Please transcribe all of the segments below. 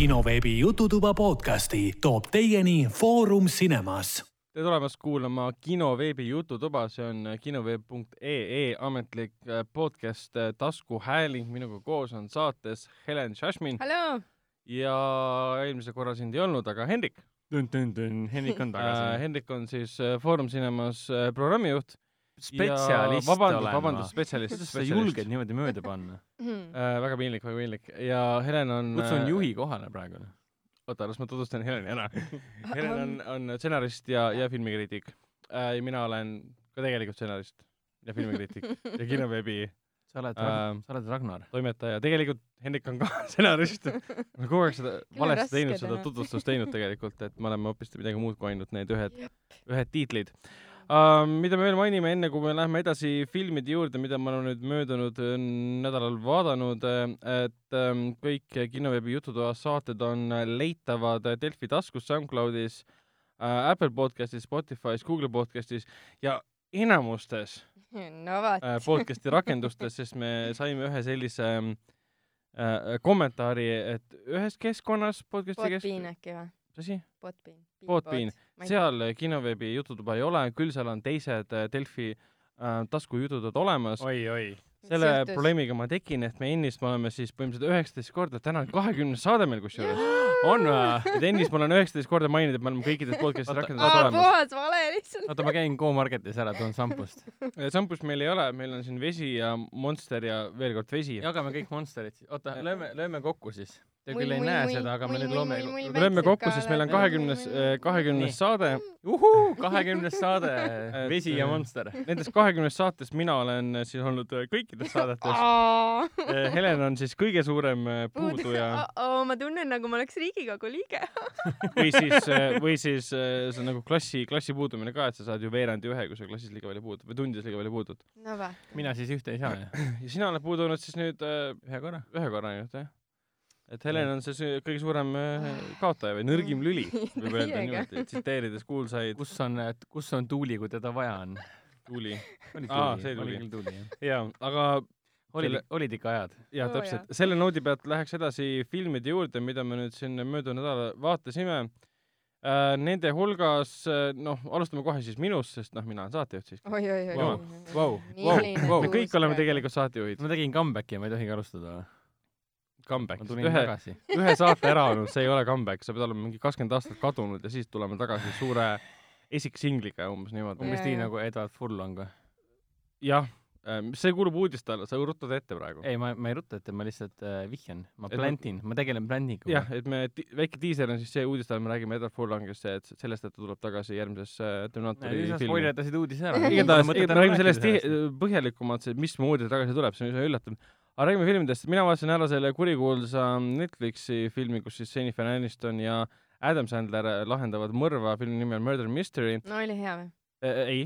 kinoveebi Jututuba podcasti toob teieni Foorum Cinemas. tere tulemast kuulama kinoveebi Jututuba, see on kinoveeb.ee ametlik äh, podcast äh, taskuhääling. minuga koos on saates Helen Šašmin hallo, ja eelmisel korral sind ei olnud, aga Hendrik. Hendrik on Äh, tagasi. Hendrik on siis äh, Foorum Cinemas äh, programmijuht. Spetsialist vabandust, olen vabandust, spetsialist, kuidas sa julged. niimoodi mööda panna? Äh, väga piinlik, väga piinlik ja Helen on. kutsun juhi kohale praegu. oota, las ma tutvustan Heleni ära. Helen on, on stsenarist ja, ja filmikriitik äh,. ja mina olen ka tegelikult stsenarist ja filmikriitik ja kinoveebi sa oled Ähm, sa oled Ragnar. toimetaja. tegelikult Hendrik on ka stsenarist. ma kogu aeg seda valesti teinud, seda tutvustust teinud tegelikult, et me oleme hoopis midagi muud kui ainult need ühed, ühed tiitlid uh,. mida me veel mainime, enne kui me läheme edasi filmide juurde, mida me oleme nüüd möödunud äh, nädalal vaadanud, et um, kõik kinoveebi Jututoa saated on leitavad Delfi taskus, SoundCloudis uh,, Apple podcastis, Spotify's, Google podcastis ja enamustes no äh, podcast'i rakendustes, sest me saime ühe sellise äh, kommentaari, et ühes keskkonnas podcast'i kes-, Podbean äkki või? Mis asi? Podbean. Podbean.. seal kinoveebi jututuba ei ole, küll seal on teised äh, Delfi äh, tasku jututoad olemas. oi, oi. selle Sõltus. probleemiga ma tekkin, et me ennist me oleme siis põhimõtteliselt üheksateist korda, täna on kahekümnes saade meil kusjuures. on või? et ennist ma olen üheksateist korda maininud, et me oleme kõikides podcast'i Oota, rakendustes aa, olemas. puhas vale lihtsalt. oota, ma käin Go-Marketis ära, toon šampust. šampust meil ei ole, meil on siin vesi ja Monster ja veel kord vesi. jagame kõik Monsterid siis. oota, lööme, lööme kokku siis. Te küll ei näe seda, aga me nüüd loome lööme kokku, sest meil on ka kahekümnes, kahekümnes Nii. saade. uhuu, kahekümnes saade, vesi ja äh, Monster. Nendest kahekümnest saatest mina olen äh, siis olnud äh, kõikides saadetes. aa. Helen on siis kõige suurem äh, puuduja ma tunnen nagu ma oleks Riigikogu liige. või siis, või siis äh, see on nagu klassi, klassi puudumine ka, et sa saad ju veerandi ühe, kui sa klassis liiga palju puudud või tundides liiga palju puudud. no mina siis ühte ei saa ja sina oled puudunud siis nüüd äh, ühe korra. ühe korra ainult jah? Et Helen on see kõige suurem äh, kaotaja või nõrgim lüli, võib öelda niimoodi, tsiteerides kuulsaid kus on, kus on tuuli, kui teda vaja on? tuuli. Aa, see, tuuli jaa, aga olid Selle-, olid ikka ajad? jaa, täpselt. selle noodi pealt läheks edasi filmide juurde, mida me nüüd siin möödunud nädalal vaatasime. Nende hulgas, noh, alustame kohe siis minust, sest noh, mina olen saatejuht siis. oi, oi, oi vau. me kõik oleme tegelikult saatejuhid. ma tegin comeback'i ja ma ei tohigi alustada või? Comeback ühe, ühe saate ära olnud, see ei ole comeback, sa pead olema mingi kakskümmend aastat kadunud ja siis tulema tagasi suure esiksingliga umbes niimoodi. umbes nii nagu Edward Furlong või? jah, see kuulub uudiste alla, sa rutad ette praegu. ei, ma, ma ei rutta ette, ma lihtsalt äh, vihjan, ma plantin, ma tegelen plantinguga. jah, et me, väike diiser on siis see uudiste all, me räägime Edward Furlongist, et sellest, et ta tuleb tagasi järgmises äh, Terminaatori filmi. spoilerdasid uudise ära. igatahes, me räägime sellest põhjalikumalt, see, mismoodi ta tagasi tuleb, see on üsna üllatav. Aga räägime filmidest, mina vaatasin ära selle kurikuulsa Netflixi filmi, kus siis Jennifer Aniston ja Adam Sandler lahendavad mõrva, filmi nimi on Murder Mystery. no oli hea või? ei,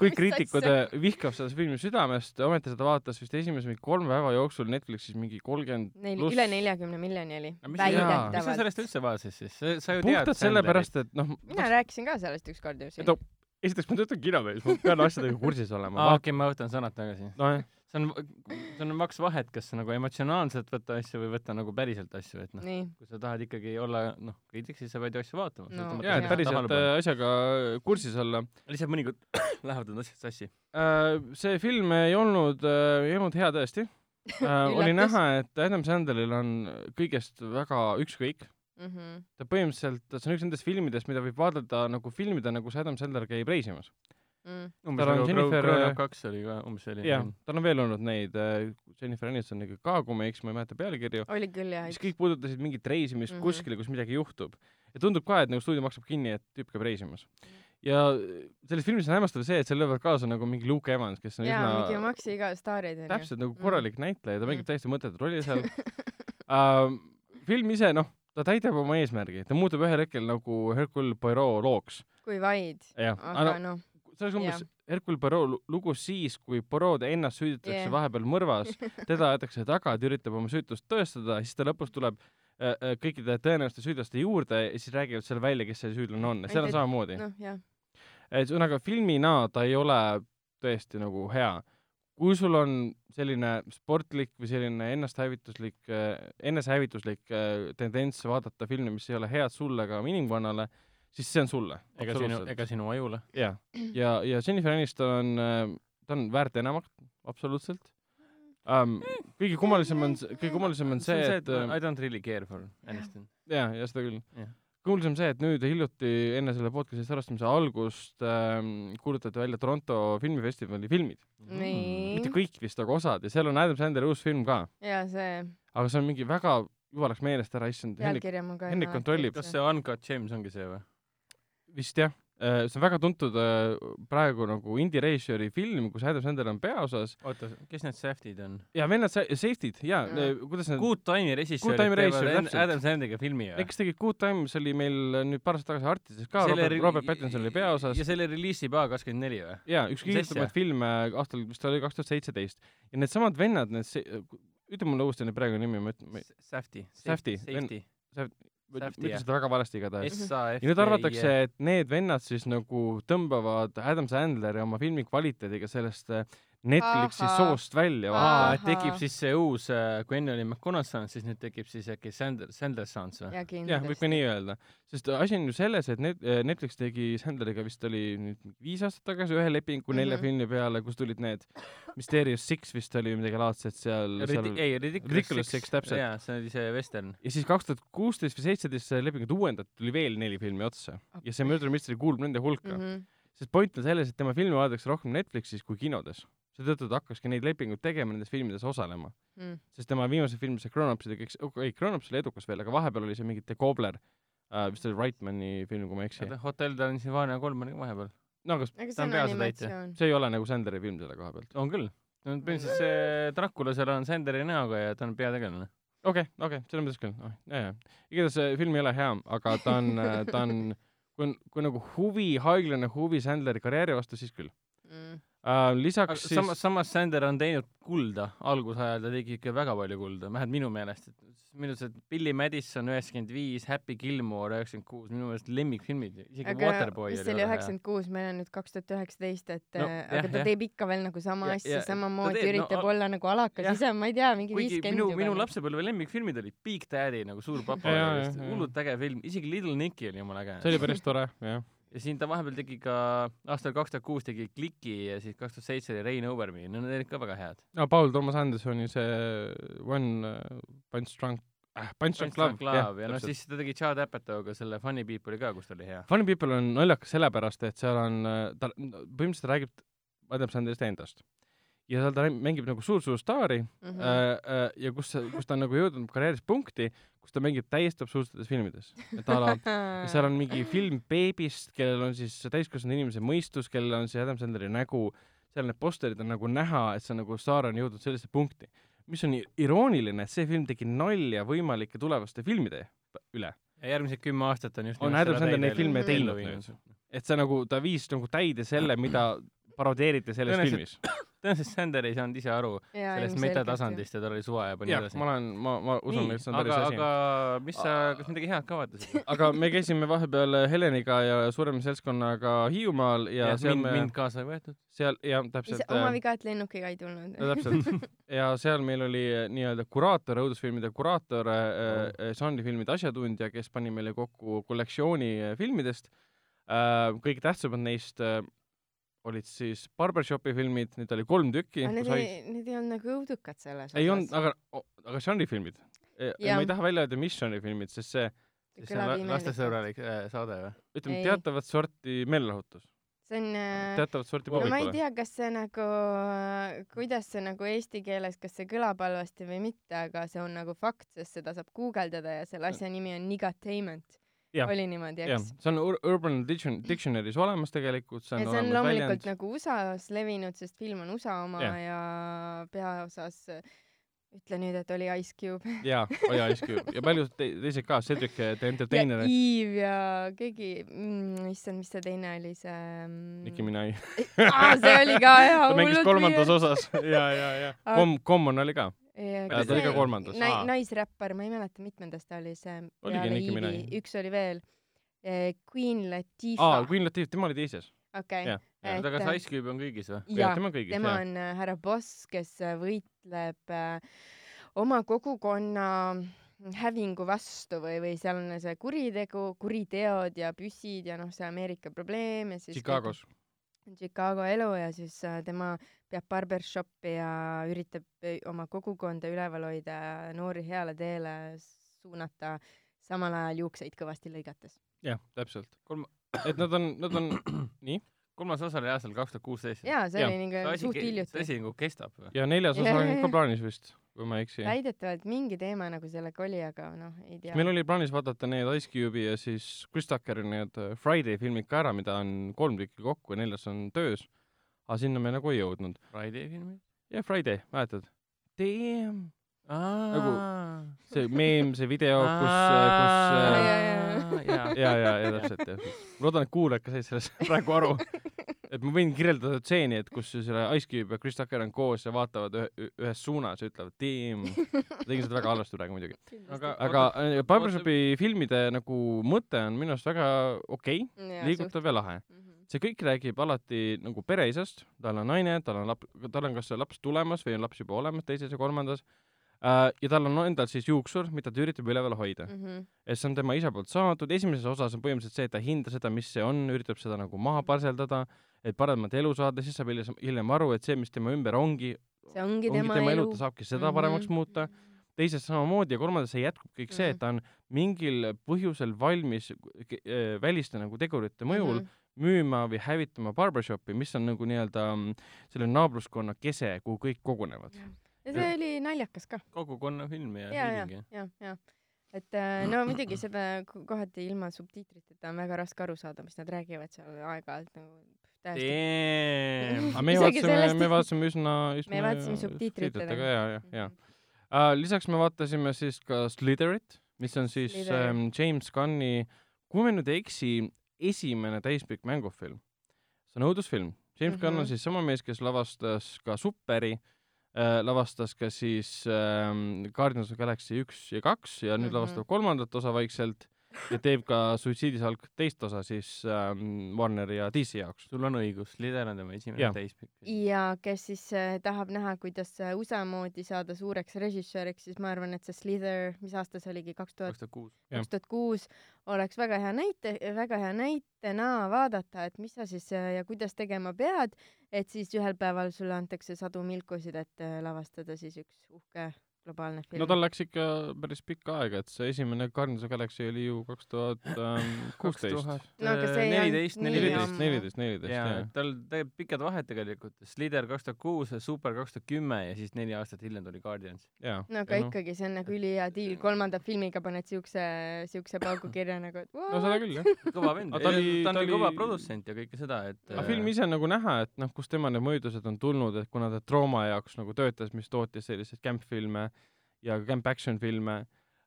kõik kriitikud äh, vihkavad seda filmi südamest, ometi seda vaatas vist esimese mingi kolme päeva jooksul Netflixis mingi kolmkümmend Pluss- üle neljakümne miljoni oli. mis sa sellest üldse vaatasid siis? sa, sa ju tead puhtalt sellepärast, et noh, mina rääkisin ka sellest ükskord ju siin et. esiteks ma töötan kinoveebis, ma pean asjadega kursis olema aa, ah,. okei, ma võtan sõnad tagasi. nojah, see on, see on maks vahet, kas nagu emotsionaalselt võtta asju või võtta nagu päriselt asju, et noh, kui sa tahad ikkagi olla noh, kriitik, siis sa pead ju asju vaatama. No, jaa, et päriselt äh, asjaga kursis olla lihtsalt mõnikord lähevad need asjad sassi. äh,. see film ei olnud äh,, ei olnud hea tõesti oli näha, et Adam Sandleril on kõigest väga ükskõik. Mhm. ta põhimõtteliselt, see on üks nendest filmidest, mida võib vaadata nagu filmida, nagu see Adam Sandler käib reisimas. Mm. umbes Tal on nagu Jennifer- Grown Up kaks oli ka umbes selline jah, tal on veel olnud neid äh,, Jennifer Anistoniga ka, kui ma ei eksi, ma ei mäleta pealkirju, oli küll jah mis. kõik puudutasid mingit reisimist mm Mhm. -hmm. kuskile, kus midagi juhtub. ja tundub ka, et nagu stuudio maksab kinni, et tüüp käib reisimas. ja selles filmis on hämmastav see, et seal löövad kaasa nagu mingi Luke Evans, kes on jaa, mingi üsna Maxi iga staarid onju. täpselt nagu Mm. korralik näitleja, ta mängib Mm. täiesti mõttetut rolli seal uh. film ise, noh, ta täidab oma eesmärgi, ta muutub ühel hetkel nagu Hercule Poirot looks. kui vaid, aga noh, see oleks umbes. Hercule Poirot lu- lugu siis, kui Poirot ennast süüditakse Jah. vahepeal mõrvas, teda aetakse taga, ta üritab oma süütust tõestada, siis ta lõpus tuleb äh, äh, kõikide tõenäoliste süüdlaste juurde ja siis räägivad selle välja, kes see süüdlane on, seal on samamoodi. jah, et ühesõnaga filmina ta ei ole tõesti nagu hea. kui sul on selline sportlik või selline ennasthävituslik, enesehävituslik äh, tendents vaadata filme, mis ei ole head sulle ega inimkonnale, siis see on sulle. ega sinu, ega sinu ajule. jah, ja, ja Jennifer Aniston on, ta on väärt enamat, absoluutselt um,. kõige kummalisem on, kõige kummalisem on see, et äh, I don't really care for Aniston. ja, ja seda küll Jah.. kuulsam see, et nüüd hiljuti enne selle podcast'i salvestamise algust ähm, kuulutati välja Toronto filmifestivali filmid. nii mitte. kõik vist, aga osad ja seal on Adam Sandleri uus film ka, ja see aga see on mingi väga, juba läks meelest ära, issand, Henrik, pealkirja ma ka. Henrik kontrollib. kas see Uncut James ongi see või? Vist jah, see on väga tuntud äh, praegu nagu indie režissööri film, kus Adam Sandler on peaosas oota, kes need Saftid on? ja vennad sa- Safety'd ja Ja. kuidas need Good Time'i režissöörid teevad. Adam Sanderiga filmi või? kes tegid Good Times oli meil nüüd paar aastat tagasi Artises ka, Robert, Robert Pattinson oli peaosas ja selle reliisib A24 või? jaa, üks asja? filme aastal, vist oli kaks tuhat seitseteist. ja needsamad vennad, need se-, ütle mulle uuesti need praegu nimi, ma ütlen, Safety. Safety, Safety. Ma jah. seda väga valesti igatahes. S-A-F-T-I. ja nüüd arvatakse, et need vennad siis nagu tõmbavad Adam Sandleri oma filmi kvaliteediga sellest äh, Netflixi Ahah. soost välja. et tekib siis see uus, kui enne oli McConaughey, siis nüüd tekib siis äkki Sander, Sanders Sans või? ja jah, võib ka nii öelda, sest asi on ju selles, et net-, Netflix tegi Sandleriga vist oli nüüd viis aastat tagasi ühe lepingu nelja Mhm. filmi peale, kus tulid need Mysterious Six vist oli või midagi laadset seal, seal ei, Ridiculous, Six, täpselt. jaa, see oli see western. ja siis kaks tuhat kuusteist või seitseteist see lepingut uuendati, tuli veel neli filmi otsa ja see Murder Mystery kuulub nende hulka mm. -hmm. Sest point on selles, et tema filme vaadatakse rohkem Netflixis kui kinodes. Seetõttu ta hakkaski neid lepinguid tegema, nendes filmides osalema. Mm. sest tema viimase film, see Grown-Upsid ja kõik, ei, Grown-Ups oli edukas veel, aga vahepeal oli see mingi The Cobbler äh,, vist oli Reitmani film, kui ma ei eksi. Hotel Transylvania kolm on ka vahepeal. no aga aga Ta see on peaosatäitja. see ei ole nagu Sandleri film selle koha pealt. on küll. no põhimõtteliselt see Dracula seal on Sanderi näoga ja ta on peategelane. okei okay,, okei okay,, selles mõttes küll oh,, jaa. igatahes see film ei ole hea, aga ta on, ta on, kui on, kui nagu huvi, haiglane huvi Sandleri karjääri vastu, siis küll Mm. uh,. lisaks siis samas, samas Sander on teinud kulda, algusajal ta tegi ikka väga palju kulda, vähemalt minu meelest, et minu arust, et Billy Madison üheksakümmend viis, Happy Gilmore üheksakümmend kuus, minu meelest lemmikfilmid, isegi aga Waterboy mis oli väga hea. üheksakümmend kuus, meil on nüüd kaks tuhat üheksateist, et No, no, jah, aga ta jah. teeb ikka veel nagu sama Ja- asja samamoodi teeb, no üritab al- olla nagu alakas jah. ise, ma ei tea, mingi viiskümmend minu, juba. minu lapsepõlve lemmikfilmid olid Big Daddy nagu Suur papa hullult äge film, isegi Little Nicky oli jumala äge. see oli päris tore, jah. Ja siin ta vahepeal tegi ka, aastal kaks tuhat kuus tegi Kliki ja siis kaks tuhat seitse oli Rein Over Me, no need olid ka väga head. no Paul Thomas Andersoni see One uh, Punch Drunk äh,, Punch Drunk Love, Love ja noh, siis ta tegi Chad Apatow'ga selle Funny People'i ka, kus ta oli hea. Funny People on naljakas sellepärast, et seal on, ta põhimõtteliselt räägib Adam Sandlerist endast. Ja seal ta mängib nagu suur-suur staari mm. äh, äh, ja kus, kus ta on nagu jõudnud karjääris punkti, kus ta mängib täiesti absurdsetes filmides. et a la seal on mingi film beebist, kellel on siis täiskasvanud inimese mõistus, kellel on see Adam Sandleri nägu, seal need posterid on nagu näha, et see on nagu staar on jõudnud sellisesse punkti. mis on irooniline, et see film tegi nalja võimalike tulevaste filmide üle. ja järgmised kümme aastat on just On Adam Sandler neid filme teinud nüüd. et see nagu, ta viis nagu täide selle, mida parodeeriti selles filmis. tõenäoliselt Sander ei saanud ise aru sellest metatasandist ja tal oli suva ja pani edasi ma. olen, ma, ma usun, et see on päris aga, asi. aga mis sa, kas midagi head ka vaatasid? aga me käisime vahepeal Heleniga ja suurema seltskonnaga Hiiumaal ja, ja seal mind, me, mind kaasa ei võetud. seal, jah, täpselt. oma viga, et lennukiga ei tulnud. no täpselt. ja seal meil oli eh, nii-öelda kuraator, õudusfilmide kuraator Oh. äh,, žanrifilmide asjatundja, kes pani meile kokku kollektsiooni filmidest äh,. kõige tähtsamad neist äh, olid siis Barbershopi filmid, neid oli kolm tükki. Need ei, need ei olnud nagu õudukad selles ei olnud, aga, aga žanrifilmid. ma Jah. ei taha välja öelda, mis žanrifilmid, sest see, see on la- lastesõbralik äh, saade või? ütleme, teatavat sorti meelelahutus, see on äh, teatavat sorti no ma ei publikule. tea, kas see nagu, kuidas see nagu eesti keeles, kas see kõlab halvasti või mitte, aga see on nagu fakt, sest seda saab guugeldada ja selle asja nimi on Nigatainment. Oli niimoodi, eks?, see on Ur- Urban Diction- Dictionary's olemas tegelikult, see on ja see on loomulikult väljend. nagu USA-s levinud, sest film on USA oma Jah. ja peaosas ütle nüüd, et oli Ice Cube jaa, oli Ice Cube ja paljud te teised ka, Cedric the ja Entertainer, Eve ja keegi mm,, issand, mis see teine oli, see mm, Nicki Minaj. aa, see oli ka hea, ta mängis kolmandas osas ja, ja, ja Kom-, Common oli ka. Ja ta oli ka kolmandas. nai- Aa., naisräppar, ma ei mäleta, mitmendas ta oli see Oligi Nicki Minaj., üks oli veel. Queen aa, Latifah. Queen Latifah, tema oli teises. okei oota, kas äh, Ice Cube on kõigis või? jah, tema kõigis, tema jah. on äh, härra boss, kes võitleb äh, oma kogukonna hävingu vastu või, või seal on see kuritegu, kuriteod ja püssid ja noh, see Ameerika probleem ja siis Chicagos. Chicago elu ja siis äh, tema peab barbershopi ja üritab äh, oma kogukonda üleval hoida ja noori heale teele suunata, samal ajal juukseid kõvasti lõigates. jah, täpselt. kolm, et nad on, nad on, nii. Kolmas osa oli aastal kaks tuhat kuusteist. jaa, see Jah. oli nagu see suht, see hiljuti. asi nagu kestab või? ja neljas osa on ka plaanis vist, kui ma ei eksi. väidetavalt mingi teema nagu sellega oli, aga noh, ei tea. meil oli plaanis vaadata need Ice Cube'i ja siis Chris Tuckeri need äh, Friday filmid ka ära, mida on kolm tükki kokku ja neljas on töös. aga sinna me nagu ei jõudnud. Friday filmi? jah, Friday, mäletad? Damn. Nagu see meem, see video, kus, kus äh, jaa. ja, ja, ja täpselt, täpselt. ma loodan, et kuulajad ka said sellest praegu aru. et ma võin kirjeldada stseeni, et kus selle Ice Cube ja Chris Tucker on koos ja vaatavad ühe, ühes suunas ja ütlevad ma tegin seda väga halvasti praegu muidugi. aga, aga äh, Barbershopi filmide nagu mõte on minu arust väga okei okay,, liigutav ja lahe. See kõik räägib alati nagu pereisast, tal on naine, tal on laps, tal on kas laps tulemas või on laps juba olemas teises ja kolmandas. Ja tal on endal siis juuksur, mida ta üritab üleval hoida. Mhm. et see on tema isa poolt saadud, esimeses osas on põhimõtteliselt see, et ta ei hinda seda, mis see on, üritab seda nagu maha parseldada, et paremat elu saada, siis saab hiljem, aru, et see, mis tema ümber ongi, see ongi ongi tema, tema elu, ta saabki seda paremaks muuta. teises samamoodi ja kolmandas see jätkub kõik see, Mhm. et ta on mingil põhjusel valmis äh, väliste nagu tegurite mõjul Mhm. müüma või hävitama barbershopi, mis on nagu nii-öelda mm, selle naabruskonna kese, kuhu kõik kogunevad. Ja see oli naljakas ka. kogukonna film ja, ja, ja ja, ja. et äh, no muidugi seda ko- kohati ilma subtiitriteta on väga raske aru saada, mis nad räägivad seal aeg-ajalt nagu täiesti. Aga me vaatasime me vaatasime üsna, üsna me vaatasime subtiitritega. ja, ja, ja. Uh, lisaks me vaatasime siis ka Slitherit, mis on siis um, James Gunni, kui ma nüüd ei eksi, esimene täispikk mängufilm. see on õudusfilm. James mm -hmm. Gunn on Mhm. siis sama mees, kes lavastas ka Superi äh,, lavastas ka siis ähm, Guardians of Galaxy üks ja kaks ja nüüd mm. -hmm. lavastab kolmandat osa vaikselt ja teeb ka Suitsiidisalk teist osa siis ähm, Warneri ja DC jaoks. sul on õigus, Lider on tema esimene täispikk. ja kes siis äh, tahab näha, kuidas äh, USA moodi saada suureks režissööriks, siis ma arvan, et see Slither, mis aasta see oligi, kaks tuhat kaks tuhat kuus oleks väga hea näite, väga hea näitena vaadata, et mis sa siis äh, ja kuidas tegema pead, et siis ühel päeval sulle antakse sadu milkusid, et äh, lavastada siis üks uhke globaalne film. no tal läks ikka päris pikka aega, et see esimene Guardians of the Galaxy oli ju kaks tuhat kuusteist. No aga see ei neliteist, olnud nii neliteist, neliteist, neliteist, jah., tal teeb pikad vahed tegelikult. Slider kaks tuhat kuus, Super kaks tuhat kümme ja siis neli aastat hiljem tuli Guardians. no aga ikkagi, see on nagu ülihea diil, kolmanda filmiga paned siukse, siukse paugu kirja nagu, et no seda küll, jah. kõva vend. Ta oli- on ta ka kõva oli- produtsent ja kõike seda, et aga film ise on nagu näha, et noh, kust tema need mõjutused on tulnud, et kuna ta Trauma jaoks nagu töötas, mis tootis selliseid camp-filme ja camp action filme.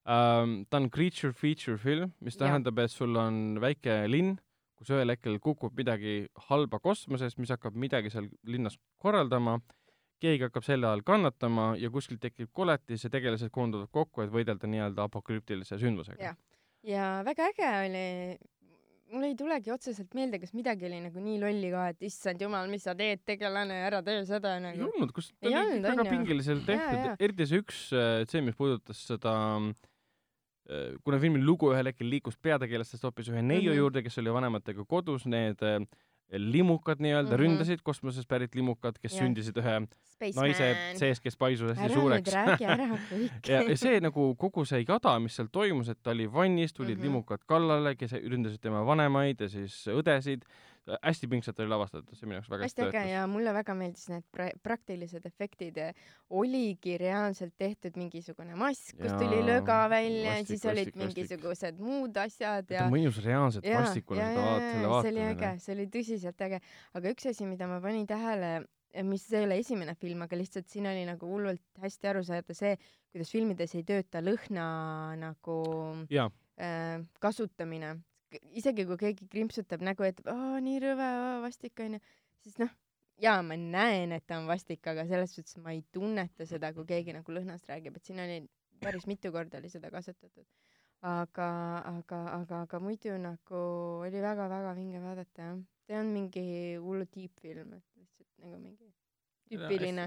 Ähm,, ta on creature feature film, mis tähendab, et sul on väike linn, kus ühel hetkel kukub midagi halba kosmosest, mis hakkab midagi seal linnas korraldama, keegi hakkab selle all kannatama ja kuskil tekib koletis ja tegelased koonduvad kokku, et võidelda nii-öelda apokalüptilise sündmusega. Ja väga äge oli, mul ei tulegi otseselt meelde, kas midagi oli nagu nii lolli ka, et issand jumal, mis sa teed, tegelane, ära tee seda ei nagu. olnud, kus ta Ei oli olnud, väga pingeliselt tehtud eriti see üks äh, see, mis puudutas seda äh, kuna filmi lugu ühel hetkel liikus peategelastest hoopis ühe neiu mm. -hmm. juurde, kes oli vanematega kodus, need äh, limukad nii-öelda mm. -hmm. ründasid, kosmosest pärit limukad, kes Jah. sündisid ühe Spaceman. naise sees, kes paisus hästi suureks ja, ja see nagu kogu see jada, mis seal toimus, et ta oli vannis, tulid mm. -hmm. limukad kallale, kes ründasid tema vanemaid ja siis õdesid, hästi pingsalt oli lavastatud, see minu jaoks väga hästi äge ja mulle väga meeldis need pra- praktilised efektid. oligi reaalselt tehtud mingisugune mask, kust tuli löga välja ja vastik, siis olid vastik, vastik. mingisugused muud asjad ta ja mõjus reaalselt vastikule seda vaat-, selle see oli vaatamine äge, see oli tõsiselt äge, aga üks asi, mida ma panin tähele, mis ei ole esimene film, aga lihtsalt siin oli nagu hullult hästi aru saada see, kuidas filmides ei tööta lõhna nagu jaa, äh, kasutamine. Isegi kui keegi krimpsutab nägu, et aa nii rõve, vastik onju, siis noh, jaa, ma näen, et ta on vastik, aga selles suhtes ma ei tunneta seda, kui keegi nagu lõhnast räägib, et siin oli päris mitu korda oli seda kasutatud. aga, aga, aga, aga muidu nagu oli väga-väga vinge vaadata jah. ei olnud mingi hullu tiipfilm, et lihtsalt nagu mingi tüüpiline.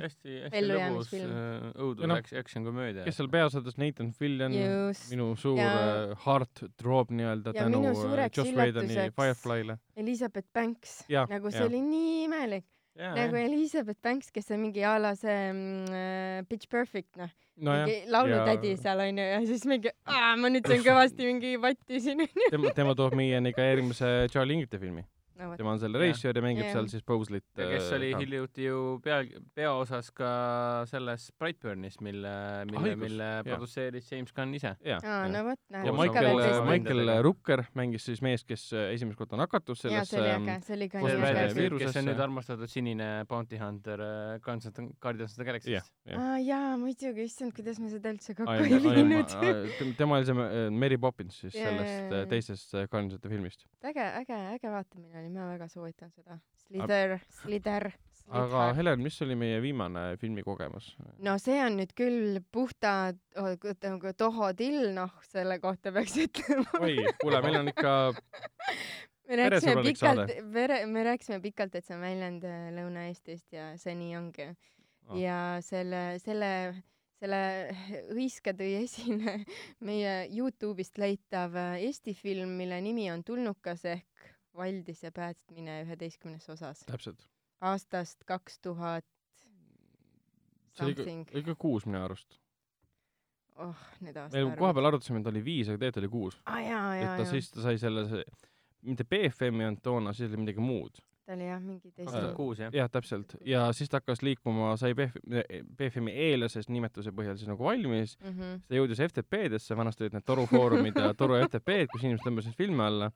ellujäämisfilm. äh, õudus Ja noh, no,, action komöödia. kes seal peaosades, Nathan Fillion, just. minu suur Ja- ja... heart throb nii-öelda ja tänu äh, Joss Whedoni Firefly'le. Elizabeth Banks, nagu see jah. oli nii imelik, jaa, nagu. Elizabeth Banks, kes on mingi a la see mm, äh, Pitch Perfect noh, nojah, mingi laulutädi seal onju ja siis mingi, ma nüüd sain kõvasti mingi vatti siin onju. tema, tema toob meieni ka järgmise Charlie Ingrite filmi. No tema on selle režissöör ja mängib Jah. seal siis ja kes oli hiljuti ju pea, peaosas ka selles Brightburnis, mille, mille, Õigus, mille jah. produtseeris James Gunn ise. ja, aa no vot, näed. ja Michael Michael-, tõesti- Michael. Rucker mängis siis meest, kes äh, esimest korda nakatus sellesse see oli äge, see oli ka nii äge kes on nüüd armastatud sinine bounty hunter äh, Guardians of the Guardians of the Galaxy'st. aa jaa, muidugi, issand, kuidas ma seda üldse kokku ei viinud. tema oli see äh, Mary Poppins siis sellest äh, teisest äh, Guardiansite filmist. äge, äge, äge vaatamine oli, ma väga soovitan seda. Slither, Slither, aga. Helen, mis oli meie viimane filmikogemus? no see on nüüd küll puhta oh, Toho Till, noh, selle kohta peaks ütlema. oi, kuule, meil on ikka, me rääkisime pikalt, me rääkisime pikalt, et see on väljend äh, Lõuna-Eestist ja see nii ongi Ah. ja selle, selle, selle hõiska tõi esile meie Youtube'ist leitav äh, Eesti film, mille nimi on Tulnukas ehk Valdise päästmine üheteistkümnes osas täpselt, aastast kaks tuhat see something, ikka kuus minu arust. oh need me aastaarvud. kohapeal arutasime, et oli viis, aga tegelikult oli kuus. jaa, et ta siis, ta sai selle, mitte BFM-i ei olnud toona, siis oli midagi muud. ta oli jah mingi teise kaks tuhat kuus, jah? jah, täpselt. ja siis ta hakkas liikuma, sai BF, BFM-i eellases nimetuse põhjal siis nagu valmis, mm. -hmm. siis ta jõudis FTP-desse, vanasti olid need torufoorumid ja toru FTP-d, kus inimesed tõmbasid filme alla,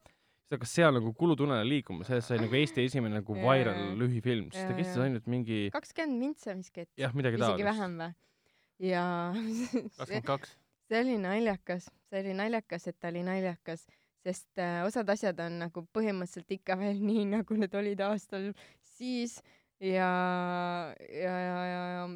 siis ta hakkas seal nagu kulutunnele liikuma, sellest sai nagu Eesti esimene nagu viral lühifilm, sest ta kestis ainult mingi kakskümmend mintse vist et jah, midagi isegi taolist. vähem või? ja see, kakskümmend kaks. see oli naljakas, see oli naljakas, et ta oli naljakas, sest äh, osad asjad on nagu põhimõtteliselt ikka veel nii, nagu need olid aastal siis ja, ja, ja, ja, ja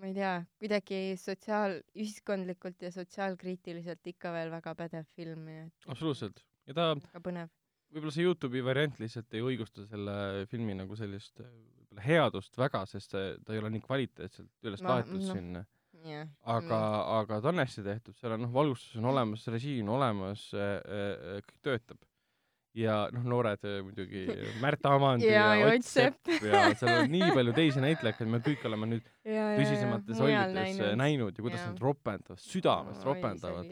ma ei tea, kuidagi sotsiaal, ühiskondlikult ja sotsiaalkriitiliselt ikka veel väga pädev film, nii et absoluutselt. ja ta, väga põnev. Võib-olla see Youtube'i variant lihtsalt ei õigusta selle filmi nagu sellist äh, võib-olla headust väga, sest see, ta ei ole nii kvaliteetselt üles Ma- laetud noh, sinna. jah. aga, aga ta on hästi tehtud, seal on noh, valgustus on olemas, režii on olemas, kõik töötab. ja noh, noored äh, muidugi, Märt Avand ja ja, Ott Sepp. ja seal on nii palju teisi näitlejaid, me kõik oleme nüüd ja, ja, tõsisemates rollides äh, näinud ja kuidas Jaa. nad ropendavad, südamest ropendavad.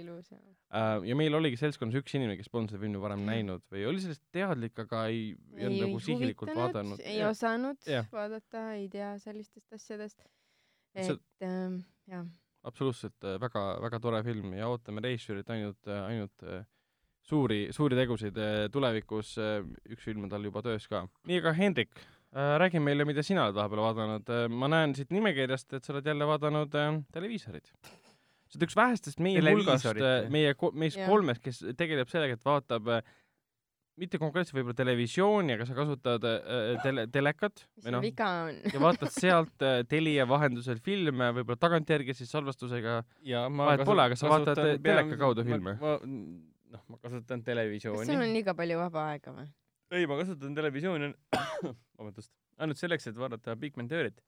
See. Uh, ja meil oligi seltskonnas üks inimene, kes polnud seda filmi varem näinud või oli sellest teadlik, aga ei, ei olnud nagu sihilikult vaadanud. ei osanud Jah. vaadata, ei tea sellistest asjadest. See- et ähm, jah, absoluutselt äh, väga, väga tore film ja ootame režissöörilt ainult, ainult äh, suuri, suuri tegusid äh, tulevikus. üks film on tal juba töös ka. nii, aga Hendrik, räägi meile, mida sina oled vahepeal vaadanud. ma näen siit nimekirjast, et sa oled jälle vaadanud äh, televiisorit. Sa oled üks vähestest meie hulgast Televiisorit,, meie, meist kolmest, kes tegeleb sellega, et vaatab äh, mitte konkreetselt võib-olla televisiooni, aga sa kasutad äh, tele, telekat mis noh, viga on? ja vaatad sealt äh, Telia vahendusel filme, võib-olla tagantjärgi siis salvestusega ja ma Vahet pole, aga sa vaatad kasutan teleka peamiselt- kaudu filme. ma- noh, ma kasutan kas sul televisiooni on. liiga palju vaba aega või? ei, ma kasutan televisiooni vabandust, ainult selleks, et vaadata Big Bang Theory't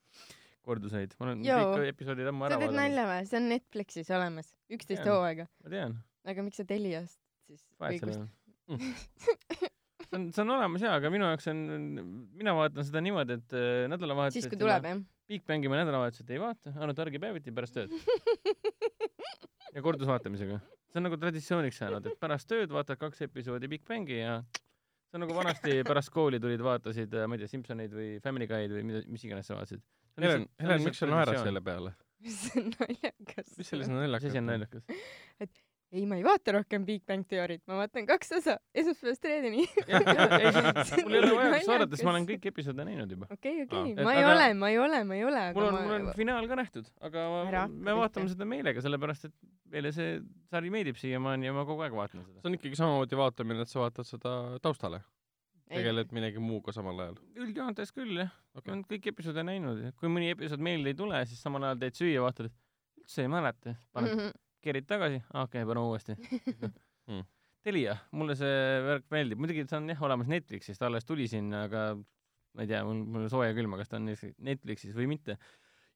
korduseid. ma olen Joo. kõik episoodid ammu sa ära teed vaadanud. nalja või? see on Netflixis olemas, üksteist hooaega. ma tean, aga miks sa Teliast siis vahet õigust sellel. see on, see on olemas jaa, aga minu jaoks on, mina vaatan seda niimoodi, et äh, nädalavahetusel siis, kui tuleb jah? Big Bangi ma nädalavahetuselt ei vaata, ainult argipäeviti pärast tööd ja kordusvaatamisega. see on nagu traditsiooniks saanud, et pärast tööd vaatad kaks episoodi Big Bangi ja see on nagu vanasti pärast kooli tulid, vaatasid, ma ei tea, Simsoneid või Family Guy'd või mida, mis iganes sa vaatasid. Helen, Helen, miks sa naerad selle peale? see on naljakas. mis selles on mis asi on? naljakas? ei, ma ei vaata rohkem Big Bang Theory't, ma vaatan kaks osa, esmaspäevast reedeni. mul ei ole vajadust vaadata, sest ma olen kõiki episoode näinud juba. okei, okei, ma Et ei aga- ole, ma ei ole, ma ei ole, mul aga on, mul on ma finaal ka nähtud, aga Ära ma, me vaatame pihta. seda meelega, sellepärast et meile see sari meeldib siiamaani ja ma kogu aeg vaatan seda. see on ikkagi samamoodi vaatamine, et sa vaatad seda taustale, tegeled millegi muuga samal ajal. üldjoontes küll jah okay., olen kõiki episoode näinud ja kui mõni episood meelde ei tule, siis samal ajal teed süüa, vaatad, et üldse ei mäleta, paned, Mhm. kerid tagasi, okei okay,, paneme uuesti Hmm. Telia, mulle see värk meeldib, muidugi see on jah olemas Netflixis, ta alles tuli sinna, aga ma ei tea, mul, mul on soe ja külma, kas ta on Netflixis või mitte.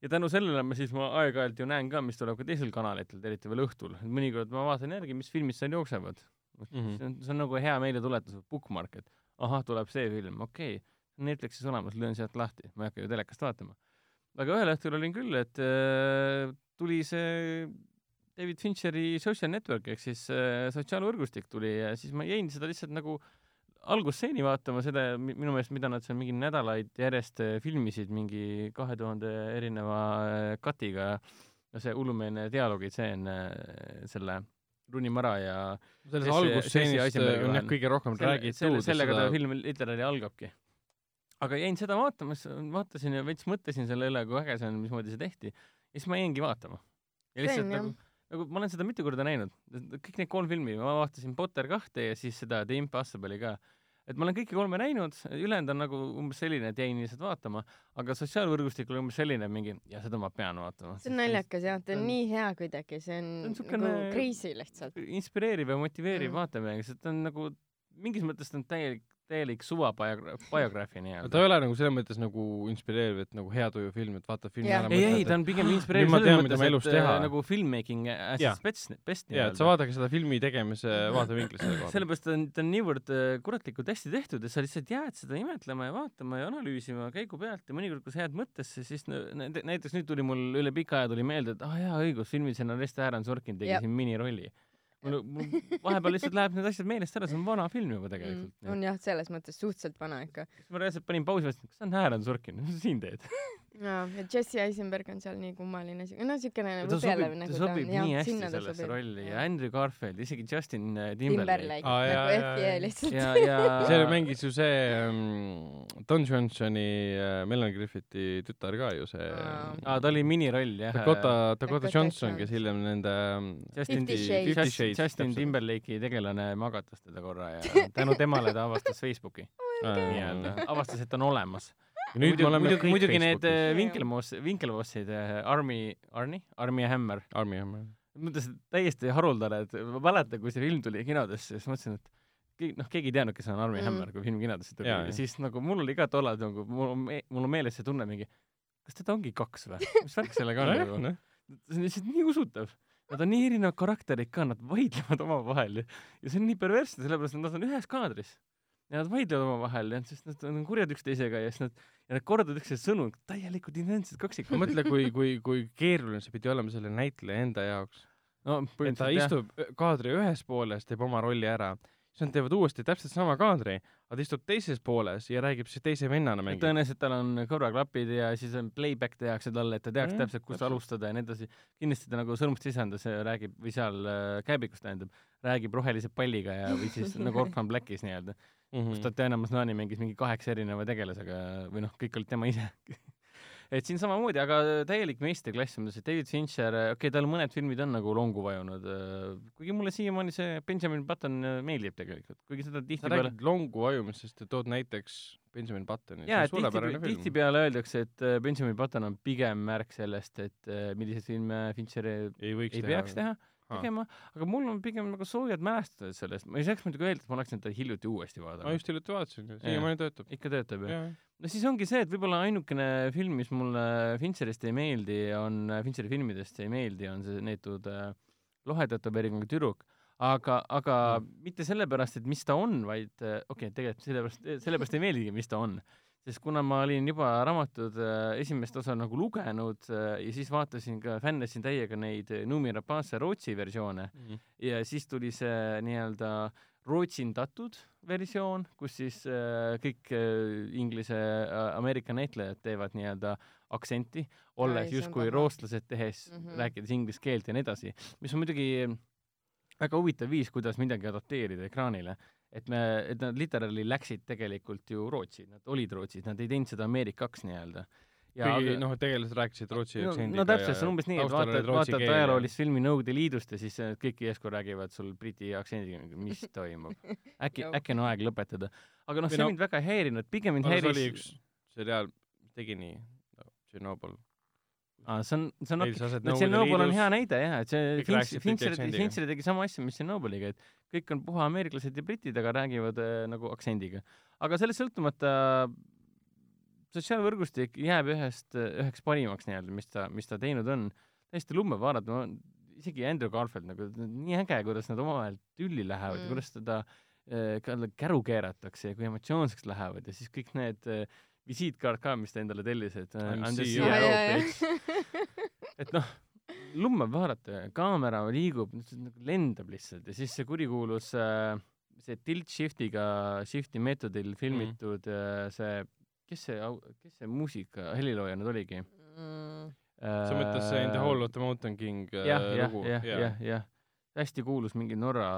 ja tänu sellele ma siis ma aeg-ajalt ju näen ka, mis tuleb ka teisel kanalitel, eriti veel õhtul, mõnikord ma vaatan järgi, mis filmid seal jooksevad mm. -hmm. see on, see on nagu hea meeldetuletus, bookmark, et ahah, tuleb see film, okei okay., Netflixis olemas, löön sealt lahti, ma ei hakka ju telekast vaatama. aga ühel õhtul olin küll, et äh, tuli see David Fincheri Social Network ehk siis äh, sotsiaalvõrgustik tuli ja siis ma jäin seda lihtsalt nagu algusstseeni vaatama, seda mi- minu meelest, mida nad seal mingi nädalaid järjest äh, filmisid mingi kahe tuhande erineva äh, cut'iga, see hullumeelne dialoogitseen äh, Rooney Mara ja selles Eisenbergi on jah vahel. kõige rohkem räägitud selle, sellega seda ta film literaali algabki. aga jäin seda vaatama, vaatasin ja veits mõtlesin selle üle, kui äge see on, mismoodi see tehti. ja siis ma jäingi vaatama. ja See lihtsalt on jah. nagu, nagu ma olen seda mitu korda näinud, kõik need kolm filmi, ma vaatasin Potter kahte ja siis seda The Impossible'i ka. Et ma olen kõiki kolme näinud, ülejäänud on nagu umbes selline, et jäin lihtsalt vaatama, aga sotsiaalvõrgustik oli umbes selline mingi, ja seda ma pean vaatama. see on naljakas jah, ta on nii hea kuidagi, see on, ta on siukene- nagu crazy lihtsalt. inspireeriv ja motiveeriv mm. vaatamine, sest ta on nagu mingis mõttes ta on täielik, täielik suva biogra-, biograafia nii-öelda. ta ei ole nagu selles mõttes nagu inspireeriv, et nagu hea tuju film, et vaata filmi Jah. ära ei, ei, ta on pigem inspireeriv selles mõttes, ma et äh, teha. nagu filmmaking as Jaa. its best, best et jaa, et sa vaadake seda filmi tegemise vaatevinklist selle koha pealt. sellepärast ta on, ta on niivõrd äh, kuratlikult hästi tehtud, et sa lihtsalt jääd seda imetlema ja vaatama ja analüüsima käigu pealt ja mõnikord, kui sa jääd mõttesse, siis nä- nä- näiteks nüüd tuli mul üle pika aja tuli meelde, et ah jaa, õigus, filmi stsenarist Aaron Sorkin tegi Jep. siin minirolli. Mul, mul vahepeal lihtsalt läheb need asjad meelest ära, see on vana film juba tegelikult Mm, on jah, selles mõttes suhteliselt vana ikka. siis ma reaalselt panin pausi, mõtlesin, kas on Aaron Sorkin, mis sa siin teed? jaa, ja Jesse Eisenberg on seal nii kummaline, no siukene ta sobib, nagu ta sobib jah, nii hästi sinna ta sellesse sobib. rolli ja. Andrew Garfield, isegi Justin äh, Timberlake Timberlake jaa, nagu jaa. lihtsalt. ja, ja seal mängis ju see um, Don Johnsoni uh, Melanie Griffithi tütar ka ju see Aa. aa, ta oli miniroll jah. Dakota, Dakota Johnson, kes hiljem nende um, Justin, Fifty Shades. Fifty Shades, Justin. Timberlake'i tegelane magatas teda korra ja tänu temale ta avastas Facebooki Aa, nii-öelda, avastas, et ta on olemas. Nüüd me oleme muidugi, kõik muidugi need Facebookis. äh, Winkelmoss, Winkelmossid, Army, Arni, Army ja Hammer, Army Hammer. mõtlesin, et täiesti haruldane, et ma mäletan, kui see film tuli kinodesse, siis mõtlesin, et keegi, noh, keegi ei teadnud, kes on Army Mm. mm. Hammer, kui film kinodesse tuli Jaa, ja, ja siis nagu mul oli ka tollal nagu, mul on mul on meeles see tunne mingi, kas teda ongi kaks või? mis värk sellega on nagu? noh. see on lihtsalt nii usutav. Nad on nii erinevad karakterid ka, nad vaidlevad omavahel ja, ja see on nii perversne, sellepärast et nad on ühes kaadris ja nad vaidlevad omavahel ja sest nad on kurjad üksteisega ja siis nad ja nad kordavad üksteise sõnu, täielikult identsed kaksikud. mõtle, kui, kui, kui keeruline see pidi olema selle näitleja enda jaoks. no et ta istub kaadri ühes pooles, teeb oma rolli ära, siis nad teevad uuesti täpselt sama kaadri, aga ta istub teises pooles ja räägib siis teise vennana mängib. tõenäoliselt tal on kõrvaklapid ja siis on playback tehakse talle, et ta teaks Jah, täpselt, kust alustada ja nii edasi. kindlasti ta nagu sõrmust sisendas ja räägib või seal äh, käebikus tähendab, räägib rohelise palliga ja, või siis nagu Orphan Blackis nii-öelda Mhm. kus Tatjana Maslany mängis mingi kaheksa erineva tegelasega või noh, kõik olid tema ise et siin samamoodi, aga täielik meistriklass, ma mõtlesin, et David Fincher, okei okay,, tal mõned filmid on nagu longu vajunud, kuigi mulle siiamaani see Benjamin Button äh, meeldib tegelikult, kuigi seda tihtipeale räägid longu vajumisest ja tood näiteks Benjamin Buttoni, see on suurepärane tihtipeale, film. tihtipeale öeldakse, et äh, Benjamin Button on pigem märk sellest, et äh, milliseid filme Fincher ei ei võiks ei peaks teha, Aa. tegema, aga mul on pigem nagu soojad mälestused sellest, ma ei saaks muidugi öelda, et ma oleksin teda hiljuti uuesti ma vaadanud. just hiljuti vaatasin, siiamaani töötab. ikka töötab jah? no siis ongi see, et võib-olla ainukene film, mis mulle Fincherist ei meeldi, on, Fincheri filmidest ei meeldi, on see neetud äh, lohedätoveeringuga tüdruk. aga, aga Mm. mm. mitte sellepärast, et mis ta on, vaid äh, okei okay,, tegelikult sellepärast, sellepärast ei meeldigi, mis ta on. Sest kuna ma olin juba raamatud äh, esimest osa nagu lugenud äh, ja siis vaatasin ka, fännasin täiega neid äh, Numi Rapace Rootsi versioone ja siis tuli see nii-öelda rootsindatud versioon, kus siis kõik inglise Ameerika näitlejad teevad nii-öelda aktsenti, olles justkui rootslased tehes mm. -hmm. rääkides inglise keelt ja nii edasi, mis on muidugi väga huvitav viis, kuidas midagi adapteerida ekraanile. Et me, et nad literaali läksid tegelikult ju Rootsi, nad olid Rootsis, nad ei teinud seda Ameerikaks nii-öelda. kuigi noh, tegelased rääkisid rootsi no, aktsendiga no täpselt, see on umbes nii, et vaatad, vaatad ajaloolist filmi Nõukogude Liidust ja siis äh, kõik järsku räägivad sul briti aktsendiga, mis toimub. äkki, äkki on aeg lõpetada. aga noh, see no- mind väga ei häirinud, pigem mind aga see häiris oli üks seriaal, tegi nii no,, Tšernobõl, aa, see on, see on no Chernobyl on hea näide jah, et see Kõik Fincher, Fincher tegi sama asja, mis Chernobyliga, et kõik on puha ameeriklased ja britid, aga räägivad äh, nagu aktsendiga. aga sellest sõltumata sotsiaalvõrgustik jääb ühest, üheks parimaks nii-öelda, mis ta, mis ta teinud on. täiesti lummav vaadata, isegi Andrew Garfield nagu, nii äge, kuidas nad omavahel tülli lähevad mm. Ja kuidas teda äh, käru keeratakse ja kui emotsioonseks lähevad ja siis kõik need äh, visiitkaart ka, mis ta endale tellis, et äh, bitch. et noh, lummav vaadata, kaamera liigub, nagu lendab lihtsalt ja siis see kurikuulus äh, see tilt shift'iga, shift'i meetodil filmitud mm. see, kes see, kes see muusika, helilooja nüüd oligi? Mm. sa mõtled see In the Hall of the Mountain King äh, jah, jah, lugu? jah, jah, jah. Hästi kuulus mingi Norra,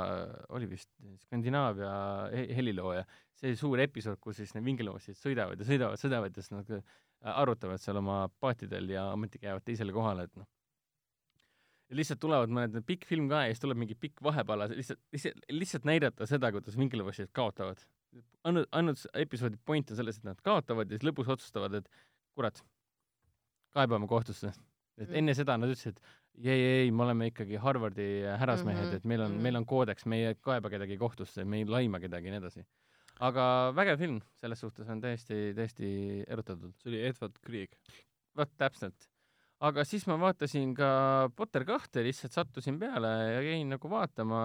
oli vist Skandinaavia he- helilooja. see suur episood, kus siis need vingeloosid sõidavad ja sõidavad, sõidavad ja siis nad arutavad seal oma paatidel ja ometigi jäävad teisele kohale, et noh. ja lihtsalt tulevad mõned, pikk film ka ja siis tuleb mingi pikk vahepala, lihtsalt, lihtsalt, lihtsalt näidata seda, kuidas vingeloosid kaotavad. ainult, ainult episoodi point on selles, et nad kaotavad ja siis lõpus otsustavad, et kurat, kaebame kohtusse. Et Mm. enne seda nad ütlesid, ei, ei, ei, me oleme ikkagi Harvardi härrasmehed mm, -hmm, et meil on meil on koodeks, me ei kaeba kedagi kohtusse, me ei laima kedagi ja nii edasi. aga vägev film, selles suhtes on täiesti, täiesti erutatud. see oli Edward Grieg. vot täpselt. aga siis ma vaatasin ka Potter kahte, lihtsalt sattusin peale ja jäin nagu vaatama.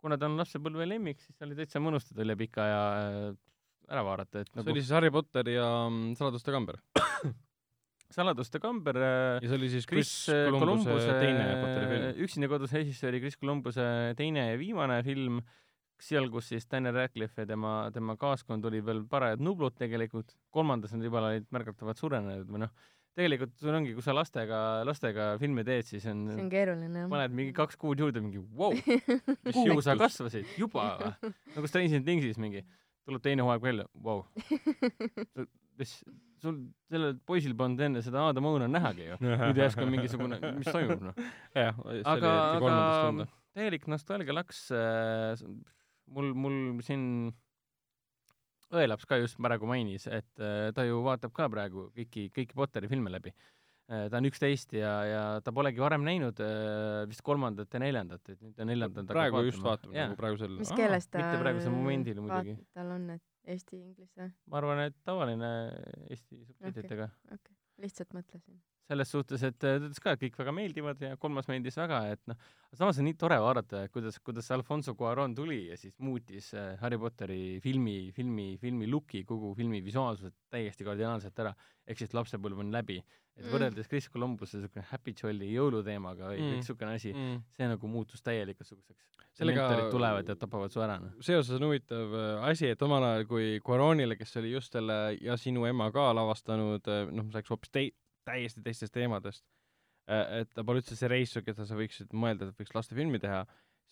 kuna ta on lapsepõlve lemmik, siis oli täitsa mõnus teda üle pika aja äh, ära vaadata, et see nagu oli siis Harry Potter ja mm, Saladuste kamber. Saladuste kamber äh, ja see oli siis Chris Chris Columbuse Columbuse teine Potteri film. üksinda kodus režissööri Chris Columbuse teine ja viimane film, seal, kus siis Daniel Radcliffe ja tema, tema kaaskond oli veel parajad nublud tegelikult, kolmandas nad juba olid märgatavalt suurenenud või noh, tegelikult sul ongi, kui sa lastega, lastega filme teed, siis on, see on keeruline jah. paned mingi kaks kuud juurde mingi vau wow,, mis ju sa kasvasid juba või? nagu Stranger Thingsis mingi, tuleb teine hooaeg välja, vau. mis, sul, sellel poisil polnud enne seda Aada Mõuna nähagi ju. nüüd järsku on mingisugune, mis toimub noh. jah, see aga, oli kolmandas aga tunda. täielik nostalgia laks äh,. mul, mul siin õelaps ka just praegu mainis, et äh, ta ju vaatab ka praegu kõiki, kõiki Potteri filme läbi äh,. ta on üksteist ja, ja ta polegi varem näinud äh, vist kolmandat ja neljandat, et nüüd ta neljandat praegu just vaatab nagu praegusel. mis keeles ta mitte praegusel momendil muidugi. tal on, et eesti, inglise? ma arvan, et tavaline Eesti subtiitritega okay.. okei, lihtsalt mõtlesin. Selles suhtes, et äh, ta ütles ka, et kõik väga meeldivad ja kolmas meeldis väga, et noh, samas on nii tore vaadata, kuidas, kuidas Alfonso Cuaron tuli ja siis muutis äh, Harry Potteri filmi, filmi, filmi looki, kogu filmi visuaalsuse täiesti kardinaalselt ära, ehk siis lapsepõlv on läbi. et Mm. võrreldes Chris Columbuse niisugune Happy Jolly jõuluteemaga või Mm. niisugune asi, mm.. see nagu muutus täielikult niisuguseks. Sellega- mentorid tulevad ja tapavad su ära, noh. seoses on huvitav äh, asi, et omal ajal, kui Cuaronile, kes oli just selle Ja sinu ema ka lavastanud, noh, rääkis hoopis tei-, täiesti teistest teemadest, et ta pole üldse see reisija, keda sa võiksid mõelda, et võiks lastefilmi teha,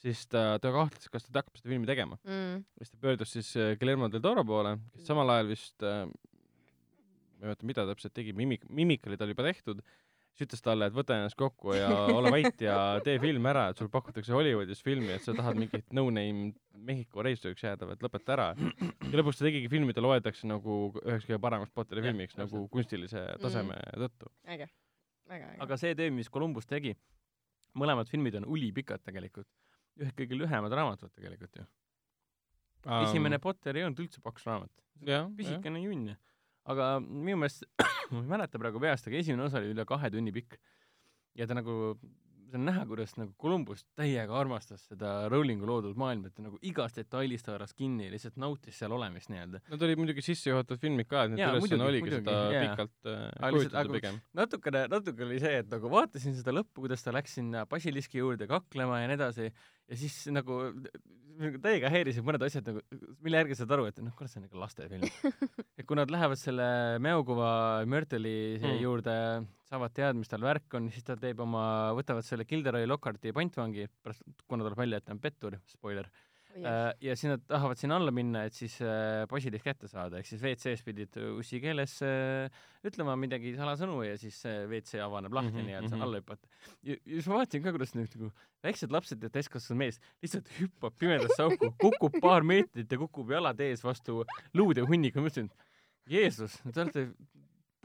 siis ta, ta kahtles, kas ta hakkab seda filmi tegema. Mm. siis ta pöördus siis äh, Guillermo del Toro poole, kes samal ajal vist äh, ma ei mäleta, mida täpselt tegi, Mimik-, Mimik oli tal juba tehtud, siis ütles talle, et võta ennast kokku ja ole vait ja tee film ära, et sul pakutakse Hollywoodis filmi, et sa tahad mingit no-name Mehhiko reisijaks jääda, et lõpeta ära. ja lõpuks ta tegigi filmi, ta loetakse nagu üheks kõige paremaks Potteri filmiks nagu kunstilise taseme tõttu. äge, väga äge. aga see töö, mis Columbus tegi, mõlemad filmid on ulipikad tegelikult. ühed kõige lühemad raamatud tegelikult ju. esimene Potter ei olnud üldse paks raamat. pisikene junn. Aga minu meelest, ma ei mäleta praegu peast, aga esimene osa oli üle kahe tunni pikk. ja ta nagu, see on näha, kuidas nagu Columbus täiega armastas seda Rowlingu loodud maailma, et ta nagu igast detailist haaras kinni ja lihtsalt nautis seal olemist nii-öelda. Nad olid muidugi sissejuhatavad filmid ka, et Jaa, ülesanne oligi muidugi, seda jaa. pikalt äh, kujutada aga- pigem. natukene, natuke oli see, et nagu vaatasin seda lõppu, kuidas ta läks sinna basiliski juurde kaklema ja nii edasi ja siis nagu nagu täiega häirisid mõned asjad nagu, mille järgi saad aru, et noh, kurat, see on ikka lastefilm. et kui nad lähevad selle Mäokova Mörteli Mm. mm. juurde, saavad teada, mis tal värk on, siis ta teeb oma, võtavad selle Gilderoy Lockharti pantvangi, pärast, kuna tuleb välja, et ta on pettur, spoiler, Äh, ja siis nad tahavad sinna alla minna, et siis äh, poisid kätte saada, ehk siis WC-s pidid ussi keeles äh, ütlema midagi salasõnu ja siis WC avaneb lahti mm, -hmm, nii et mhm. saad alla hüpata. ja, siis ma vaatasin ka, kuidas need nagu väiksed lapsed ja täiskasvanud mees lihtsalt hüppab pimedasse auku, kukub paar meetrit ja kukub jalad ees vastu luude hunniku, ma mõtlesin, Jeesus, te olete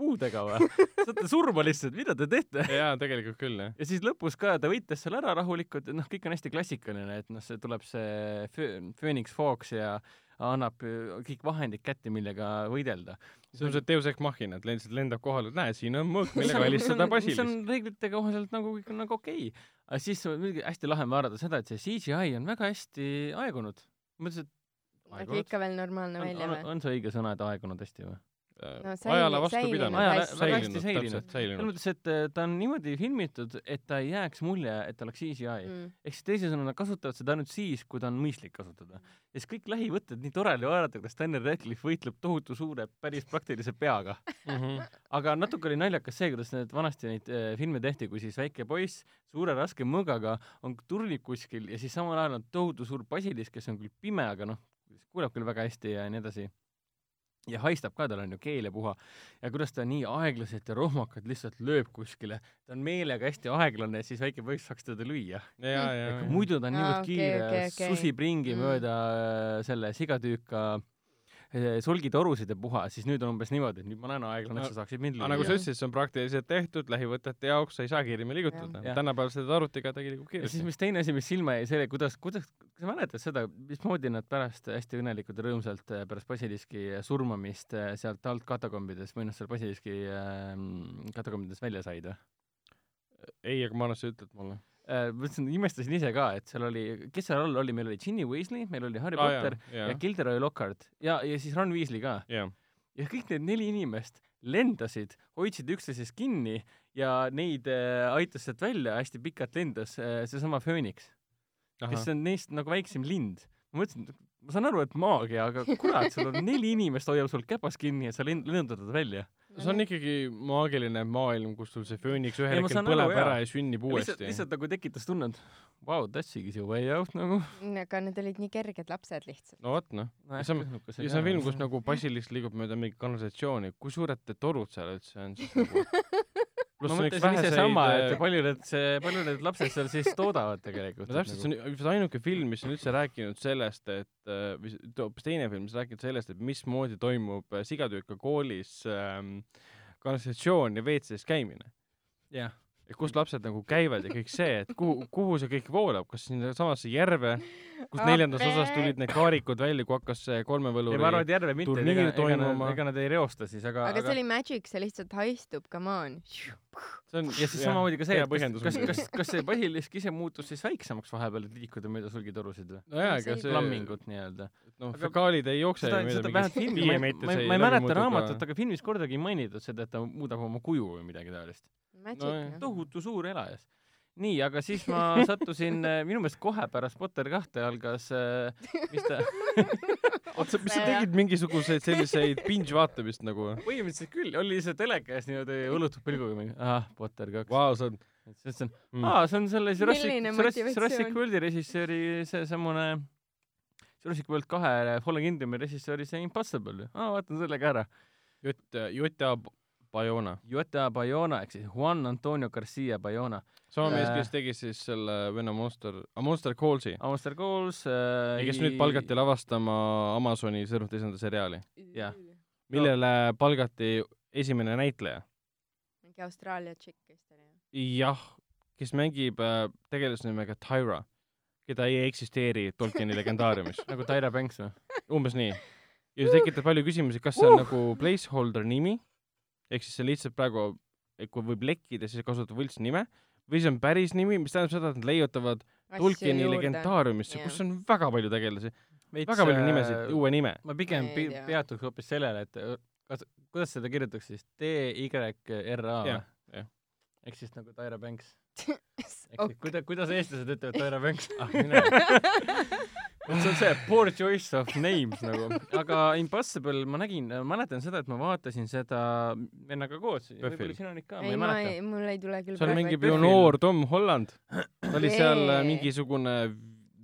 puudega või? saate surma lihtsalt, mida te teete? jaa, tegelikult küll, jah. ja siis lõpus ka ta võitles seal ära rahulikult, noh, kõik on hästi klassikaline, et noh, see tuleb see Phoenix Fox ja annab äh, kõik vahendid kätte, millega võidelda. see on see Deus Ex Machina, et lihtsalt lendab kohale, et näe, siin on mõõk, millega helistada on, see on reeglite kohaselt nagu kõik on nagu okei okay.. aga siis hästi lahe on vaadata seda, et see CGI on väga hästi aegunud. mõtlesin, et nägi ikka veel normaalne on, välja on, või? on see õige sõna, et aegunud hästi või? No säili- ajale vastu pidanud. Hästi. säilinud, selles mõttes, et äh, ta on niimoodi filmitud, et ta ei jääks mulje, et ta oleks CGI mm.. Mm. ehk siis teisisõnu, nad kasutavad seda ainult siis, kui ta on mõistlik kasutada. ja siis kõik lähivõtted, nii tore oli vaadata, kuidas Daniel Radcliffe võitleb tohutu suure, päris praktilise peaga. Mhm. aga natuke oli naljakas see, kuidas need vanasti neid äh, filme tehti, kui siis väike poiss suure raske mõõgaga on turnib kuskil ja siis samal ajal on tohutu suur basilis, kes on küll pime, aga noh, kuuleb küll väga hästi ja nii edasi. Ja haistab ka, tal on ju keel ja puha. ja kuidas ta nii aeglaselt ja rohmakalt lihtsalt lööb kuskile, ta on meelega hästi aeglane, siis väike poiss saaks teda lüüa. ja, ja, ja. muidu ta on niivõrd okei, kiire okei, okei. susib ringi Mm. mööda äh, selle sigatüüka äh, sulgitorusid ja puha, siis nüüd on umbes niimoodi, et nüüd ma näen aeglane, et sa saaksid mind aga nagu lüüa sa ütlesid, see on praktiliselt tehtud lähivõtete jaoks, sa ei saa kiiremini liigutada tänapäeval seda arvutiga tegelikult ja siis, kiiresti. mis teine asi, mis silma jäi, see, kuidas, kuidas, kas sa mäletad seda, mismoodi nad pärast hästi õnnelikult ja rõõmsalt äh, pärast Basiliski surmamist äh, sealt alt katakombides või noh, seal Basiliski äh, katakombides välja said või? ei, aga ma arvan, et sa ütled mulle. Äh, mõtlesin, imestasin ise ka, et seal oli, kes seal all oli, meil oli Ginny Weasley, meil oli Harry aa Potter jaa, ja jaa, Gilderoy Lockhart ja, ja siis Ron Weasley ka. ja kõik need neli inimest lendasid, hoidsid üksteisest kinni ja neid äh, aitas sealt välja, hästi pikalt lendas äh, seesama Phoenix, kes on neist nagu väiksem lind. ma mõtlesin, ma saan aru, et maagia, aga kurat, sul on neli inimest hoiab sul käpas kinni ja sa lend-, lendad välja. see on ikkagi maagiline maailm, kus sul see fööniks ühel hetkel aru, põleb jaa. ära ja sünnib uuesti. lihtsalt nagu tekitas tunne, et vau, that's is your way out nagu. aga need olid nii kerged lapsed lihtsalt. no vot noh, ja see on, ja see on film, kus nagu basilist liigub mööda mingit kanalisatsiooni, kui suured need torud seal üldse on siis nagu ma mõtlesin ise sama, et palju need, see, palju need lapsed seal siis toodavad tegelikult. no täpselt, see on see ainuke film, mis on üldse rääkinud sellest, et äh, või hoopis teine film, mis on rääkinud sellest, et mismoodi toimub äh, sigatüüka koolis ähm, kanalisatsioon ja WC-s käimine. jah, et kus lapsed nagu käivad ja kõik see, et kuhu, kuhu see kõik voolab, kas sinnasamasse järve, kus neljandas osas tulid need kaarikud välja, kui hakkas see kolme ei ma arvan, et järve mitte, turniir ega, ega, toimuma. ega nad ei reosta siis, aga, aga see oli magic, see lihtsalt haistub, come on. see on ja siis samamoodi ka see, et kas, kas, kas, kas see basilisk ise muutus siis väiksemaks vahepeal, et liikuda mööda sulgitorusid või? no jaa, See ega see lammingut nii-öelda. noh, Aga fekaalid ei jookse seda, seda vähemalt filmis, viie ma ei, ma ma ei mäleta raamatut, aga filmis kordagi ei mainitud seda, et ta muudab oma kuju või midagi taolist. Tohutu suur elajas. nii, aga siis ma sattusin, minu meelest kohe pärast Potter kahte algas, mis ta, oota, mis sa tegid mingisuguseid selliseid binge vaatamist nagu? põhimõtteliselt küll, oli lihtsalt teleka ees niimoodi õlutud pilguga mingi, ahah, Potter kaks. Vau, see on siis ütlesin, mm. aa, see on selle Jurassic, Jurassic, Worldi režissööri seesamune Jurassic World kahe Fallen Kingdomi režissööri see Impossible. aa, vaatan selle ka ära. Jutt, Juta Bayona. Jota Bayona ehk siis Juan Antonio Garcia Bayona. sama mees, Äh. kes tegi siis selle vene Monster, Monster Calls'i. Monster Calls äh,. kes nüüd palgati lavastama Amazoni Sõrmute isanda seriaali, Jah. millele palgati esimene näitleja. mingi Austraalia tšikk vist oli. jah, kes mängib äh, tegelase nimega Tyra, keda ei eksisteeri Tolkieni legendaariumis. nagu Tyra Banks või? umbes nii. ja see tekitab palju küsimusi, kas see on uh! nagu placeholder nimi, ehk siis see lihtsalt praegu, kui võib lekkida, siis kasutab võltsnime, või see on päris nimi, mis tähendab seda, et nad leiutavad Tolkieni legendaariumisse, Jah. kus on väga palju tegelasi, väga palju nimesid, uue nime. ma pigem pi- peatuks hoopis sellele, et äh, kas, kuidas seda kirjutaks siis, D-Y-R-A või Jah,? jah. ehk siis nagu Tyra Banks. ehk Ok. siis kuida-, kuidas eestlased ütlevad Tyra Banks? ah, mine. see on see poor choice of names nagu, aga Impossible ma nägin, mäletan seda, et ma vaatasin seda vennaga koos, võib-olla sina olid ka, ma ei, ei ma mäleta ei, mul ei tule küll seal mängib ju noor Tom Holland. ta oli seal äh, mingisugune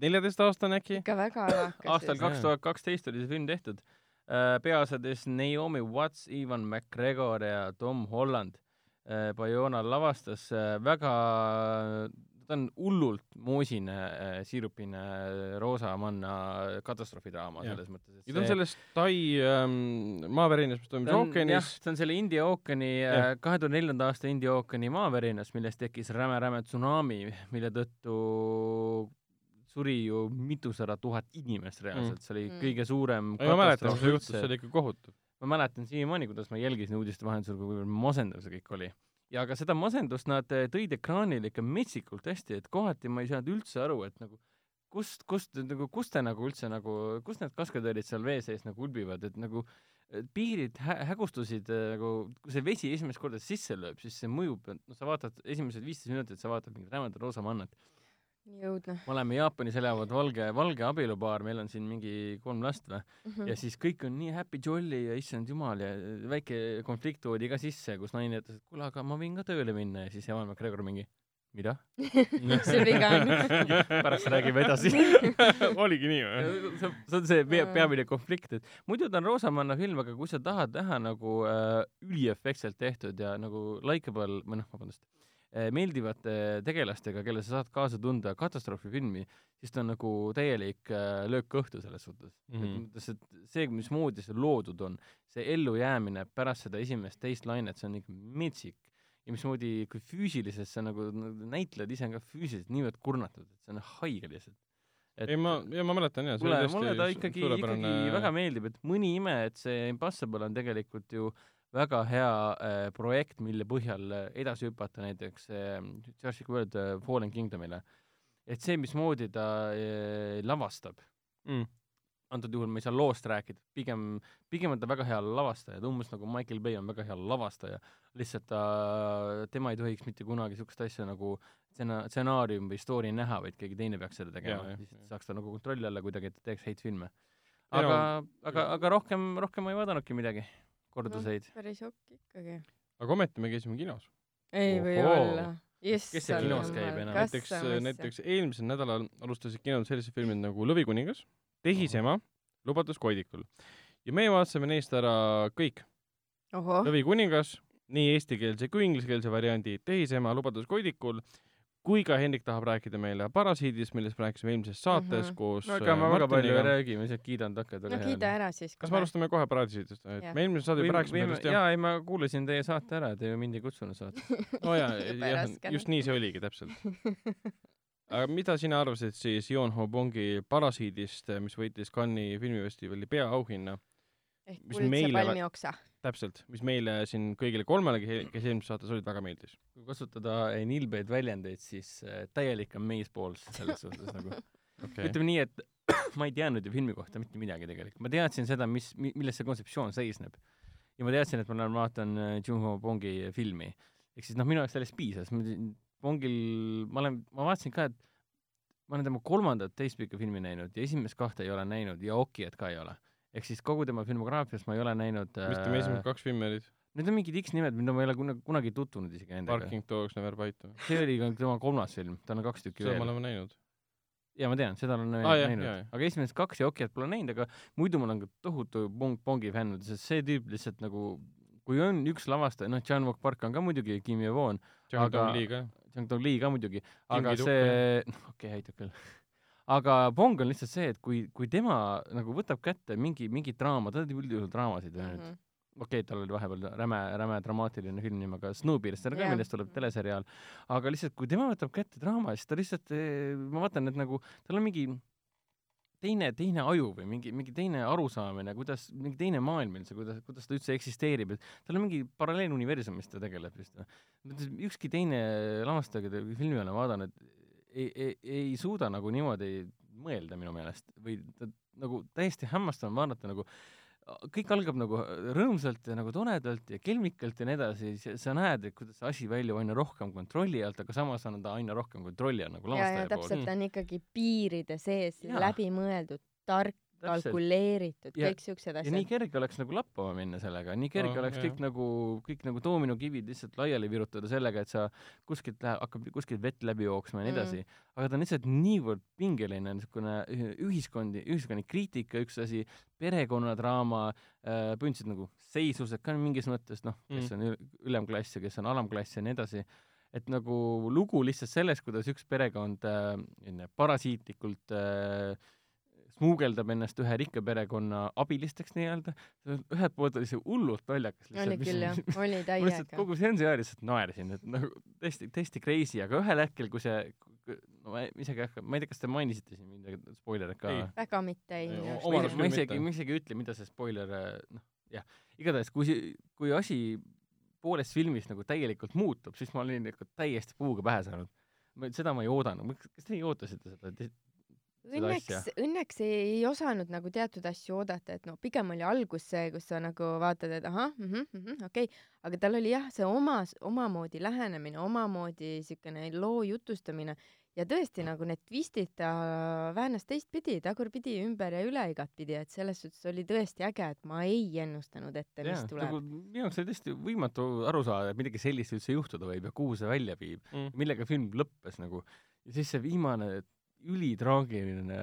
neljateistaastane äkki. ikka väga alakas. aastal kaks tuhat kaksteist oli see film tehtud. peaosades Naomi Watts, Ivan McGregor ja Tom Holland. Bayona lavastas äh, väga ta on hullult moosine äh, siirupine äh, roosamanna katastroofidraama selles mõttes, et ja ta on sellest Tai ähm, maavärinast, mis ta jah, ookeanis. see on selle India ookeani, kahe tuhande neljanda aasta India ookeani maavärinas, millest tekkis räme-räme tsunami, mille tõttu suri ju mitusada tuhat inimest reaalselt, see oli Mm. kõige suurem ma mäletan, katastroof see juhtus, see oli ikka kohutav. Ma mäletan siiamaani, kuidas ma jälgisin uudiste vahendusel, kuivõrd masendav see kõik oli. ja ka seda masendust nad eh, tõid ekraanile ikka metsikult hästi, et kohati ma ei saanud üldse aru, et nagu kust, kust nagu, kust te nagu üldse nagu, kust need kaskadöörid seal vee sees nagu ulbivad, et nagu eh, piirid hä- hägustusid eh, nagu, kui see vesi esimest korda sisse lööb, siis see mõjub, noh, sa vaatad esimesed viisteist minutit, sa vaatad mingit rämedat roosa mannat. Nii õudne me oleme Jaapanis elavad valge, valge abielupaar, meil on siin mingi kolm last või, Mhm. ja siis kõik on nii happy jolly ja issand jumal ja väike konflikt toodi ka sisse, kus naine ütles, et kuule, aga ma võin ka tööle minna ja siis Evan McGregor mingi, mida? sul viga on. pärast räägime edasi. oligi nii või? see see on see pea- peamine konflikt, et muidu ta on roosamanna film, aga kui sa tahad näha nagu äh, üliefektselt tehtud ja nagu likeable või noh, vabandust meeldivate tegelastega, kelle sa saad kaasa tunda katastroofifilmi, siis ta on nagu täielik äh, löök kõhtu selles suhtes mm. Mhm. -hmm. mõttes, et see, mismoodi see loodud on, see ellujäämine pärast seda esimest-teist lainet, see on ikka metsik ja mismoodi, kui füüsiliselt sa nagu näitlejad ise on ka füüsiliselt niivõrd kurnatud, et see on haige lihtsalt. ei ma, ja ma mäletan jah, see mulle, oli mulle ta tõesti ikkagi, suurepärane ikkagi väga meeldib, et mõni ime, et see Impossible on tegelikult ju väga hea äh, projekt, mille põhjal äh, edasi hüpata näiteks äh, Jurassic World äh, Fallen Kingdomile. et see, mismoodi ta äh, lavastab mm.. antud juhul me ei saa loost rääkida, pigem, pigem on ta väga hea lavastaja, ta umbes nagu Michael Bay on väga hea lavastaja, lihtsalt ta, tema ei tohiks mitte kunagi niisugust asja nagu stsenaarium või story näha, vaid keegi teine peaks seda tegema siis saaks ta nagu kontrolli alla kuidagi, et ta teeks häid filme. Aga, aga, aga rohkem, rohkem ma ei vaadanudki midagi, korduseid no.. päris okk ikkagi. aga ometi me käisime kinos. ei või olla. Kes see kinos käib enam? näiteks, näiteks eelmisel nädalal alustasid kinod sellised filmid nagu Lõvikuningas, Tehisema, Lubatus koidikul. ja meie vaatasime neist ära kõik. Lõvikuningas, nii eestikeelse kui inglisekeelse variandi Tehisema, Lubatus koidikul, kui ka Hendrik tahab rääkida meile Parasiidist, millest me rääkisime eelmises saates Mhm. koos aga ma äh, väga palju ei räägi, ma lihtsalt kiidan takket no kiida ära siis kas me alustame kohe Parasiidist? me eelmine saade juba rääkisime sellest jah? jaa, ei ma kuulasin teie saate ära, te ju mind ei kutsunud saate. oo jaa, jah just nii see oligi täpselt. aga mida sina arvasid siis Yoon Ho-Bongi Parasiidist, mis võitis Cannes'i filmifestivali peaauhinna, ehk meile- palmioksa. täpselt, mis meile siin kõigile kolmele, kes eelmises saates olid, väga meeldis. kui kasutada nilbeid väljendeid, siis eh, täielik amazeballs selles suhtes nagu. okei, ütleme nii, et ma ei teadnud ju filmi kohta mitte midagi tegelikult, ma teadsin seda, mis, milles see kontseptsioon seisneb. ja ma teadsin, et ma lähen vaatan äh, Junho Bongi filmi. ehk siis noh, minu jaoks sellest piisas, Bongil, ma olen, ma vaatasin ka, et ma olen tema kolmandat teistpikka filmi näinud ja esimest kahte ei ole näinud ja Okiat ka ei ole. Ehk siis kogu tema filmograafias ma ei ole näinud mis tema esimesed kaks filmi olid? Need on mingid X-nimed, mida ma ei ole kunagi, kunagi tutvunud isegi nendega. Parking Dogs Never Bite. see oli ka tema kolmas film, tal on kaks tükki seda veel me. oleme näinud. jaa, ma tean, seda olen Aa, jah, näinud aga esimesed kaks ja Okiat pole näinud, aga muidu ma olen ka tohutu Bong, Bongi fänn, sest see tüüp lihtsalt nagu kui on üks lavastaja, noh, John Walk Park on ka muidugi Kim John Aga-. John Dong Lee ka muidugi, aga see, noh, okei aitab küll. Aga Bong on lihtsalt see, et kui, kui tema nagu võtab kätte mingi, mingi draama, ta teeb üldjuhul draamasid Mhm. ju nüüd, okei okay,, tal oli vahepeal räme, räme dramaatiline film nimega Snowpiercer ka Jah. yeah., millest tuleb teleseriaal, aga lihtsalt kui tema võtab kätte draama, siis ta lihtsalt, ma vaatan, et nagu tal on mingi teine, teine aju või mingi, mingi teine arusaamine, kuidas, mingi teine maailm üldse, kuidas, kuidas ta üldse eksisteerib, et tal on mingi paralleeluniversum, mis ta tegeleb vist. ükski teine lavastaja, keda filmi olen vaadanud, ei, ei, ei suuda nagu niimoodi mõelda minu meelest või ta nagu täiesti hämmastav on vaadata nagu kõik algab nagu rõõmsalt ja nagu toredalt ja kelmikalt ja nii edasi, sa näed, et kuidas see asi väljub aina rohkem kontrolli alt, aga samas on ta aina rohkem kontrolli all nagu ja, ja lavastaja poolt. täpselt, ta on ikkagi piiride sees läbimõeldud, tark. kalkuleeritud, kõik siuksed ja nii asjad. kerge oleks nagu lappama minna sellega, nii kerge Aa, oleks jah. kõik nagu, kõik nagu doominokivid lihtsalt laiali virutada sellega, et sa kuskilt läheb, hakkab kuskilt vett läbi jooksma ja nii Mm. edasi. aga ta on lihtsalt niivõrd pingeline, niisugune ühiskondi, ühiskonna kriitika üks asi, perekonnadraama äh,, põhimõtteliselt nagu seislused ka mingis mõttes, noh, kes Mm. on ül- ülemklass ja kes on alamklass ja nii edasi, et nagu lugu lihtsalt sellest, kuidas üks perekond äh, parasiitlikult äh, smuugeldab ennast ühe rikka perekonna abilisteks nii-öelda, ühelt poolt oli see hullult naljakas oli küll jah, oli täiega. kogu seansi ajal lihtsalt naersin, et nagu täiesti, täiesti crazy, aga ühel hetkel, kui see, no ma isegi ei hakka, ma ei tea, kas te mainisite siin midagi, spoilerit ka väga mitte ei ma isegi, ma isegi ei ütle, mida see spoiler, noh, jah, igatahes kui see, kui asi poolest filmist nagu täielikult muutub, siis ma olin nagu täiesti puuga pähe saanud. seda ma ei oodanud, kas teie ootasite seda? Õnneks õnneks ei, ei osanud nagu teatud asju oodata, et no pigem oli algus see, kus sa nagu vaatad, et ahah mm -hmm, mm -hmm, okei okay., aga tal oli jah, see oma, omamoodi lähenemine, omamoodi siukene loo jutustamine ja tõesti nagu need twistid ta väänas teistpidi, tagurpidi, ümber ja üle igatpidi, et selles suhtes oli tõesti äge, et ma ei ennustanud ette, mis jaa, tuleb nagu minu jaoks oli tõesti võimatu aru saada, et midagi sellist üldse juhtuda võib ja kuhu see välja viib Mm. millega film lõppes nagu. ja siis see viimane ülitraagiline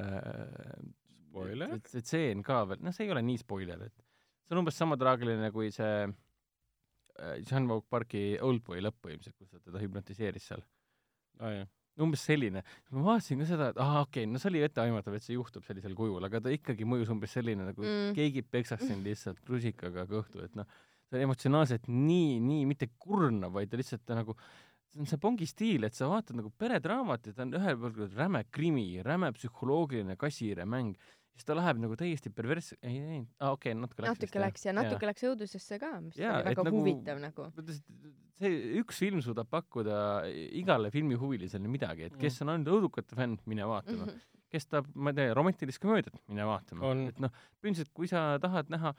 Spoiler? see tseen ka veel, noh, see ei ole nii spoiler, et see on umbes sama traagiline kui see äh, Jean Vaug Parki Oldboy lõpp põhimõtteliselt, kus ta teda hüpnotiseeris seal. jah, umbes selline. ma vaatasin ka seda, et aa okei okay,, no see oli etteaimatav, et see juhtub sellisel kujul, aga ta ikkagi mõjus umbes selline nagu Mm. keegi peksaks sind lihtsalt rusikaga kõhtu, et noh, see on emotsionaalselt nii, nii mitte kurnav, vaid ta lihtsalt ta nagu see on see Bongi stiil, et sa vaatad nagu peredraamat ja ta on ühelt poolt räme krimi, räme psühholoogiline kasiiremäng, siis ta läheb nagu täiesti pervers-, ei, ei, aa okei okay,, natuke läks natuke läks ja natuke läks õudusesse ka, mis Jaa, oli väga nagu- huvitav nagu. et see üks film suudab pakkuda igale filmihuvilisele midagi, et kes on ainult õudukate fänn, mine vaatama mm. -hmm. kes tahab, ma ei tea, romantilist komöödiat, mine vaatama et noh, põhimõtteliselt kui sa tahad näha,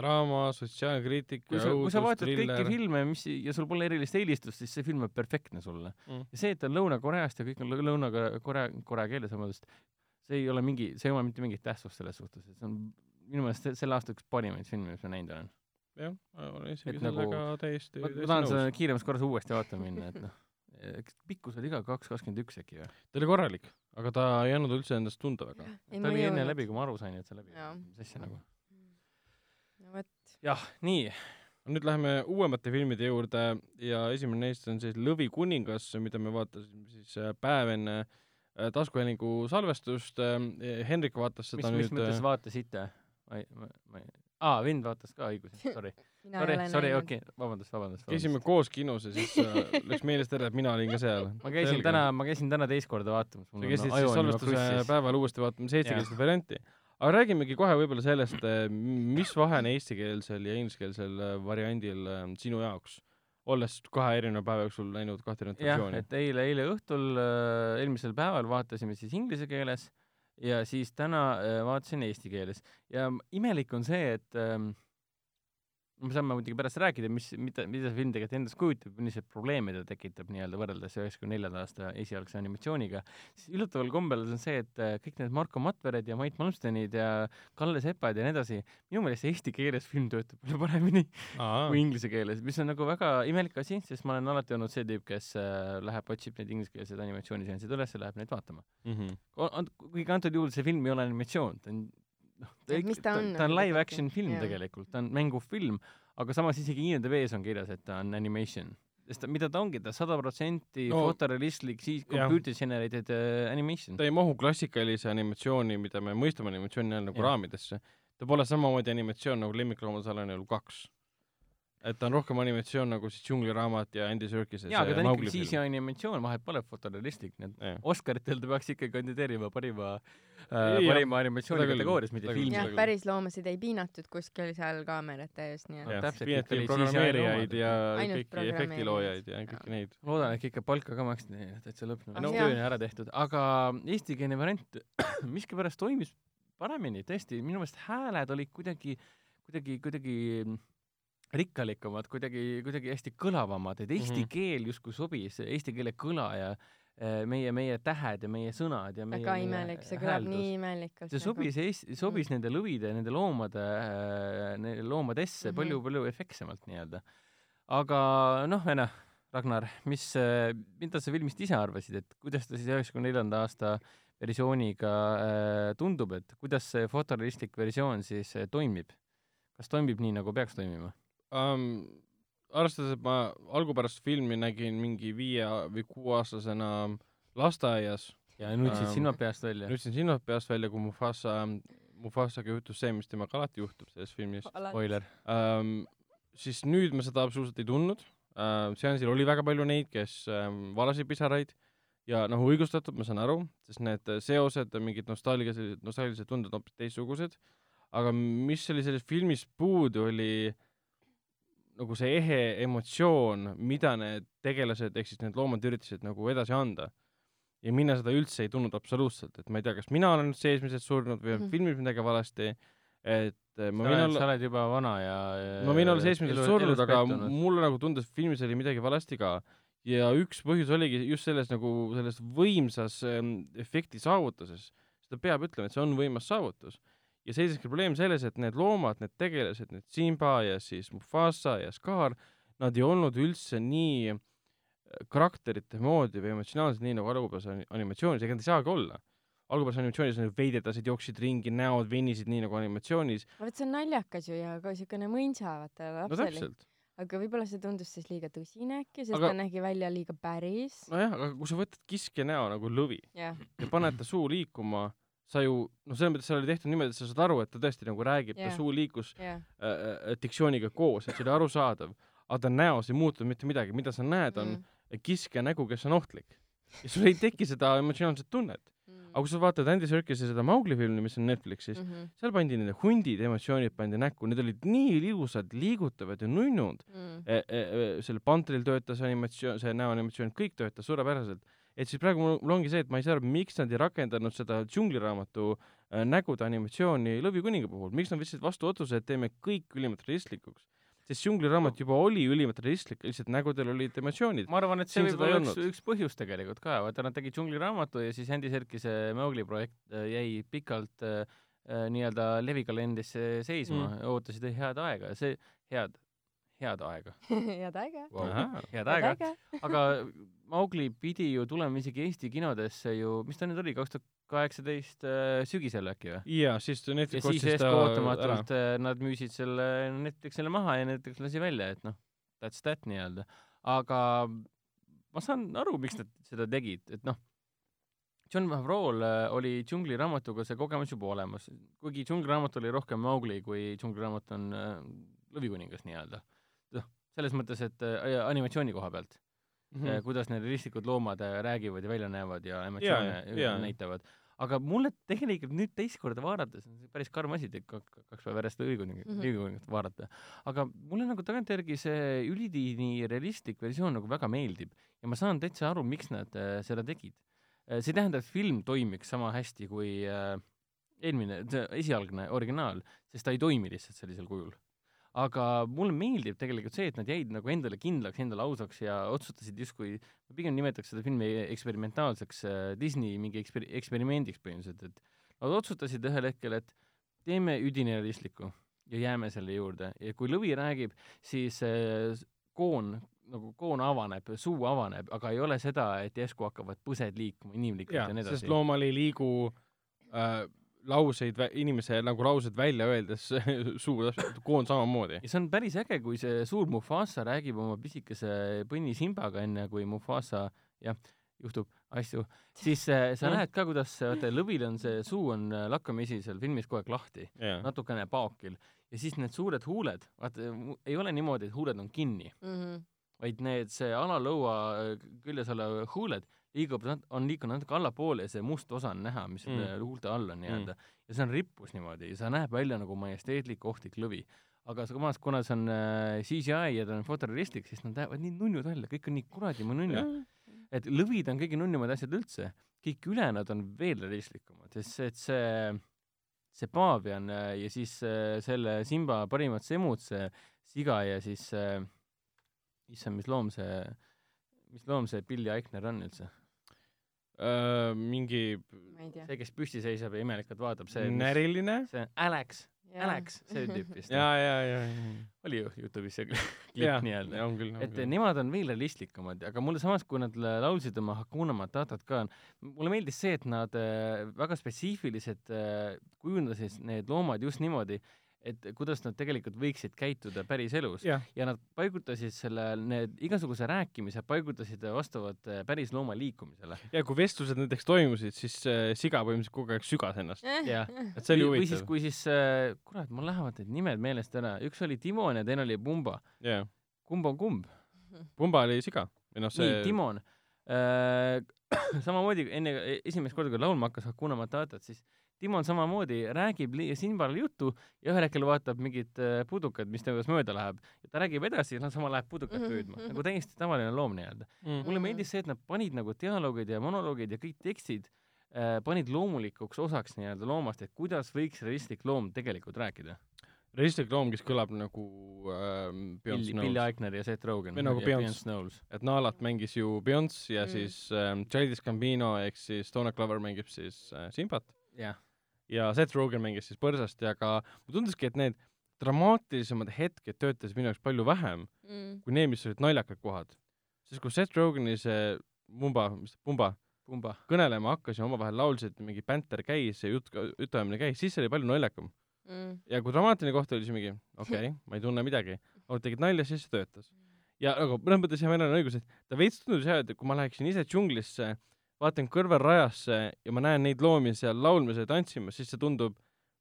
draama, sotsiaalkriitika, kui sa, kui sa vaatad kõiki triller. filme, mis ja sul pole erilist eelistust, siis see film on perfektne sulle Mm. ja see, et ta on Lõuna-Koreast ja kõik on lõ- Lõuna-Korea, korea keeles vabandust, see ei ole mingi, see ei oma mitte mingit tähtsust selles suhtes, et see on minu meelest se- selle aasta üks parimaid filme, mis ma näinud olen. jah, olen isegi Et nagu- sellega täiesti, ma ma tahan seda kiiremas korras uuesti vaatama minna, et noh, pikkus oli ka kaks kakskümmend üks äkki või? ta oli korralik, aga ta ei andnud üldse endast tunda väga. ta oli enne läbi, kui ma aru sain, et see läbi mis asja nagu. jah, nii, nüüd läheme uuemate filmide juurde ja esimene neist on siis Lõvikuningas, mida me vaatasime siis äh, päev enne äh, taskuhäälingu salvestust. Hendrik vaatas mis seda, mis nüüd mõttes. vaatasite? ma ei, ma, ei, aa, Vind vaatas ka õigus, sorry, sorry sorry, okei, vabandust, vabandust, käisime koos kinos ja siis äh, läks meelest ära, et mina olin ka seal. ma käisin täna, ma käisin täna teist korda vaatamas. sa käisid siis salvestuse päeval uuesti vaatamas eestikeelset varianti. Aga räägimegi kohe võib-olla sellest, mis vahe on eestikeelsel ja ingliskeelsel äh, variandil äh, sinu jaoks, olles kahe erineva päeva jooksul näinud kahte erinevat jah, versiooni. et eile, eile õhtul, eelmisel päeval vaatasime siis inglise keeles ja siis täna äh, vaatasin eesti keeles ja imelik on see, et ähm, me saame muidugi pärast rääkida, mis, mida, mida see film tegelikult endast kujutab, milliseid probleeme ta tekitab nii-öelda võrreldes üheksakümne neljanda aasta esialgse animatsiooniga, siis üllataval kombel on see, et äh, kõik need Marko Matvered ja Mait Malmstenid ja Kalle Sepad ja nii edasi, minu meelest eesti keeles film töötab palju paremini kui inglise keeles, mis on nagu väga imelik asi, sest ma olen alati olnud see tüüp, kes äh, läheb, otsib neid ingliskeelseid animatsiooniseansid üles ja läheb neid vaatama. kuigi antud juhul see film ei ole animatsioon, ta on noh, ta, ta on ta on nagu live tegelikult? action film Jaa. tegelikult, ta on mängufilm, aga samas isegi IMDB-s on kirjas, et ta on animation. sest ta, mida ta ongi, ta sada protsenti No, fotorealistlik, siis computer generated äh, animation. ta ei mahu klassikalise animatsiooni, mida me mõistame animatsiooni all nagu Jah. raamidesse. ta pole samamoodi animatsioon nagu Lemmikloomasalane elu kaks. Et ta on rohkem animatsioon nagu siis Džungliraamat ja Andy Serkis jaa, aga ta on ikkagi siis animatsioon, vahet pole fotorealistlik, need Jah. Oscaritel ta peaks ikkagi kandideerima parima äh,, parima animatsiooni kategoorias, mitte filmi jah päris loomasid ei piinatud kuskil seal kaamerate ees, nii et täpselt, piinati ikka oli programmeerijaid ja kõiki efektiloojaid ja kõiki neid. loodan, et ikka palka ka maksti neile, täitsa lõpp Ah, no,. töö on ära tehtud, aga eestikeelne variant miskipärast toimis paremini, tõesti, minu meelest hääled olid kuidagi, kuidagi, kuidagi rikkalikumad, kuidagi, kuidagi hästi kõlavamad, et eesti mm. -hmm. keel justkui sobis, eesti keele kõla ja eh, meie, meie tähed ja meie sõnad ja meie väga imelik, see kõlab nii imelikult. see sobis Eesti, sobis Mm. nende lõvide, nende loomade, loomadesse Mhm. palju-palju efektsemalt nii-öelda. aga noh, Vene, Ragnar, mis, mida sa filmist ise arvasid, et kuidas ta siis üheksakümne neljanda aasta versiooniga tundub, et kuidas see fotorealistlik versioon siis toimib? kas toimib nii, nagu peaks toimima? um,. arvestades, et ma algupärast filmi nägin mingi viie või kuueaastasena lasteaias, ja nutsid Ähm, silmad peast välja. nutsin silmad peast välja, kui Mufasa, Mufasaga juhtus see, mis temaga alati juhtub selles filmis spoiler. ähm,. siis nüüd ma seda absoluutselt ei tundnud äh,. seansil oli väga palju neid, kes ähm, valasid pisaraid ja noh, õigustatud, ma saan aru, sest need seosed, mingid nostalgilised, nostalgilised tunded on hoopis teistsugused. aga mis oli selles filmis puudu, oli nagu see ehe emotsioon, mida need tegelased ehk siis need loomad üritasid nagu edasi anda. ja mina seda üldse ei tundnud absoluutselt, et ma ei tea, kas mina olen seesmiselt surnud või on Mhm. filmis midagi valesti, et äh, ma võin olla sa oled juba vana ja ma võin olla seesmiselt surnud, aga mulle nagu tundus, et filmis oli midagi valesti ka. ja üks põhjus oligi just selles nagu, selles võimsas ähm, efekti saavutuses. seda peab ütlema, et see on võimas saavutus. Ja seiseski probleem selles, et need loomad, need tegelased, need Simba ja siis Mufasa ja Scar, nad ei olnud üldse nii äh, karakterite moodi või emotsionaalsed, nii nagu algupärases ani- animatsioonis, ega nad ei saagi olla. algupärases animatsioonis nad veidetasid, jooksid ringi, näod venisid nii nagu animatsioonis. vot see on naljakas ju ja ka siukene mõnsa vaata no lapsele. täpselt. aga võib-olla see tundus siis liiga tõsine äkki, sest Aga- ta nägi välja liiga päris. nojah, aga kui sa võtad kiskja näo nagu lõvi jah, ja paned ta suu liikuma, sa ju, noh, selles mõttes seal oli tehtud niimoodi, et sa saad aru, et ta tõesti nagu räägib yeah., ta suu liikus jah. äh, äh, diktsiooniga koos, et see oli arusaadav. aga ta näos ei muutunud mitte midagi, mida sa näed, on Mm. kiskja nägu, kes on ohtlik. ja sul ei teki seda emotsionaalset tunnet. Mm. aga kui sa vaatad Andy Serkise seda Mowgli filmi, mis on Netflixis, Mhm. seal pandi nende hundide emotsioonid pandi näkku, need olid nii ilusad, liigutavad ja nunnud. Mm. e, e, e, sellel Pantril töötas animatsioon, see näoanimatsioon, kõik töötas suurepäraselt. Et siis praegu mul, mul ongi see, et ma ei saa aru, miks nad ei rakendanud seda džungliraamatu äh, nägude animatsiooni Lõvikuninga puhul, miks nad võtsid vastu otsuse, et teeme kõik ülimalt realistlikuks. sest džungliraamat juba oli ülimalt realistlik, lihtsalt nägudel olid emotsioonid. ma arvan, et see võib olla üks, üks põhjus tegelikult ka, vaata nad tegid džungliraamatu ja siis Andy Serkise Mowgli projekt äh, jäi pikalt äh, äh, nii-öelda levikalendrisse seisma Mm. ootasid head aega ja see, head, head aega head aega. wow. Head aega, aga Mowgli pidi ju tulema isegi Eesti kinodesse ju, mis ta nüüd oli, kaks tuhat kaheksateist äh, sügisel äkki või? jaa, siis ja Netflix siis ta ära. ootamatult äh, nad müüsid selle Netflixile maha ja Netflix lasi välja, et noh, that's that nii-öelda. aga ma saan aru, miks nad seda tegid, et noh, John Favreau'l äh, oli džungliraamatuga see kogemus juba olemas, kuigi džungliraamat oli rohkem Mowgli kui džungliraamat on Lõvikuningas nii-öelda. Selles mõttes, et äh, animatsiooni koha pealt mm., kuidas need realistlikud loomad äh, räägivad ja välja näevad ja emotsioone Jaa, jaa. näitavad. aga mulle tegelikult nüüd teist korda vaadates on see päris karm asi, et kaks, päeva järjest õiguningat mm Mhm. -hmm. õiguningat vaadata. aga mulle nagu tagantjärgi see ülidiini realistlik versioon nagu väga meeldib ja ma saan täitsa aru, miks nad äh, seda tegid. see ei tähenda, et film toimiks sama hästi kui äh, eelmine, see esialgne originaal, sest ta ei toimi lihtsalt sellisel kujul aga mulle meeldib tegelikult see, et nad jäid nagu endale kindlaks, endale ausaks ja otsustasid justkui, ma pigem nimetaks seda filmi eksperimentaalseks äh, Disney mingi eksper-, eksperimendiks põhimõtteliselt, et nad otsustasid ühel hetkel, et teeme üdini realistliku ja jääme selle juurde ja kui lõvi räägib, siis äh, koon nagu koon avaneb, suu avaneb, aga ei ole seda, et järsku hakkavad põsed liikuma inimlikult ja, ja nii, sest edasi. loomal ei liigu äh, lauseid, inimese nagu laused välja öeldes suu täpselt, koon samamoodi. ja see on päris äge, kui see suur Mufasa räägib oma pisikese põnni Simbaga enne, kui Mufasa jah, juhtub asju, siis äh, sa Mm. näed ka, kuidas vaata lõvil on see suu on äh, lakkamisi seal filmis kogu aeg lahti, jaa, natukene paokil ja siis need suured huuled, vaata ei ole niimoodi, et huuled on kinni, Mhm. vaid need, see alalõua äh, küljes olev huuled liiguvad, on liikunud natuke allapoole ja see must osa on näha, mis Mm. selle huulte all on nii-öelda mm.. ja see on rippus niimoodi ja see näeb välja nagu majesteetlik ohtlik lõvi. aga samas, kuna see on äh, CGI ja ta on fotorealistlik, siis nad näevad nii nunnud välja, kõik on nii kuradi nunnu. et lõvid on kõige nunnimad asjad üldse, kõik ülejäänud on veel realistlikumad, sest see, et see, see paavian äh, ja siis äh, selle Simba parimad semud, see siga ja siis äh, issand, mis loom see, mis loom see Billy Eichner on üldse? Äh, mingi see, kes püsti seisab ja imelikult vaatab, see, näriline. see on Alex, Alex, see tüüp vist. jaa, jaa, jaa, jaa. oli ju Youtube'is see klipp, nii-öelda. et küll. nemad on veel realistlikumad, aga mulle samas, kui nad la- laulsid oma Hakuna Matatat ka, mulle meeldis see, et nad äh, väga spetsiifiliselt äh, kujundasid need loomad just niimoodi, et kuidas nad tegelikult võiksid käituda päriselus jah, ja nad paigutasid selle, need igasuguse rääkimise paigutasid vastavalt äh, päris looma liikumisele. ja kui vestlused näiteks toimusid, siis äh, siga põhimõtteliselt kogu aeg sügas ennast. jah, et see oli või siis, huvitav. kui siis äh,, kurat, mul lähevad need nimed meelest ära, üks oli Timon ja teine oli Pumba. kumb on kumb? Pumba oli siga või noh, nii see, Timon äh. samamoodi enne esimest korda, kui laulma hakkas Hakuna Matatat, siis Timon samamoodi räägib li- Simbale juttu ja ühel hetkel vaatab mingit äh, pudukat, mis temast mööda läheb ja ta räägib edasi ja sama läheb pudukat Mhm, püüdma mhm. nagu täiesti tavaline loom nii-öelda. mm. mulle meeldis see, et nad panid nagu dialoogid ja monoloogid ja kõik tekstid äh, panid loomulikuks osaks nii-öelda loomast, et kuidas võiks realistlik loom tegelikult rääkida. realistlik loom, kes kõlab nagu Beyonce Billy, Billy Knowles. Eichner ja Seth Rogen. Või nagu Beyonce. Knowles. et Nalat mängis ju Beyonce ja Mm. mm. siis ähm, Childish Gambino ehk siis Donna Glover mängib siis äh, Simbat jah, ja Seth Rogen mängis siis Põrsast ja ka mulle tunduski, et need dramaatilisemad hetked töötasid minu jaoks palju vähem Mm. kui need, mis olid naljakad kohad. sest kui Seth Rogeni see Mumba, mis ta, Pumba Pumba. kõnelema hakkas ja omavahel laulsid, mingi bänter käis ja jutt, jutuajamine käis, siis see oli palju naljakam. Mm. ja kui dramaatiline koht oli siis mingi okei okay,, ma ei tunne midagi, nad tegid nalja, siis see töötas. ja nagu mõnes mõttes jah, meil on õigus, et ta veits tundus jah, et kui ma läheksin ise džunglisse, vaatan kõrvalrajasse ja ma näen neid loomi seal laulmas ja tantsimas, siis see tundub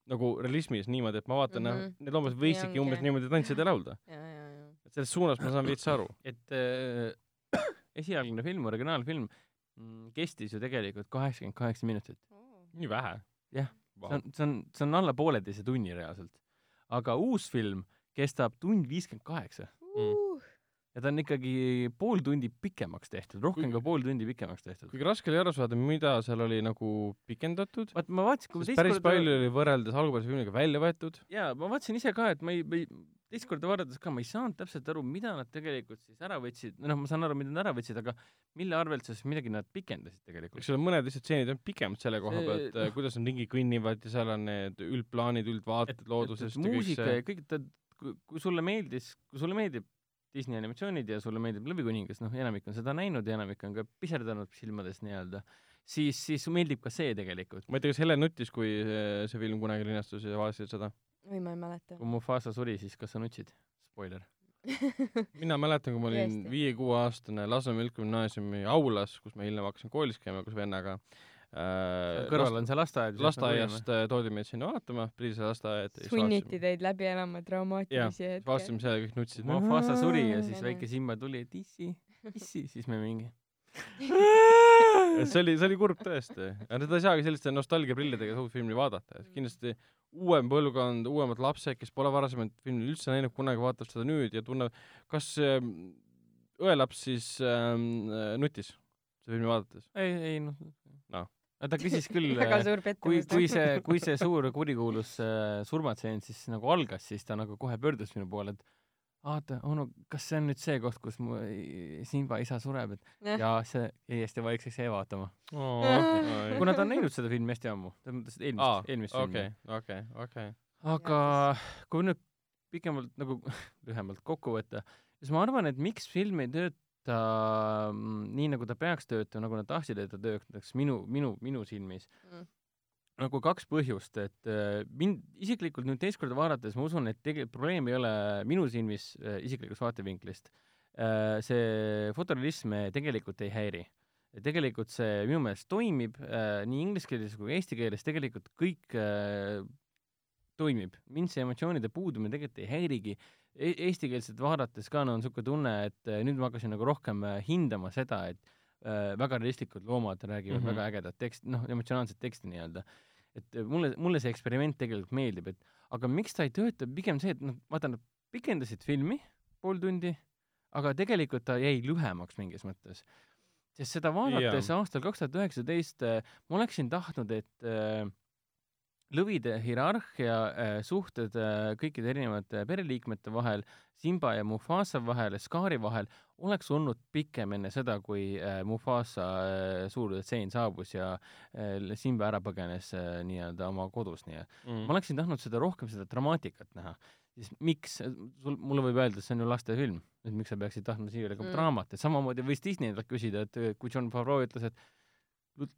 nagu realismis niimoodi, et ma vaatan mm. -hmm. need loomad võiksidki umbes niimoodi tantsida ja laulda. ja, ja, ja. et selles suunas ma saan veits aru. et äh, esialgne film, originaalfilm mm, kestis ju tegelikult kaheksakümmend kaheksa minutit. nii vähe? Jah. see on, see on, see on alla pooleteise tunni reaalselt. aga uus film kestab tund viiskümmend kaheksa ja ta on ikkagi pool tundi pikemaks tehtud, rohkem kui pool tundi pikemaks tehtud. kuigi raske oli aru saada, mida seal oli nagu pikendatud, vaat ma vaatasin, kui ma teist päris korda palju oli võrreldes algupärase filmiga välja võetud. jaa, ma vaatasin ise ka, et ma ei, ma ei, teist korda vaadates ka ma ei saanud täpselt aru, mida nad tegelikult siis ära võtsid, noh, ma saan aru, mida nad ära võtsid, aga mille arvelt siis midagi nad pikendasid tegelikult eks. ole, mõned lihtsalt stseenid on pikemad selle koha pealt, noh. kuidas nad ringi kõnnivad ja seal on need üldplaanid, üldvaated loodusest ja kõik muusika see ja kõik, kui, kui sulle meeldis, kui sulle meeldib Disney animatsioonid ja sulle meeldib Lõvikuningas, noh, enamik on seda näinud ja enamik on ka piserdanud silmades nii-öelda, siis, siis meeldib ka see tegelikult. ma ei tea, kas Helen nuttis, kui see, film kunagi linastus ja vaatasid seda? või ma ei mäleta kui Mufasa suri, siis kas sa nutsid? Spoiler. mina mäletan, kui ma olin viie-kuueaastane Lasnamäe Üldgümnaasiumi aulas, kus ma hiljem hakkasin koolis käima koos vennaga äh,. kõrval on see lasteaed. lasteaiast äh, toodi meid sinna vaatama, Priisa lasteaed. sunniti teid läbi elama dramaatilisi Jah, hetki. vaatasime seal ja kõik nutsid. Mufasa suri ja siis väike Simba tuli, et issi, issi, siis me mingi. et see oli, see oli kurb tõesti. aga seda ei saagi selliste nostalgiaprillidega suurt filmi vaadata, et kindlasti uuem põlvkond, uuemad lapsed, kes pole varasemalt filmi üldse näinud, kunagi vaatavad seda nüüd ja tunnevad, kas äh, õelaps siis äh, nutis seda filmi vaadates? ei, ei noh Noh. no.. ta küsis küll, suur kui, kui see, kui see suur kurikuulus äh, surmatseen siis nagu algas, siis ta nagu kohe pöördus minu poole, et vaata, onu, kas see on nüüd see koht, kus mu i- Simba isa sureb, et ja see jäi hästi vaikseks, jäi vaatama. kuna ta on näinud seda filmi hästi ammu, mõttes, et eelmist, eelmist filmi okei, okei, okei. aga kui nüüd pikemalt nagu lühemalt kokku võtta, siis ma arvan, et miks film ei tööta mm, nii, nagu ta peaks töötama, nagu nad tahtsid, et ta töötaks minu, minu, minu silmis Mm. nagu kaks põhjust, et äh, mind isiklikult nüüd teist korda vaadates ma usun, et tegelikult probleem ei ole minu silmis äh, isiklikust vaatevinklist äh,. see fotorealism tegelikult ei häiri. tegelikult see minu meelest toimib nii inglise keeles kui eesti keeles, tegelikult kõik toimib, mind see emotsioonide puudumine tegelikult ei häirigi. Eestikeelset vaadates ka no on niisugune tunne, et äh, nüüd ma hakkasin nagu rohkem äh, hindama seda, et äh, väga realistlikud loomad räägivad mm. -hmm. väga ägedat teksti, noh, emotsionaalset teksti nii-öelda. et äh, mulle, mulle see eksperiment tegelikult meeldib, et aga miks ta ei tööta, pigem see, et noh, vaata nad pikendasid filmi pool tundi, aga tegelikult ta jäi lühemaks mingis mõttes. sest seda vaadates Jaa. aastal kaks tuhat üheksateist ma oleksin tahtnud, et äh, lõvide hierarhia äh, suhted äh, kõikide erinevate pereliikmete vahel, Simba ja Mufasa vahel, Scaari vahel, oleks olnud pikem enne seda, kui äh, Mufasa äh, suur tseen saabus ja Simba ära põgenes nii-öelda oma kodus nii-öelda. Mm. ma oleksin tahtnud seda rohkem, seda dramaatikat näha. siis miks, sul, mulle võib öelda, et see on ju lastefilm, et miks sa peaksid tahtma siia nagu Mm. draamat, et samamoodi võis Disney endalt küsida, et kui John Favreau ütles, et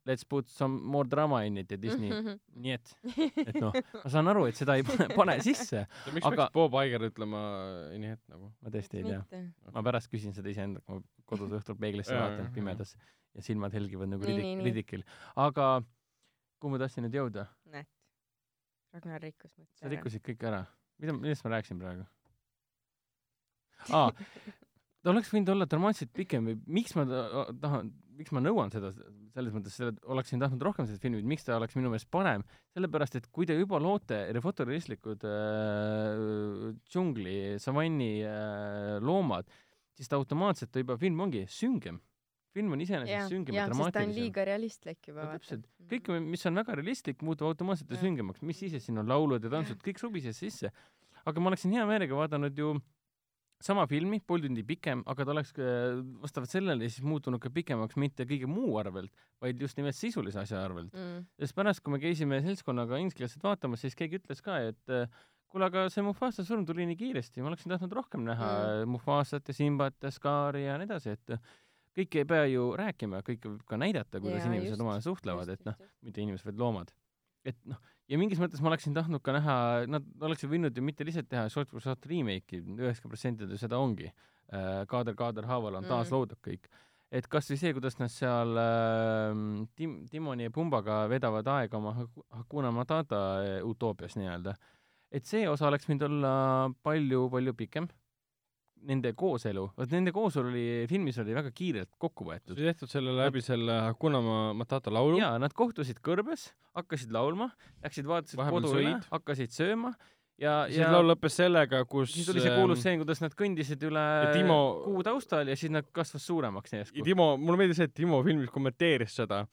let's put some more drama in it ja Disney. Nii et et noh ma saan aru et seda ei pane, pane sisse miks Aga- peaks Bob Iger ütlema nii et nagu? ma tõesti ei tea. Ma pärast küsin seda iseenda kui ma kodus õhtul peeglisse vaatan pimedas ja silmad helgivad nagu ridik- ridikil. Aga kuhu ma tahtsin nüüd jõuda? Näed, Ragnar rikkus mõtte sa. rikkusid kõik ära. Mida millest ma rääkisin praegu? Aa ta oleks võinud olla dramaatiliselt pikem või miks ma ta- tahan miks ma nõuan seda? Selles mõttes selle oleksin tahtnud rohkem seda filmi miks ta oleks minu meelest parem? Sellepärast et kui te juba loote fotorealistlikud äh, džungli savanni äh, loomad siis ta automaatselt ta juba film ongi süngem. Film on iseenesest süngem ja jah, sest ta on dramaatilisem. liiga realistlik juba no täpselt. Kõik, mis on väga realistlik, muutub automaatselt Jah. süngemaks, mis siis, et siin on laulud ja tantsud, kõik subises sisse. aga ma oleksin hea meelega vaadanud ju sama filmi, pool tundi pikem, aga ta oleks äh, vastavalt sellele siis muutunud ka pikemaks mitte kõige muu arvelt, vaid just nimelt sisulise asja arvelt. mm.. sest pärast, kui me käisime seltskonnaga ingliskeelset vaatamas, siis keegi ütles ka, et äh, kuule, aga see Mufasa surm tuli nii kiiresti, ma oleksin tahtnud rohkem näha mm. Mufasat ja Simbat ja Scaari ja nii edasi, et äh, kõike ei pea ju rääkima, kõike võib ka näidata, kuidas Jaa, inimesed omavahel suhtlevad, et noh, mitte inimesed, vaid loomad. et noh, ja mingis mõttes ma oleksin tahtnud ka näha, nad oleksid võinud ju mitte lihtsalt teha short for short remake'i, üheksakümmend protsenti seda ongi. kaader, kaader haaval on Mm. taasloodud kõik. et kas või see, kuidas nad seal äh, Tim-, Timoni ja Pumbaga vedavad aega oma Haku- Hakuna Matata äh, utoopias nii-öelda. et see osa oleks võinud olla palju-palju pikem nende kooselu, vot nende kooselu oli filmis oli väga kiirelt kokku võetud. see tehtud selle läbi selle Hakuna Ma- Matata laulu. jaa, nad kohtusid kõrbes, hakkasid laulma, läksid vaatasid Vahepeal kodu üle sõid., hakkasid sööma ja, siis ja laul lõppes sellega, kus siis tuli see kuulus stseen, kuidas nad kõndisid üle Timo- kuu taustal ja siis nad kasvas suuremaks järsku. Timo, mulle meeldis see, et Timo filmis kommenteeris seda,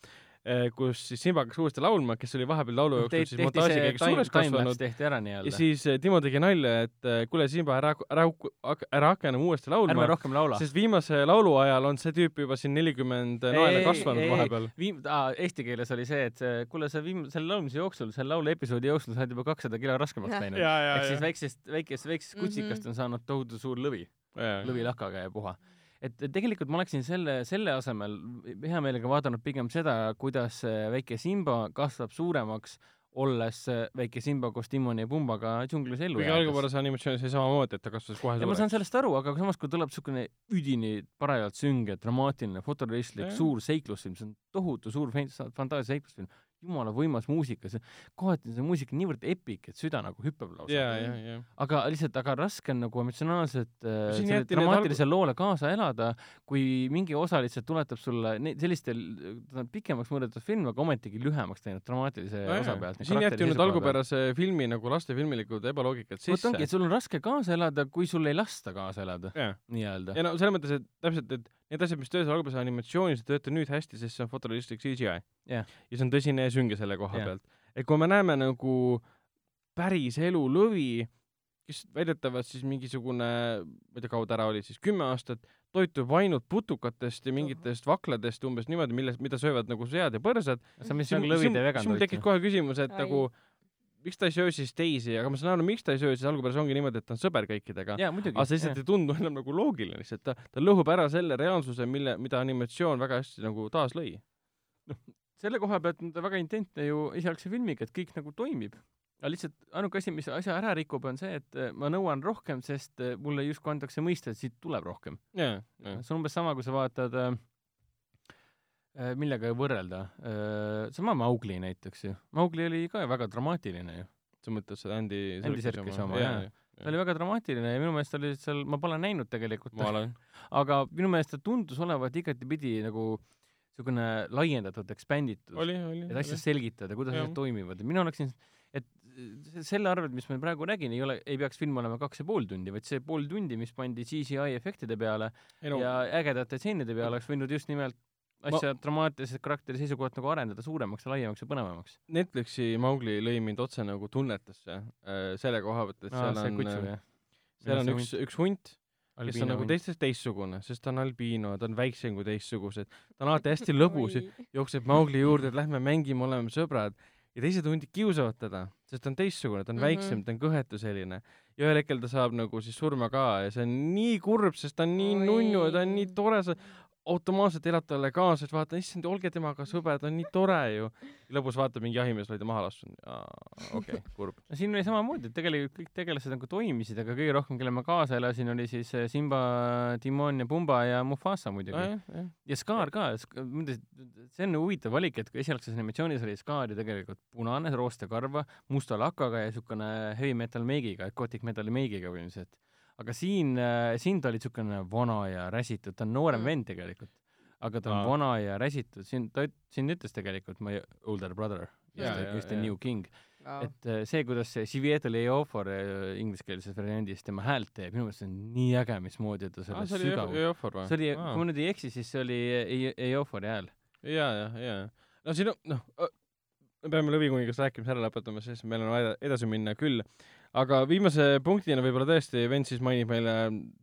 kus siis Simba hakkas uuesti laulma, kes oli vahepeal laulu jooksul siis montaaži käigus suureks kasvanud. tehti ära ja nii-öelda. siis eh, Timo tegi nalja, et eh, kuule, Simba, ära, ära, ära hakka enam uuesti ärme laulma, rohkem laula. sest viimase laulu ajal on see tüüp juba siin nelikümmend naela kasvanud vahepeal. viim-, eesti keeles oli see, et kuule, sa viim-, selle laulmise jooksul, selle laulu episoodi jooksul sa oled juba kakssada kilo raskemaks läinud. ja, ja, ehk siis ja, väiksest, väikest, väiksest Mhm. kutsikast on saanud tohutu suur lõvi. ja, lõvilakaga ja puha. et et tegelikult ma oleksin selle, selle asemel hea meelega vaadanud pigem seda, kuidas väike Simba kasvab suuremaks, olles väike Simba koos Timoni ja Pumbaga džunglis ellu kuigi algupärases animatsioonis oli samamoodi, et ta kasvas kohe ja ma saan suureks. sellest aru, aga samas, kui tuleb niisugune üdini parajalt sünge, dramaatiline, fotorealistlik suur seiklusfilm, see on tohutu suur fan- fantaasia seiklusfilm, jumala võimas muusika, see, kohati on see muusika niivõrd epic, et süda nagu hüppab lausa ja, ja, ja. aga lihtsalt, aga raske on nagu emotsionaalselt äh, dramaatilisele loole kaasa elada, kui mingi osa lihtsalt tuletab sulle ne- sellistel ta on pikemaks mõõdetud film, aga ometigi lühemaks teinud dramaatilise osa pealt. siin jäeti nüüd algupärase filmi nagu lastefilmilikud ebaloogikat vot sisse ongi, et. sul on raske kaasa elada, kui sul ei lasta kaasa elada, jah, nii-öelda. ja no selles mõttes, et täpselt, et need asjad, mis töötasid algupärases animatsioonis, ei tööta nüüd hästi, sest see on fotorealistlik CGI. Jah. ja see on tõsine ja sünge selle koha Jah. pealt. et kui me näeme nagu päris elu lõvi, kes väidetavalt siis mingisugune, ma ei tea, kaua ta ära oli siis, kümme aastat, toitub ainult putukatest ja mingitest vakladest umbes niimoodi, millest, mida söövad nagu sead ja põrsad. see on vist nagu lõvide vegan siis mul toit. kohe küsimus, et Ai. nagu miks ta ei söö siis teisi, aga ma saan aru, miks ta ei söö, siis algupäras ongi niimoodi, et ta on sõber kõikidega. aga see lihtsalt. ei tundu enam nagu loogiline, lihtsalt ta, ta lõhub ära selle reaalsuse, mille, mida animatsioon väga hästi nagu taas lõi. selle koha pealt on ta väga intentne ju esialgse filmiga, et kõik nagu toimib. aga lihtsalt ainuke asi, mis asja ära rikub, on see, et eh, ma nõuan rohkem, sest eh, mulle justkui antakse mõista, et siit tuleb rohkem. jaa, jaa. see on umbes sama, kui sa vaatad äh, millega võrrelda äh,, sama Maugli näiteks ju. Maugli oli ka väga dramaatiline ju. sa mõtled seda Andy Andy Serkisi oma, jaa. ta oli väga dramaatiline ja minu meelest oli seal, ma pole näinud tegelikult, ma olen. aga minu meelest ta tundus olevat igatipidi nagu niisugune laiendatud, expanditud. et asja selgitada, kuidas asjad toimivad ja mina oleksin, et se- selle arvelt, mis ma praegu räägin, ei ole, ei peaks film olema kaks ja pool tundi, vaid see pool tundi, mis pandi CGI efektide peale ei no ja ägedate stseenide peale oleks võinud just nimelt asja ma... dramaatilisest karakteri seisukohalt nagu arendada suuremaks ja laiemaks ja põnevamaks. Netflixi Mowgli lõi mind otse nagu tunnetesse äh, selle koha pealt, et seal see on jah. seal on üks, üks hunt, kes on nagu teistest teistsugune, sest ta on albiino, ta on väiksem kui teistsugused. ta on alati hästi lõbus, jookseb Mowgli juurde, et lähme mängime, oleme sõbrad. ja teised hundid kiusavad teda, sest ta on teistsugune, ta on mm. -hmm. väiksem, ta on kõhetu selline. ja ühel hetkel ta saab nagu siis surma ka ja see on nii kurb, sest ta on nii Oi. nunnu ja ta on nii tore, sa automaatselt elad talle kaasa, et vaata, issand, olge temaga sõber, ta on nii tore ju. lõpus vaatab mingi jahimees oli ta maha lasknud. okei okay, kurb. no siin oli samamoodi, et tegelikult kõik tegelased nagu toimisid, aga kõige rohkem, kelle ma kaasa elasin, oli siis eh, Simba, Timon ja Pumba ja Mufasa muidugi. jah. ja Scar ka, see on huvitav valik, et esialgses animatsioonis oli Scar ju tegelikult punane, roostekarva, musta lakaga ja siukene heavy metal meigiga, gothic metal'i meigiga põhimõtteliselt. Aga siin, siin ta oli siukene vana ja räsitud, ta on noorem Mm. vend tegelikult. aga ta on Aa. vana ja räsitud, siin ta, siin ütles tegelikult my older brother, just jaa. new king. et äh, see, kuidas see Civietal Eofor äh, ingliskeelses variandis tema häält teeb, minu meelest see on nii äge, mismoodi ta aa, selle sügav. See oli, kui ma nüüd ei eksi, siis see oli E- Eofori hääl. ja, ja, ja. no siin on, noh, me peame Lõvikuningast rääkimise ära lõpetama, siis meil on vaja edasi minna küll. Aga viimase punktina võib-olla tõesti vend siis mainib meile,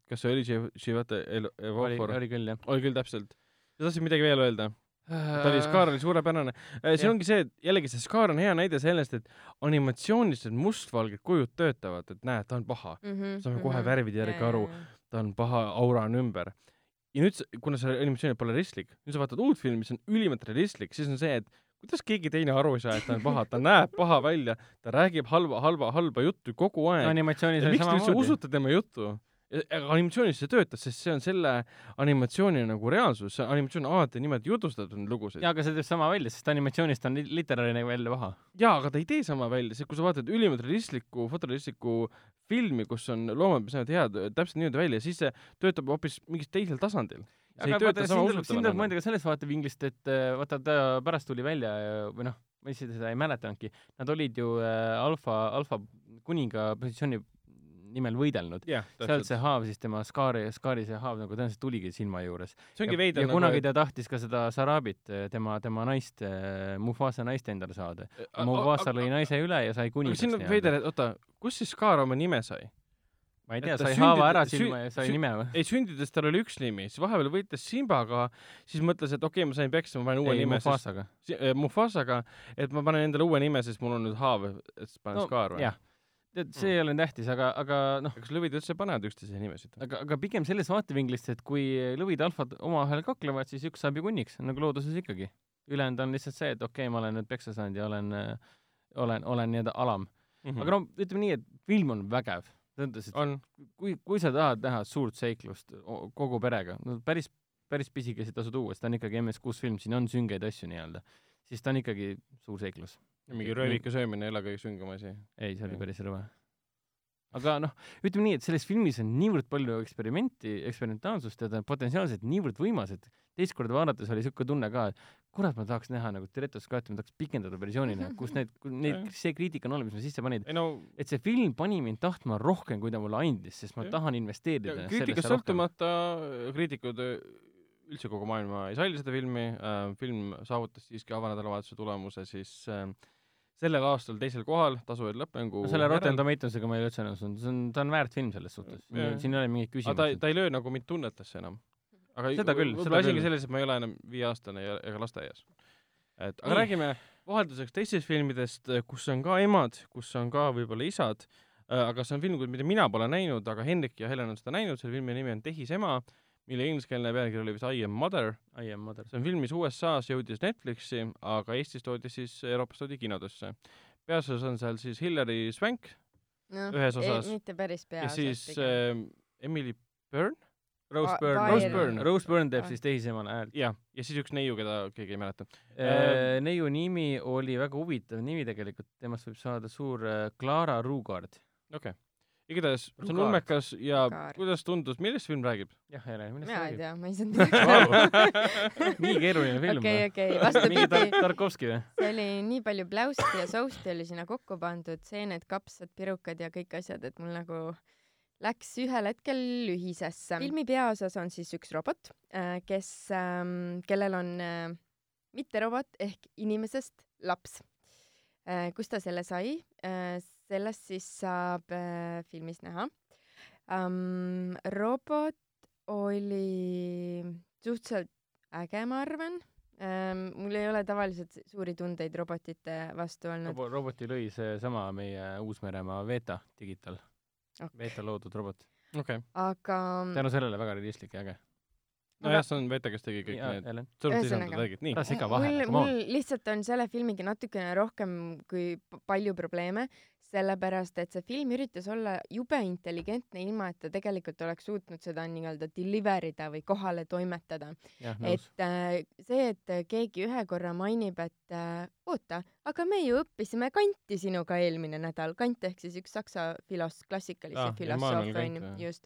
kas see oli Shiv- Shivata El- oli, Evofor? oli küll jah. oli küll täpselt. sa tahtsid midagi veel öelda? ta oli, Scar oli suurepärane. siin jah. ongi see, et jällegi see Scar on hea näide sellest, et animatsioonis need mustvalged kujud töötavad, et näed, ta on paha, mm. -hmm, saame kohe värvide järgi aru. ta on paha, aura on ümber. ja nüüd, kuna see animatsioon pole realistlik, nüüd sa vaatad uut filmi, mis on ülimalt realistlik, siis on see, et kuidas keegi teine aru ei saa, et ta on paha, ta näeb paha välja, ta räägib halba, halba, halba juttu kogu aeg. animatsioonis oli miks te üldse samamoodi. usute tema juttu? aga animatsioonis see töötas, sest see on selle animatsiooni nagu reaalsus, see animatsioon on alati niimoodi jutustatud neid lugusid. jaa, aga see teeb sama välja, sest animatsioonist on li- literaarina välja paha. jaa, aga ta ei tee sama välja, see, kui sa vaatad ülimalt realistlikku, fotorealistlikku filmi, kus on loomad, mis näevad head, täpselt niimoodi välja, siis see töötab hoopis mingil teisel tasandil. See aga vaata, siin tuleb, siin tuleb mõelda ka sellest vaatevinklist, et äh, vaata, ta pärast tuli välja ja- või noh, ma isegi seda ei mäletanudki, nad olid ju äh, alfa, alfa kuninga positsiooni nimel võidelnud. jah, sealt see haav siis tema skaari, skaari see haav nagu tõenäoliselt tuligi silma juures. see ongi ja, veider ja nagu kunagi ta tahtis ka seda Sarabit, tema, tema naist, Mufasa naist endale saada. Mufasa lõi naise üle ja sai aga kuningaks siin on veider, et oota, kust siis Scar oma nime sai? Ma ei tea, et sai haava ära silma ja sai nime või? ei, sündides tal oli üks nimi, siis vahepeal võitles Simbaga, siis mõtles, et okei okay,, ma sain peksa, ma panen uue ei, nime, sest Mufasaga. si- äh, Mufasaga, et ma panen endale uue nime, sest mul on nüüd haav, et siis panen No, Scar või? tead, see ei ole tähtis, aga, aga noh, kas lõvid üldse panevad üksteise nimesid? aga, aga pigem sellest vaatevinklist, et kui lõvid alfad omavahel kaklevad, siis üks saab ju kunniks, nagu looduses ikkagi. ülejäänud on lihtsalt see, et okei okay,, ma olen nüüd peksa saanud ja olen, olen, olen nii-öelda alam. aga no ütleme nii, et film on vägev. Selles mõttes, et on, kui, kui sa tahad näha suurt seiklust kogu perega, no päris, päris pisikesi tasu tuua, sest ta on ikkagi MS6 film, siin on süngeid asju nii-öelda, siis ta on ikkagi suur seiklus. mingi röövike söömine ei ole kõige süngem asi. ei, see oli päris rõve. aga noh, ütleme nii, et selles filmis on niivõrd palju eksperimenti, eksperimentaalsust ja ta on potentsiaalselt niivõrd võimas, et teist korda vaadates oli niisugune tunne ka, et kurat, ma tahaks näha nagu Cut'i, ma tahaks pikendada versioonina, kus need, neid, see kriitika on olemas, mis sa sisse panid. ei no et see film pani mind tahtma rohkem, kui ta mulle andis, sest ma Jah. tahan investeerida kriitikast sõltumata, kriitikud äh, üldse kogu maailma ei salli seda filmi äh,, film saavutas siiski avanädalavahetuse tulemuse siis äh, sellel aastal teisel kohal tasuvad lõppengu no selle Rotten Tomatoesega ma ei üldse nõus olnud, see on, ta on väärt film selles suhtes, siin ei ole mingit aga ta ei, küsimust. ta ei löö nagu mind tunnetesse enam. Aga Seda küll, seda küll. selles, et ma ei ole enam viieaastane ja ega lasteaias. et aga Nii. räägime vahelduseks teistest filmidest, kus on ka emad, kus on ka võib-olla isad, aga see on film, mida mina pole näinud, aga Hendrik ja Helen on seda näinud, selle filmi nimi on Tehisema, mille ingliskeelne pealkiri oli vist I am mother. I am mother. see on film, mis USA-s jõudis Netflixi, aga Eestis toodi siis, Euroopas toodi kinodesse. peaosas on seal siis Hillary Swank no, ühes osas. mitte päris ja peaosas siis pigem. äh, Emily Byrne, Rose Byrne. Rose Byrne. Rose Byrne teeb siis tehisemale häält. jah, ja siis üks neiu, keda keegi ei mäleta. Äh, neiu nimi oli väga huvitav nimi tegelikult, temast võib saada suur äh, Clara Rugard. okei okay., igatahes see on ulmekas ja Rugaard. kuidas tundus, millest film räägib? jah, Helen, millest mina ei tea, ma ei saanud midagi nii keeruline film okei, okei, mingi vastupidi Tar-, Tarkovski või? see oli nii palju pläusti ja sousti oli sinna kokku pandud, seened, kapsad, pirukad ja kõik asjad, et mul nagu läks ühel hetkel ühisesse. filmi peaosas on siis üks robot, kes, kellel on äh, mitte robot ehk inimesest laps. kust ta selle sai, sellest siis saab äh, filmis näha. robot oli suhteliselt äge, ma arvan ähm,. mul ei ole tavaliselt suuri tundeid robotite vastu olnud. Robo-, roboti lõi seesama meie Uus-Meremaa Veta Digital. okay.. Veta loodud robot. okei okay., aga tänu sellele väga realistlik ja äge. nojah, see on Vete, kes tegi kõik jaa, need Ühesõnaga. värgid, nii sega mul vahele, come mul on. lihtsalt on selle filmiga natukene rohkem kui palju probleeme, sellepärast et see film üritas olla jube intelligentne, ilma et ta tegelikult oleks suutnud seda nii-öelda deliver ida või kohale toimetada. et. äh, see, et keegi ühe korra mainib, et äh, oota, aga me ju õppisime kanti sinuga eelmine nädal, kant ehk siis üks saksa filos-, klassikalise Ah, filosoof onju just.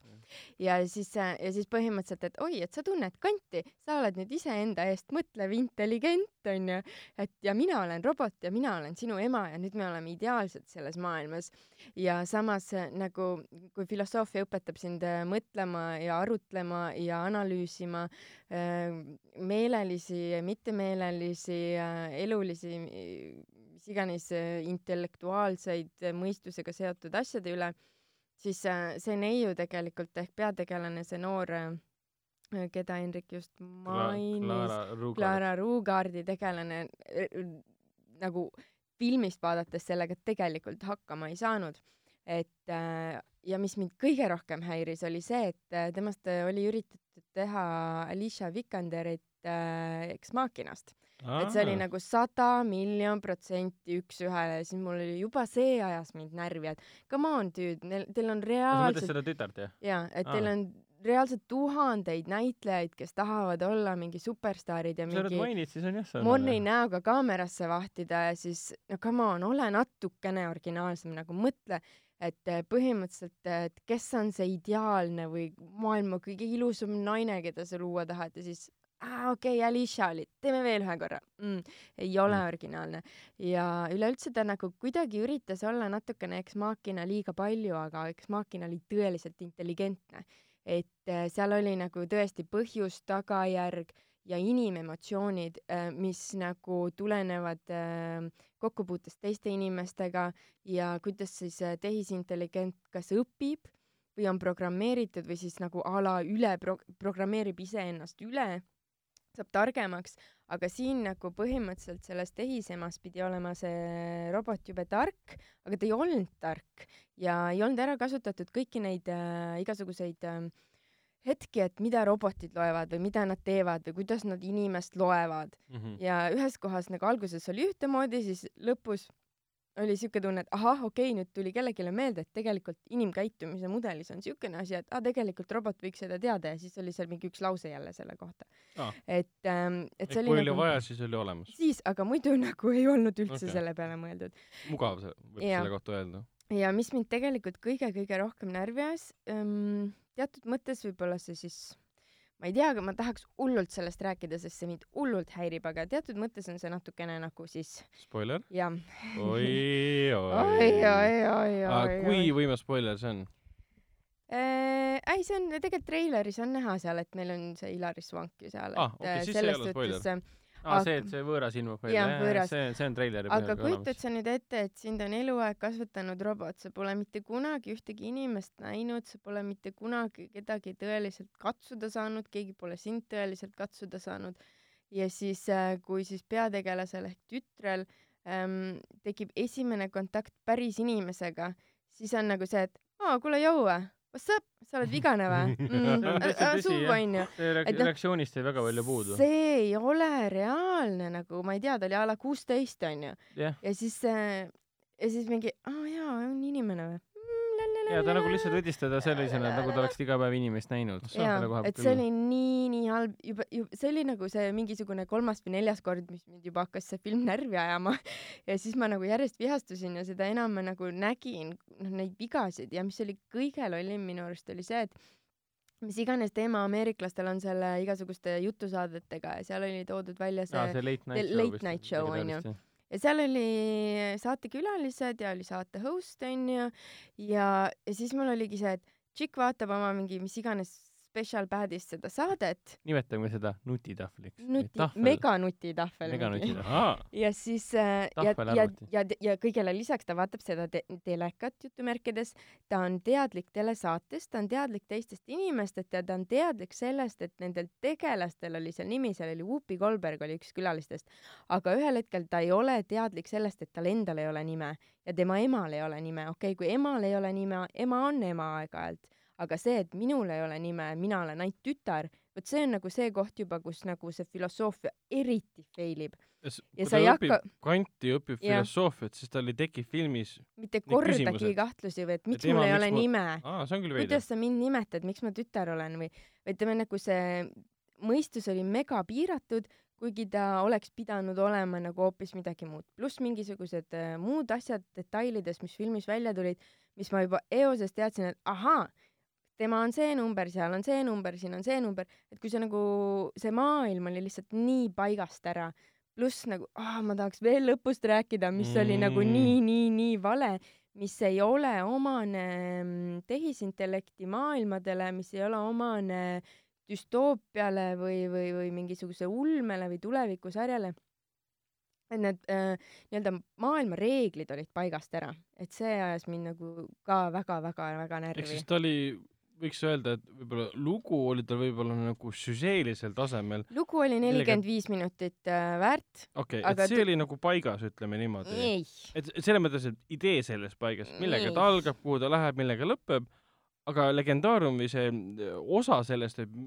ja siis, ja siis põhimõtteliselt, et oi, et sa tunned kanti, sa oled nüüd iseenda eest mõtlev intelligent onju, et ja mina olen robot ja mina olen sinu ema ja nüüd me oleme ideaalsed selles maailmas. ja samas äh, nagu, kui filosoofia õpetab sind äh, mõtlema ja arutlema ja analüüsima äh, meelelisi, mittemeelelisi, elulisi, mis iganes äh, intellektuaalseid äh, mõistusega seotud asjade üle, siis äh, see neiu tegelikult ehk peategelane, see noor, keda Hendrik just mainis, Clara Ruugaardi tegelane äh, nagu filmist vaadates sellega tegelikult hakkama ei saanud. et äh, ja mis mind kõige rohkem häiris, oli see, et äh, temast äh, oli üritatud teha Alicia Vikanderit äh, Ex Machinast. Et see oli nagu sada miljon protsenti üks-ühele, siis mul oli juba see ajas mind närvi, et come on, dude, teil on sa mõtled reaalselt seda tütart, jah? jaa, et Aa. teil on reaalselt tuhandeid näitlejaid, kes tahavad olla mingi superstaarid ja kui sa mingi mainid, siis on jah see. morni näoga kaamerasse vahtida ja siis no come on, ole natukene originaalsem, nagu mõtle, et eh, põhimõtteliselt, et kes on see ideaalne või maailma kõige ilusam naine, keda sa luua tahad ja siis aa okei okay,, Alicia oli, teeme veel ühe korra mm,. ei ole Mm. originaalne ja üleüldse ta nagu kuidagi üritas olla natukene Ex Machina liiga palju, aga Ex Machina oli tõeliselt intelligentne. et eh, seal oli nagu tõesti põhjus, tagajärg ja inimemotsioonid, mis nagu tulenevad äh, kokkupuutest teiste inimestega ja kuidas siis tehisintelligent kas õpib või on programmeeritud või siis nagu a la üle pro-, programmeerib iseennast üle, saab targemaks, aga siin nagu põhimõtteliselt selles tehisemas pidi olema see robot jube tark, aga ta ei olnud tark ja ei olnud ära kasutatud kõiki neid äh, igasuguseid äh, hetki, et mida robotid loevad või mida nad teevad või kuidas nad inimest loevad Mhm. ja ühes kohas nagu alguses oli ühtemoodi, siis lõpus oli siuke tunne, et ahah, okei okay,, nüüd tuli kellelegi meelde, et tegelikult inimkäitumise mudelis on siukene asi, et ah, tegelikult robot võiks seda teada ja siis oli seal mingi üks lause jälle selle kohta Aa. et ähm,, et et see kui oli oli nagu vaja, siis oli olemas. siis, aga muidu nagu ei olnud üldse okay. selle peale mõeldud. mugav see, võib Jaa. selle kohta öelda. ja mis mind tegelikult kõige-kõige rohkem närvi ajas ähm,, teatud mõttes võib-olla see siis, ma ei tea, aga ma tahaks hullult sellest rääkida, sest see mind hullult häirib, aga teatud mõttes on see natukene nagu siis spoiler. jah. oi, oi, oi. oi, oi, oi, kui võimas spoiler see on? ei, see on tegelikult treileris on näha seal, et meil on see Ilari Svank ju seal, Ah, okei, äh, siis ei selles ole spoiler. aa, see, et see võõras ilmub Jah, välja, võõras. see, see on treileri aga kujutad sa nüüd ette, et sind on eluaeg kasvatanud robot, sa pole mitte kunagi ühtegi inimest näinud, sa pole mitte kunagi kedagi tõeliselt katsuda saanud, keegi pole sind tõeliselt katsuda saanud. ja siis, kui siis peategelasel ehk tütrel ähm, tekib esimene kontakt päris inimesega, siis on nagu see, et aa, kuule, jõua, what's up, sa oled vigane või See on täitsa tõsi, suu onju. noh, reaktsioonist jäi väga palju puudu. see ei ole reaalne nagu, ma ei tea, ta oli a la kuusteist onju. jah, ja siis äh,, ja siis mingi, aa jaa, on inimene või mm,? Ja ta nagu lihtsalt võttis teda sellisena, nagu ta oleks iga päev inimest näinud. jaa, et see oli nii, nii halb, juba, juba, see oli nagu see mingisugune kolmas või neljas kord, mis mind juba hakkas see film närvi ajama. ja siis ma nagu järjest vihastusin ja seda enam ma nagu nägin, noh, neid vigasid ja mis oli kõige lollim minu arust oli see, et mis iganes teema ameeriklastel on selle igasuguste jutusaadetega ja seal oli toodud välja see aa, see Late Night Show onju. Ja seal oli saatekülalised ja oli saate host onju ja, ja siis mul oligi see, et tšikk vaatab oma mingi mis iganes special pad'ist seda saadet, nimetame seda nutitahvliks. nuti, meganutitahvel. meganutitahvel. ja siis äh, ja, ja ja, ja kõigele lisaks ta vaatab seda te telekat jutumärkides, ta on teadlik telesaatest, ta on teadlik teistest inimestest ja ta on teadlik sellest, et nendel tegelastel oli seal nimi, seal oli Whoopi Goldberg oli üks külalistest, aga ühel hetkel ta ei ole teadlik sellest, et tal endal ei ole nime ja tema emal ei ole nime, okei okay,, kui emal ei ole nime, ema on ema aeg-ajalt, aga see, et minul ei ole nime, mina olen ainult tütar, vot see on nagu see koht juba, kus nagu see filosoofia eriti fail ib, Ja kui sa ei hakka- kanti, õpib Jah. filosoofiat, siis tal ei teki filmis, mitte kordagi kahtlusi või et miks tema, mul ei ole ma- nime, veider kuidas. sa mind nimetad, miks ma tütar olen või, või ütleme nagu see mõistus oli mega piiratud, kuigi ta oleks pidanud olema nagu hoopis midagi muud, pluss mingisugused äh, muud asjad detailides, mis filmis välja tulid, mis ma juba eoses teadsin, et ahaa, tema on see number, seal on see number, siin on see number, et kui see nagu, see maailm oli lihtsalt nii paigast ära, pluss nagu, aa, ma tahaks veel lõpust rääkida, mis oli nagu Mm. nii, nii, nii vale mis ei ole omane mm, tehisintellekti maailmadele, mis ei ole omane düstoopiale või, või, või mingisuguse ulmele või tulevikusarjale. et need äh, nii-öelda maailma reeglid olid paigast ära, et see ajas mind nagu ka väga-väga-väga ehk närvi siis. ta oli, võiks öelda, et võib-olla lugu oli tal võib-olla nagu süžeelisel tasemel. lugu oli nelikümmend viis minutit äh, väärt. okei okay,, et see oli nagu paigas, ütleme niimoodi. ei, et et selles mõttes, et idee selles paigas, millega Nii. ta algab, kuhu ta läheb, millega lõpeb, aga legendaariumi see äh, osa sellest, et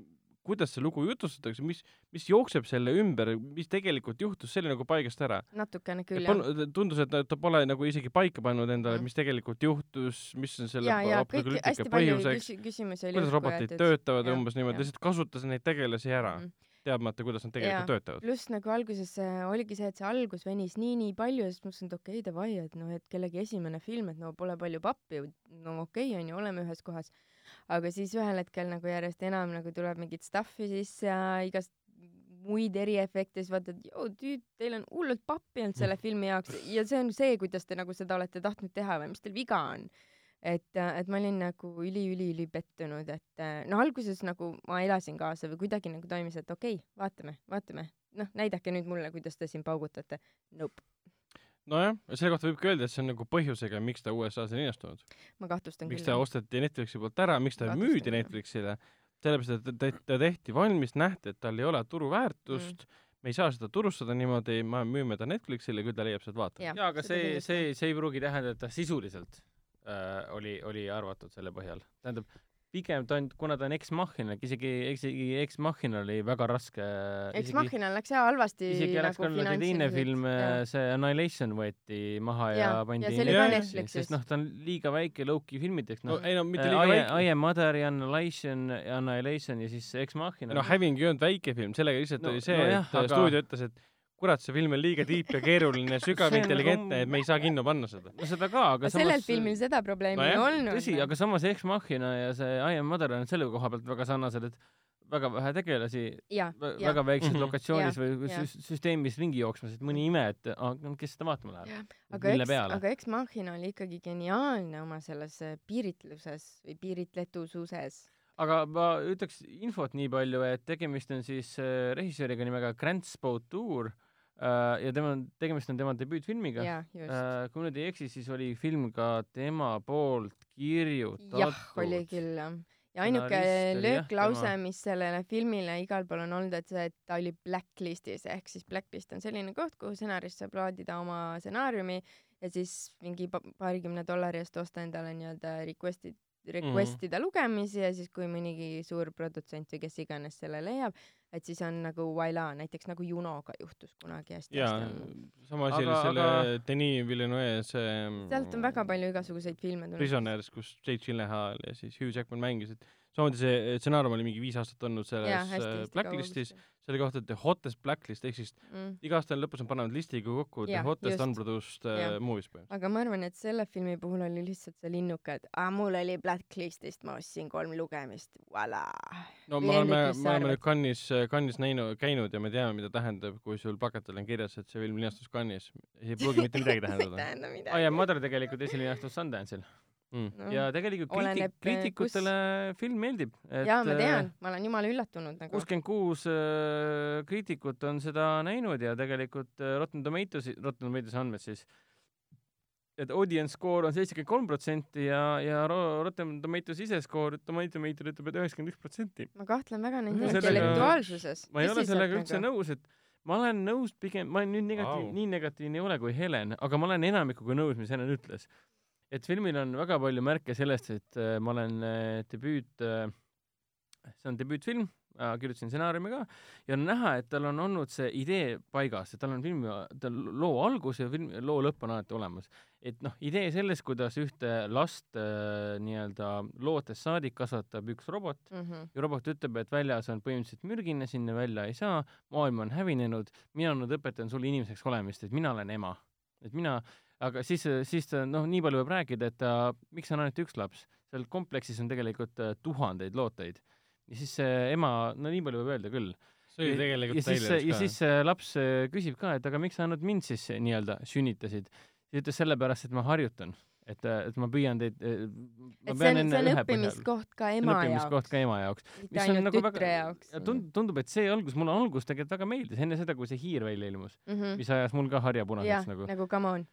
kuidas see lugu jutustatakse, mis, mis jookseb selle ümber, mis tegelikult juhtus, see oli nagu paigast ära. natukene küll jah. tundus, et ta- pole nagu isegi paika pannud endale, Mm. mis tegelikult juhtus, mis on selle ja, ja apokalüptika põhjuseks, kuidas robotid töötavad Jah, umbes niimoodi, lihtsalt kasutas neid tegelasi ära, Mhm. teadmata, kuidas nad tegelikult Jaa. töötavad. pluss nagu alguses äh, oligi see, et see algus venis nii-nii palju ja siis mõtlesin, et okei okay, davai, et noh, et kellegi esimene film, et no pole palju pappi, no okei okay, onju, oleme ühes kohas. Aga siis ühel hetkel nagu järjest enam nagu tuleb mingit stuff'i sisse ja igast muid eriefekte, siis vaatad, joo tüüd, teil on hullult pappi olnud selle filmi jaoks ja see on see, kuidas te nagu seda olete tahtnud teha või mis teil viga on. et, et ma olin nagu üli-üli-üli pettunud, et no alguses nagu ma elasin kaasa või kuidagi nagu toimis, et okei okay,, vaatame, vaatame, noh, näidake nüüd mulle, kuidas te siin paugutate. Nope, nojah, selle kohta võibki öelda, et see on nagu põhjusega, miks ta USA-s on linastunud. ma kahtlustan miks küll ta. osteti Netflixi poolt ära, miks ta Kahtlustan müüdi. Netflixile, sellepärast et ta, ta, tehti valmis, nähti, et tal ei ole turuväärtust mm., me ei saa seda turustada niimoodi, me müüme ta Netflixile, küll ta leiab sealt vaatamist. Jah, jaa, aga see, see, see ei pruugi tähendada, et ta sisuliselt äh, oli, oli arvatud selle põhjal. tähendab, pigem ta on, kuna ta on Ex Machina, isegi, isegi Ex Machina oli väga raske. eks Machinal läks jah halvasti isegi oleks nagu nagu teine film, see Annihilation võeti maha ja, Jaa, pandi ja see oli ka Netflixi, Netflixis. sest noh, ta on liiga väike low-key filmideks, no noh. ei no mitte I, liiga I väike. am Mother ja Annihilation, Annihilation ja siis Ex Machina. no Having ei olnud väike film, sellega lihtsalt No- oli see, nojah, et aga- stuudio ütles, et kurat, see film on liiga tiip ja keeruline, sügav See on intelligentne, nagu- et me ei saa kinno panna seda. no seda ka, aga aga sellel filmil seda probleemi Nojah, ei olnud. tõsi, aga samas Ex Machina ja see I am Mother on selle koha pealt väga sarnased, et väga vähe tegelasi, jah, väga väikses Mhm. lokatsioonis Jah, või süs- süsteemis ringi jooksmas, et mõni ime, et ah, no kes seda vaatama läheb. aga eks, aga eks Machina oli ikkagi geniaalne oma selles äh, piiritluses või piiritletususes. aga ma ütleks infot nii palju, et tegemist on siis äh, režissööriga nimega Grant Spoutour äh, ja tema, tegemist on tema debüütfilmiga. Äh, kui nüüd ei eksi, siis oli film ka tema poolt kirjutatud. jah, oli küll jah. ja ainuke lööklause mis sellele filmile igal pool on olnud, et see, et ta oli Blacklistis ehk siis Blacklist on selline koht, kuhu stsenarist saab laadida oma stsenaariumi ja siis mingi pa- paarikümne dollari eest osta endale nii-öelda request'i, request ida lugemisi ja siis, kui mõnigi suur produtsent või kes iganes selle leiab, et siis on nagu voila, näiteks nagu Junoga juhtus kunagi hästi jaa hästi. sama asi oli selle aga- Denis Villeneuve see sealt on väga palju igasuguseid filme tulnud. Prisoners, kus Jake Gyllenhaal ja siis Hugh Jackman mängisid. samamoodi see stsenaarium oli mingi viis aastat olnud selles hästi äh, hästi Blacklistis, selle kohta, et The Hottest Blacklist ehk siis mm.. iga aasta lõpus on panevad listiga kokku The Jah, Hottest just. Unproduced äh, Jah. movies põhimõtteliselt. aga ma arvan, et selle filmi puhul oli lihtsalt see linnuke, et aa, mul oli Blacklistist, ma ostsin kolm lugemist, voila. no me oleme, me oleme nüüd Cannes'is, Cannes'is näinud, käinud ja me teame, mida tähendab, kui sul plakatil on kirjas, et see film linastus Cannes'is. ei pruugi mitte midagi ei tähendada tähenda I midagi. am Mother tegelikult esilinastus Sundance'il mm.. No. ja tegelikult kriitik- oleneb,, äh, kriitikutele film meeldib. jaa, ma tean, ma olen jumala üllatunud nagu. kuuskümmend kuus äh, kriitikut on seda näinud ja tegelikult Rotten Tomatoes, Rotten Tomatoes andmed siis, et audience score on seitsekümmend kolm protsenti ja, ja Ro- Rotten Tomatoes ise skoor, Tomatometer ütleb, et üheksakümmend üks protsenti. ma kahtlen väga nende intellektuaalsuses. ma ei ole sellega üldse nõus, et ma olen nõus pigem, ma olen nüüd negatiiv wow., nii negatiivne ei ole kui Helen, aga ma olen enamikuga nõus, mis Helen ütles. Et filmil on väga palju märke sellest, et äh, ma olen äh, debüüt äh,, see on debüütfilm kirjutasin stsenaariumi ka ja on näha, et tal on olnud see idee paigas, et tal on filmi, tal loo algus ja film, loo lõpp on alati olemas. et noh, idee sellest, kuidas ühte last nii-öelda lootest saadik kasvatab üks robot mm. -hmm. ja robot ütleb, et väljas on põhimõtteliselt mürgine, sinna välja ei saa, maailm on hävinenud, mina nüüd õpetan sulle inimeseks olemist, et mina olen ema. et mina, aga siis, siis noh, nii palju võib rääkida, et ta, miks on ainult üks laps, seal kompleksis on tegelikult äh, tuhandeid looteid. ja siis see ema, no nii palju võib öelda küll. see oli ja, tegelikult ja siis, traileris ja siis see laps äh, küsib ka, et aga miks sa ainult mind siis nii-öelda sünnitasid. ta ütles sellepärast, et ma harjutan, et, et ma püüan teid, ma et see on, see on õppimiskoht ka ema õppimiskoht jaoks, ka ema jaoks. mitte ainult nagu tütre väga- jaoks ja tund-, tundub, et see algus, mulle algus tegelikult väga meeldis, enne seda, kui see hiir välja ilmus, mm. -hmm. mis ajas mul ka harja punaseks, nagu. nagu come on.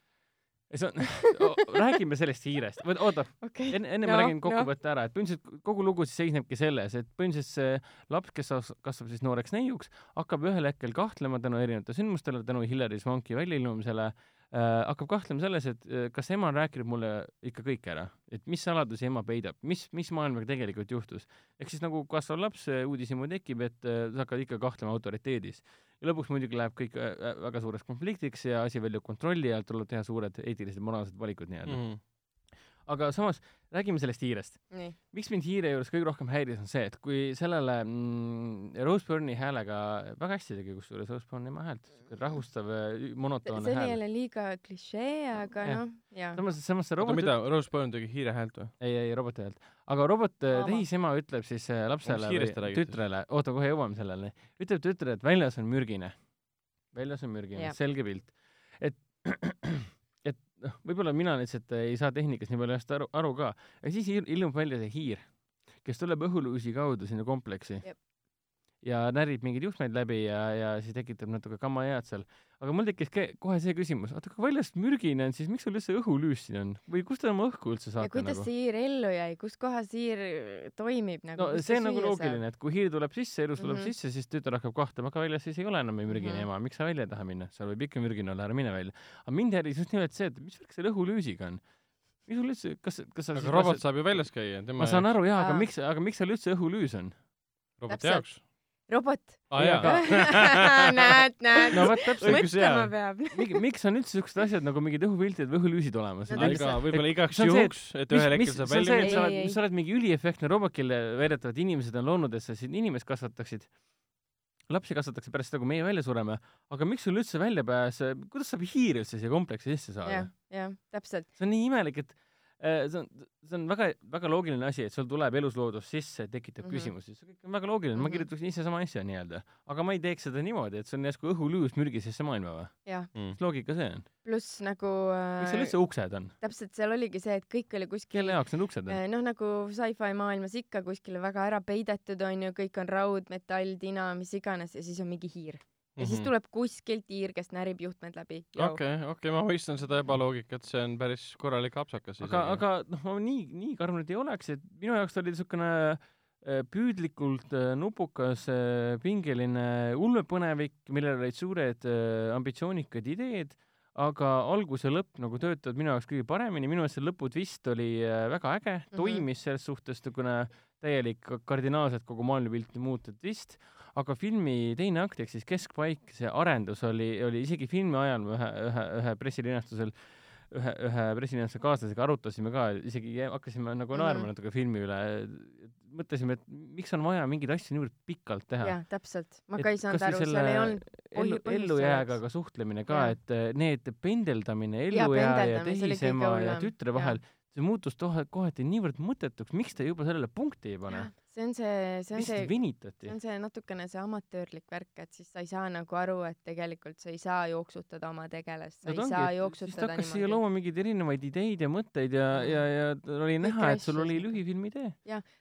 See on, räägime sellest hiirest, oota, okei. enne, enne No, ma räägin no. kokkuvõtte ära, et põhimõtteliselt kogu lugu siis seisnebki selles, et põhimõtteliselt see laps, kes as- kasvab siis nooreks neiuks, hakkab ühel hetkel kahtlema tänu erinevatele sündmustele, tänu Hillary Swanki väljailmumisele äh,, hakkab kahtlema selles, et äh, kas ema on rääkinud mulle ikka kõik ära, et mis saladusi ema peidab, mis, mis maailmaga tegelikult juhtus. ehk siis nagu kasvav laps, uudishimu tekib, et äh, sa hakkad ikka kahtlema autoriteedis. ja lõpuks muidugi läheb kõik äh, äh, väga suureks konfliktiks ja asi väljub kontrolli alt, tuleb teha suured eetilised, moraalsed valikud nii-öelda mm.. Mhm. Aga samas räägime sellest hiirest. miks mind hiire juures kõige rohkem häiris, on see, et kui sellele mm, Rose Byrne'i häälega, väga hästi tegi kusjuures Rose Byrne'i ema häält, rahustav, monotoonne see oli hääl. jälle liiga klišee, aga noh, jaa. samas, samas see oota, robot, mida, Rose Byrne tegi hiire häält või? ei, ei roboti häält, aga robot, Ema. tehisema ütleb siis äh, lapsele või tütrele, oota, kohe jõuame sellele, ütleb tütrele, et väljas on mürgine. väljas on mürgine selge pilt. et noh, võib-olla mina lihtsalt ei saa tehnikast nii palju hästi aru, aru ka, aga siis il- ilmub välja see hiir, kes tuleb õhuluusi kaudu sinna kompleksi Jep. Ja närib mingeid juhtmeid läbi ja, ja siis tekitab natuke kamahead seal. aga mul tekkis kohe see küsimus, oota, kui väljas mürgine on, siis miks sul üldse õhulüüs siin on või kust te oma õhku üldse ja saate kuidas nagu? see hiir ellu jäi, kus kohas hiir toimib nagu? no see on nagu loogiline, et kui hiir tuleb sisse, elus tuleb mm. -hmm. sisse, siis tütar hakkab kahtlema, aga väljas siis ei ole enam ei mürgine mm. -hmm. ema, miks sa välja ei taha minna, seal võib ikka mürgine olla, ära mine välja. aga mind häiris just nimelt see, et mis värk selle õhulüüsiga on. mis sul üldse, kas, kas sa aga robot saab ju väljas käia, tema ma saan aru jaa, aga miks, aga miks seal üldse õhulüüs on? roboti Täpselt. jaoks. robot. jaa, näed, näed no vot täpselt, Õigus, mõtlema peab. miks, on üldse siuksed asjad nagu mingid õhupildid või õhulüüsid olemas? No iga, võib-olla igaks juhuks, et ühel hetkel saab välja sa oled Ei, ei,, sa oled mingi üliefektne robot, kelle väidetavalt inimesed on loonud, et sa siin inimest kasvataksid, lapsi kasvatatakse pärast seda, kui meie välja sureme, aga miks sul üldse väljapääs, kuidas saab hiir üldse siia kompleksi sisse saada jah?, jah, täpselt. see on nii imelik, et see on, see on väga, väga loogiline asi, et sul tuleb elusloodus sisse, tekitab mm. -hmm. küsimusi, see kõik on väga loogiline mm, -hmm. ma Mhm. kirjutaksin ise sama asja nii-öelda, aga ma ei teeks seda niimoodi, et see on järsku õhulüüs mürgisesse maailma või? Mm. mis loogika see on? pluss nagu miks seal äh, üldse uksed on? täpselt seal oligi see, et kõik oli kuskil kelle jaoks need uksed on? Eh, noh, nagu sci-fi maailmas ikka kuskile väga ära peidetud onju, kõik on raud, metall, tina, mis iganes ja siis on mingi hiir. Ja siis tuleb kuskilt hiir, kes närib juhtmed läbi. Mhm. okei, okei, ma mõistan seda ebaloogikat, see on päris korralik apsakas aga, aga noh, ma nii, nii karm nüüd ei oleks, et minu jaoks ta oli niisugune äh, püüdlikult äh, nupukas, pingeline ulmepõnevik, millel olid suured äh, ambitsioonikad ideed, aga algus ja lõpp nagu töötavad minu jaoks kõige paremini, minu meelest see lõputvist oli äh, väga äge mm, -hmm. toimis selles suhtes niisugune täielik kardinaalselt kogu maailmapilti muutev twist, aga filmi teine akt ehk siis keskpaik, see arendus oli, oli isegi filmi ajal ma ühe, ühe, ühe pressilinastusel ühe, ühe pressilinastuse kaaslasega arutasime ka, isegi hakkasime nagu Mhm. naerma natuke filmi üle, mõtlesime, et miks on vaja mingeid asju niivõrd pikalt teha. jah, täpselt. ma ka ei saanud aru, seal ei olnud ellu, selleks. ka suhtlemine ka, et eh, need pendeldamine Jaa, ellujääja ja tehisema ja tütre vahel, see muutus kohati niivõrd mõttetuks, miks te juba sellele punkti ei pane? See on see, see on lihtsalt see, see on see natukene see amatöörlik värk, et siis sa ei saa nagu aru, et tegelikult sa ei saa jooksutada oma tegelast, sa no ei ongi, saa et siis ta jooksutada hakkas siia looma mingeid erinevaid ideid ja mõtteid ja, ja, ja oli näha, et sul oli nagu. lühifilmi idee.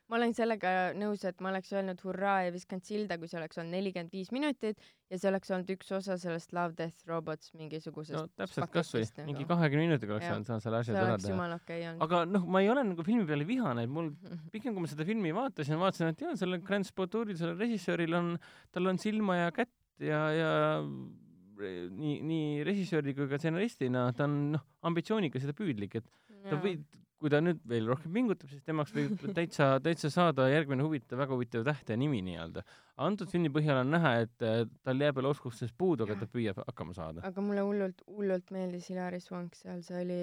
ma olen sellega nõus, et ma oleks öelnud hurraa ja viskanud silda, kui see oleks olnud nelikümmend viis minutit ja see oleks olnud üks osa sellest Love Death Robots mingisugusest no täpselt kasvõi paketist mingi nagu. kahekümne minutiga oleks Jah. saanud selle asja ära teha. aga noh, ma ei ole nagu filmi peale vihane, et mul pigem kui ma seda filmi vaatasin, vaatasin, et jaa, sellel Grand Spoturil, sellel režissööril on, tal on silma ja kätt ja, ja nii, nii režissööri kui ka stsenaristina ta on noh, ambitsioonikas ja püüdlik, et ta või, kui ta nüüd veel rohkem pingutab, siis temast võib täitsa, täitsa saada järgmine huvitav, väga huvitav täht ja nimi nii-öelda. antud filmi põhjal on näha, et äh, tal jääb veel oskustest puudu, aga ta püüab hakkama saada. aga mulle hullult, hullult meeldis Hilari Swank seal, see oli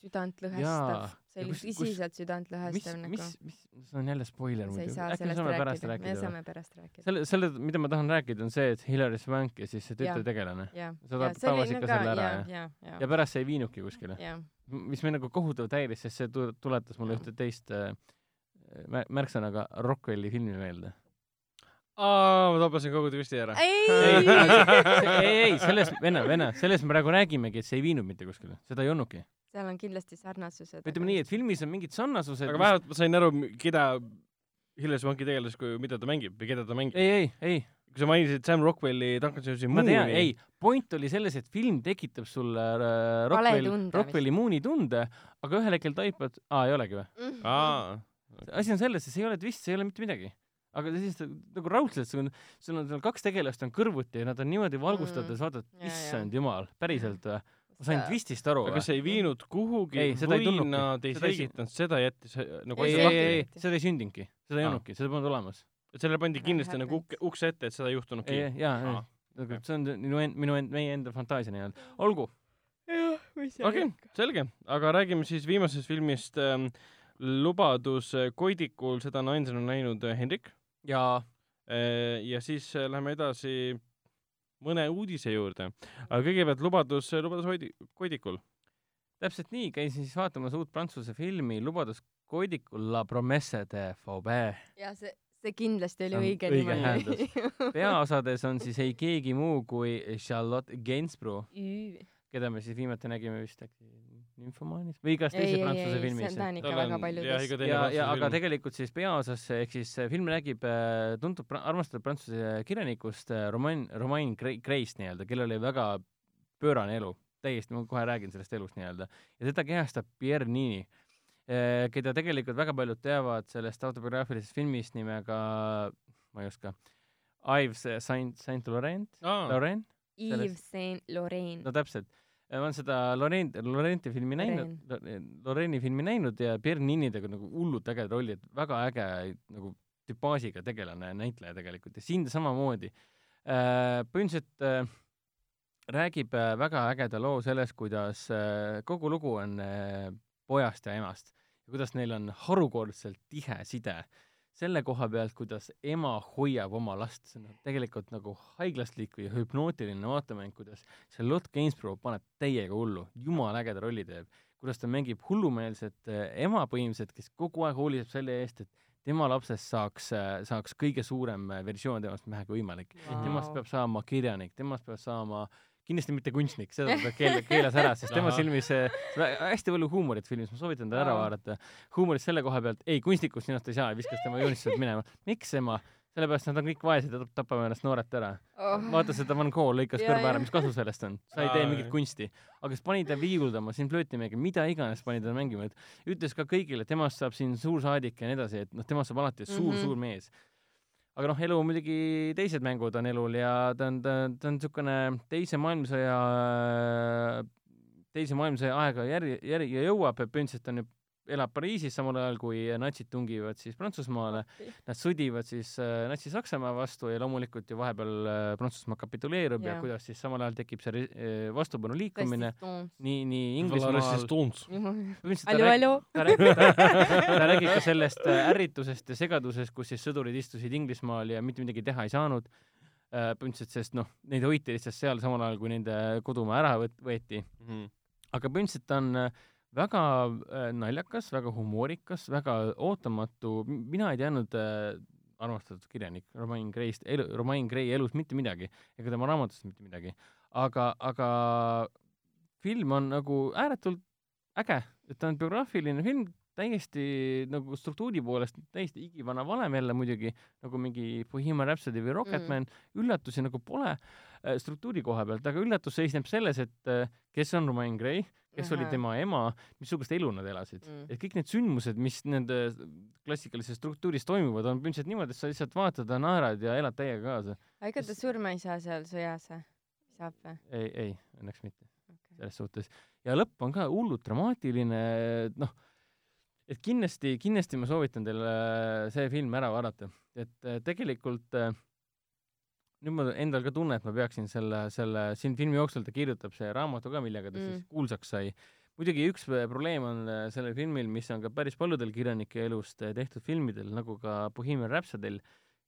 südantlõhestav. See oli tõsiselt mis, südantlõhestav mis nagu., see on jälle spoiler sa ei muidu, saa äkki me saame pärast rääkida, me saame pärast rääkida. selle, selle, mida ma tahan rääkida, on see, et Hilary Swank ja siis see jah, sa ta- tabas ikka selle ära, ja, ja, ja ja, pärast see ei viinudki kuskile. ja, mis mind nagu kohutavalt häiris, sest see tu- tuletas mulle ühte teist äh, mär- märksõnaga Rockwelli filmi meelde. aa, ma tabasin kogu twisti ära. ei, ei, ei, sellest, vene, vene, sellest me praegu räägimegi, et see ei viinud mitte kuskile, seda ei olnudki. seal on kindlasti sarnasused. ütleme nii, et filmis on mingid sarnasused. aga vähemalt ma sain aru, keda Hilary Swanki tegelas, kui, mida ta mängib või keda ta mängib. ei, ei, ei, kui sa mainisid Sam Rockwelli, Duncan Jones'i Moon'i ei, point oli selles, et film tekitab sulle äh, Rockwell, tunde Rockwelli Moon'i tunde, aga ühel hetkel taipad, aa, ei olegi või? Mm. aa, asi on selles, et see ei ole twist, see ei ole mitte midagi. aga siis nagu raudselt, sul on, sul on seal kaks tegelast on kõrvuti ja nad on niimoodi valgustades Mm., vaatad, issand jumal, päriselt või? ma sain twistist aru aga kas ei viinud kuhugi Ei, seda ei või nad ei Seda ei- selgitanud, seda jättis nagu ei, see ei, asja ei, seda ei sündinudki, seda ei olnudki, seda polnud olemas. Et sellele pandi kindlasti nagu happens. ukse, ukse ette, et seda ei juhtunudki. ei, jaa, Aa, jaa, aga see on minu end-, minu end-, meie enda fantaasia nii-öelda. olgu, okei, selge, aga räägime siis viimasest filmist ähm, Lubadus Koidikul, seda on ainsana näinud äh, Hendrik ja äh, ja siis äh, läheme edasi mõne uudise juurde. aga kõigepealt Lubadus, Lubadus Hoidi-, Koidikul. täpselt nii, käisin siis vaatamas uut prantsuse filmi Lubadus koidikul La promesse de Faubert. ja see, see kindlasti oli õige õige nimi. peaosades on siis ei keegi muu kui Charlotte Gainsbourg, ei, keda me siis viimati nägime vist äkki Nymphomaanis või igas ei, teises ei, prantsuse ei, filmis. ta. on ikka väga paljudes ja, ja aga tegelikult siis peaosas ehk siis äh, film räägib äh, tuntud armastatud prantsuse kirjanikust äh, Romain, Romain Gre- Grace nii-öelda, kellel oli väga pöörane elu, täiesti, ma kohe räägin sellest elust nii-öelda, ja teda kehastab Pierre Nini, keda tegelikult väga paljud teavad sellest autobiograafilisest filmist nimega, ma ei oska, Ives Saint, Saint Laurent, Laurent, Yves Saint Laurent no. täpselt. ma olen seda Laurent, Laurenti filmi näinud, Loreni filmi näinud ja Pierre Ninidega nagu hullult äge roll, et väga äge nagu tüpaažiga tegelane, näitleja tegelikult ja siin samamoodi. põhimõtteliselt äh, räägib äh, väga ägeda loo sellest, kuidas äh, kogu lugu on äh, pojast ja emast ja kuidas neil on harukordselt tihe side. Selle koha pealt, kuidas ema hoiab oma last, see on tegelikult nagu haiglaslik või hüpnootiline vaatemäng, kuidas Charlotte Gainsbourg paneb täiega hullu, jumala ägeda rolli teeb, kuidas ta mängib hullumeelset äh, ema põhimõtteliselt, kes kogu aeg hoolitseb selle eest, et tema lapsest saaks, saaks kõige suurem äh, versioon temast vähegi võimalik. Vau. temast peab saama kirjanik, temast peab saama kindlasti mitte kunstnik, seda ta keel-, keelas ära, sest tema silmis vä- hästi palju huumorit filmis, ma soovitan tal ära vaadata. huumorit selle koha pealt, ei kunstnikust sinust ei saa viskas tema joonistused minema. miks ema? sellepärast nad on kõik vaesed ja tap- tapame ennast noorelt ära. Oh. vaata seda Van Gogh lõikas kõrva ära, mis kasu sellest on? sa ei tee mingit kunsti. aga siis pani ta viiguldama, siin flöötimegi, mida iganes pani ta mängima, et ütles ka kõigile, temast saab siin suursaadik ja nii edasi, et noh, temast saab alati suur mm. -hmm. suur mees aga noh, elu muidugi, teised mängud on elul ja ta on, ta ta on niisugune teise maailmasõja, teise maailmasõja aega järgi, järgi jõuab, põhimõtteliselt on ju, elab Pariisis samal ajal, kui natsid tungivad siis Prantsusmaale. Nad sõdivad siis äh, Natsi-Saksamaa vastu ja loomulikult ju vahepeal äh, Prantsusmaa kapituleerub ja Jah. kuidas siis samal ajal tekib see äh, vastupanu liikumine nii, nii Inglismaal. Ta räägib ka sellest ärritusest ja segadusest, kus siis sõdurid istusid Inglismaal ja mitte midagi teha ei saanud. põhimõtteliselt, sest noh, neid hoiti lihtsalt seal samal ajal, kui nende kodumaa ära võeti. Mhm. aga põhimõtteliselt on äh, väga äh, naljakas, väga humoorikas, väga ootamatu, mina ei teadnud äh, armastatud kirjanik Romain Gray'st, elu, Romain Gray elus mitte midagi ega tema raamatust mitte midagi. aga, aga film on nagu ääretult äge, et ta on biograafiline film, täiesti nagu struktuuri poolest täiesti igivana valem jälle muidugi, nagu mingi Bohemian Rhapsody või Rocketman mm., üllatusi nagu pole äh, struktuuri koha pealt, aga üllatus seisneb selles, et kes on Romain Gray, kes Aha. oli tema ema, missugust elu nad elasid mm. Et kõik need sündmused, mis nende klassikalises struktuuris toimuvad, on põhimõtteliselt niimoodi, et sa lihtsalt vaatad ja naerad ja elad täiega kaasa. aga ega ta surma ei saa seal sõjas või? saab või ei, ei, õnneks mitte okay.? selles suhtes. ja lõpp on ka hullult dramaatiline, noh, et kindlasti, kindlasti ma soovitan teile see film ära vaadata, et äh, tegelikult äh, nüüd ma endal ka tunnen, et ma peaksin selle, selle siin filmi jooksul ta kirjutab see raamatu ka, millega ta mm. Siis kuulsaks sai. muidugi üks äh, probleem on äh, sellel filmil, mis on ka päris paljudel kirjanike elust äh, tehtud filmidel, nagu ka Bohemian Rhapsodil,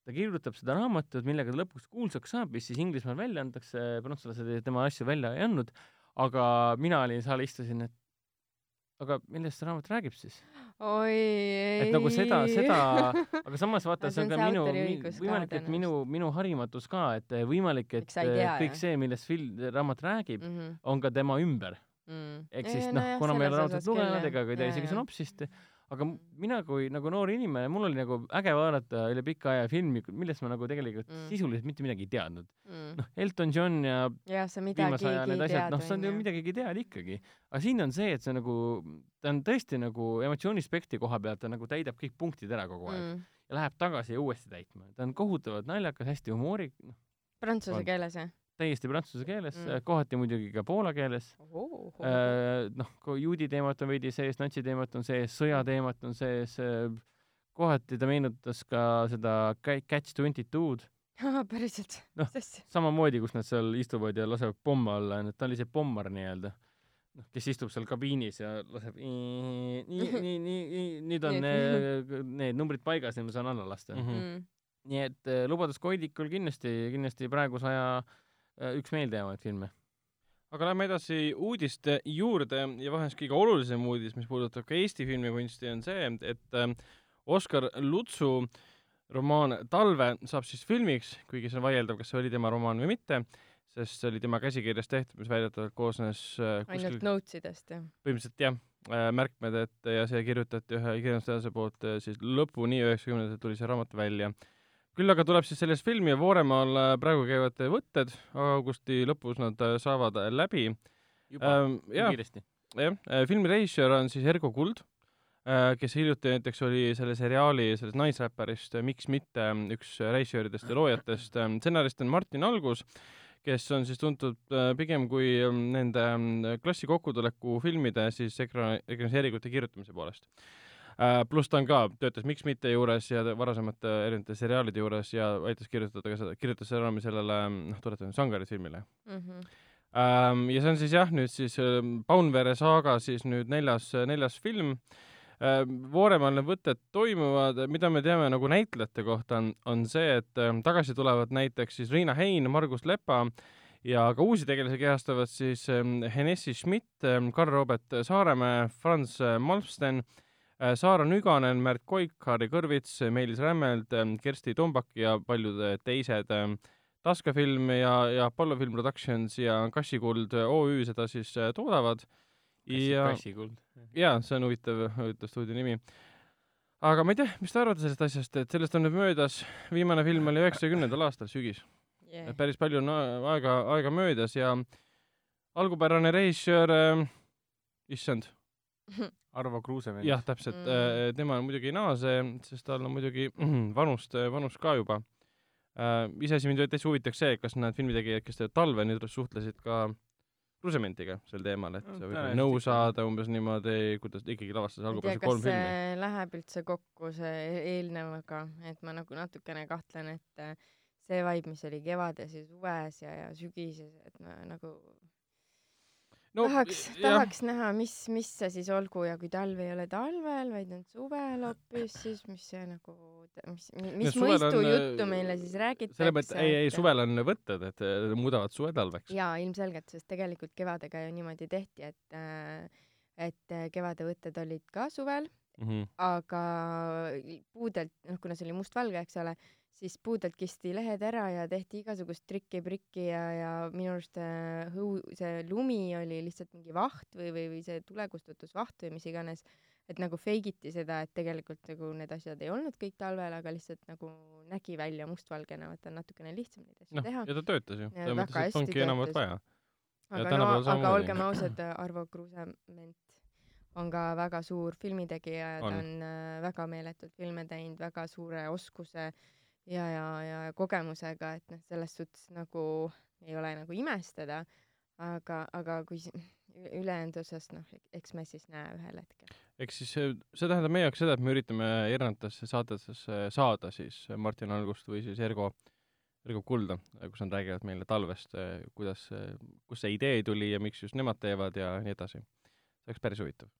ta kirjutab seda raamatut, millega ta lõpuks kuulsaks saab, mis siis Inglismaal välja antakse, prantslased tema asju välja ei andnud, aga mina olin seal, istusin, et aga millest see raamat räägib siis? oi, ei. et nagu seda, seda, aga samas vaata, Aga see on ka minu, võimalik, et minu, minu harimatus ka, et eh, võimalik, et tea, eh, kõik jah? see, millest film, raamat räägib, mm. on ka tema ümber. -hmm. ehk siis noh, kuna ma ei ole raamatut lugenud ega ka ei tea isegi synopsist, aga mina kui nagu noor inimene, mul oli nagu äge vaadata üle pika aja filmi, millest ma nagu tegelikult Mm. sisuliselt mitte midagi ei teadnud. mm.. noh, Elton John ja sa viimase aja need asjad, noh, sa on ju midagigi tead ikkagi. aga siin on see, et see nagu, ta on tõesti nagu emotsioonispekti koha pealt, ta nagu täidab kõik punktid ära kogu aeg mm.. ja läheb tagasi ja uuesti täitma. ta on kohutavalt naljakas, hästi humoori-, noh, prantsuse keeles jah täiesti prantsuse keeles Mm. mm., kohati muidugi ka poola keeles. oh,? noh, kui juudi teemat on veidi sees, natsi teemat on sees, sõjateemat on sees, kohati ta meenutas ka seda Ca- Catch twenty two'd, päriselt Noh. samamoodi, kus nad seal istuvad ja lasevad pomme alla, ta oli see pommar nii-öelda. noh, kes istub seal kabiinis ja laseb nii, nii, nii, nii, nüüd on need, need numbrid paigas ja ma saan alla lasta mm. -hmm. nii et äh, lubadus Koidikul kindlasti, kindlasti praeguse aja äh, üks meeldejäävaid filme. aga lähme edasi uudiste juurde ja vahest kõige olulisem uudis, mis puudutab ka Eesti filmikunsti, on see, et äh, Oskar Lutsu romaan Talve saab siis filmiks, kuigi see on vaieldav, kas see oli tema romaan või mitte, sest see oli tema käsikirjas tehtud, mis väidetavalt koosnes äh, ainult kuskil notes idest jah? põhimõtteliselt jah, märkmed, et ja see kirjutati ühe kirjandusteadlase poolt äh, siis lõpuni üheksakümnendatel tuli see raamat välja. Küll aga tuleb siis sellest filmi ja Vooremaal äh, praegu käivad võtted, augusti lõpus nad äh, saavad läbi. juba Ähm, kiiresti. jah, filmi režissöör on siis Ergo Kuld, kes hiljuti näiteks oli selle seriaali sellest naisräpparist äh, Miks mitte äh, üks režissööridest ja loojatest, stsenarist on Martin Algus, kes on siis tuntud äh, pigem kui äh, nende äh, klassi kokkutuleku filmide siis ekra-, ekraniseeringute kirjutamise poolest. Pluss ta on ka, töötas Miks mitte juures ja varasemate erinevate seriaalide juures ja aitas kirjutada ka seda, kirjutas raami sellele, noh, tuletame Sangarid filmile Mhm. Ähm, ja see on siis jah, nüüd siis ähm, Paunvere saaga siis nüüd neljas, neljas film. Vooremaal need võtted toimuvad, mida me teame nagu näitlejate kohta on, on see, et ähm, tagasi tulevad näiteks siis Riina Hein, Margus Lepa ja ka uusi tegelasi kehastavad siis ähm, Henessi Schmidt, Karl-Robert Saaremäe, Franz äh, Malmsten, Saara Nüganen, Märt Koik, Harri Kõrvits, Meelis Rämmeld, Kersti Tombak ja paljud äh, teised ähm, Taskafilm ja, ja Apollo Film Productions ja Kassikuld OÜ seda siis äh, toodavad. ja, kassikuld. jaa, see on huvitav, huvitav stuudio nimi. aga ma ei tea, mis te arvate sellest asjast, et sellest on nüüd möödas, viimane film oli üheksakümnendal aastal, sügis. Yeah. päris palju on aega, aega möödas ja algupärane režissöör äh,, issand, Arvo Kruuse vend. jah, täpselt Mm. mm., tema muidugi ei naase, sest tal on muidugi vanust, vanust ka juba äh,. iseasi mind täitsa huvitaks see, kas need filmitegijad, kes teevad talve, nüüd suhtlesid ka Kruusementiga sel teemal, et No, võib-olla tõenäoliselt nõu saada umbes niimoodi, kuidas ikkagi lavastas kas kolm filmi. see läheb üldse kokku see eelnevaga, et ma nagu natukene kahtlen, et äh, see vibe, mis oli kevades ja suves ja, ja sügises, et ma nagu no, tahaks, tahaks näha, mis, mis see siis olgu ja kui talv ei ole talvel, vaid on suvel hoopis, siis mis see nagu, mis, mis suvel on, mõistujuttu äh, meile siis räägitakse. selle mõttes, ei, ei, suvel on võtted, et äh, muudavad suve talveks. jaa, ilmselgelt, sest tegelikult kevadega ju niimoodi tehti, et äh, et äh, kevadevõtted olid ka suvel, Mm -hmm. aga puudelt, noh, kuna see oli mustvalge, eks ole, siis puudelt kisti lehed ära ja tehti igasugust trikki-prikki ja, ja minu arust äh, õu-, see lumi oli lihtsalt mingi vaht või, või, või see tulekustutusvaht või mis iganes, et nagu fake iti seda, et tegelikult nagu need asjad ei olnud kõik talvel, aga lihtsalt nagu nägi välja mustvalgena, vaata natukene lihtsam neid asju noh, teha. ja ta töötas ju. Selles mõttes, et ongi töötas. vaja. ja aga no aga olgem ausad, Arvo Kruusement on ka väga suur filmitegija ja ta On. äh, väga meeletult filme teinud, väga suure oskuse ja, ja, ja kogemusega, et noh, selles suhtes nagu ei ole nagu imestada, aga, aga kui ülejäänud osas noh, eks me siis näe ühel hetkel. ehk siis see tähendab meie jaoks seda, et me üritame erinevatesse saadetesse saada siis Martin Algust või siis Ergo, Ergo Kulda, kus nad räägivad meile talvest, kuidas, kust see idee tuli ja miks just nemad teevad ja nii edasi. see oleks päris huvitav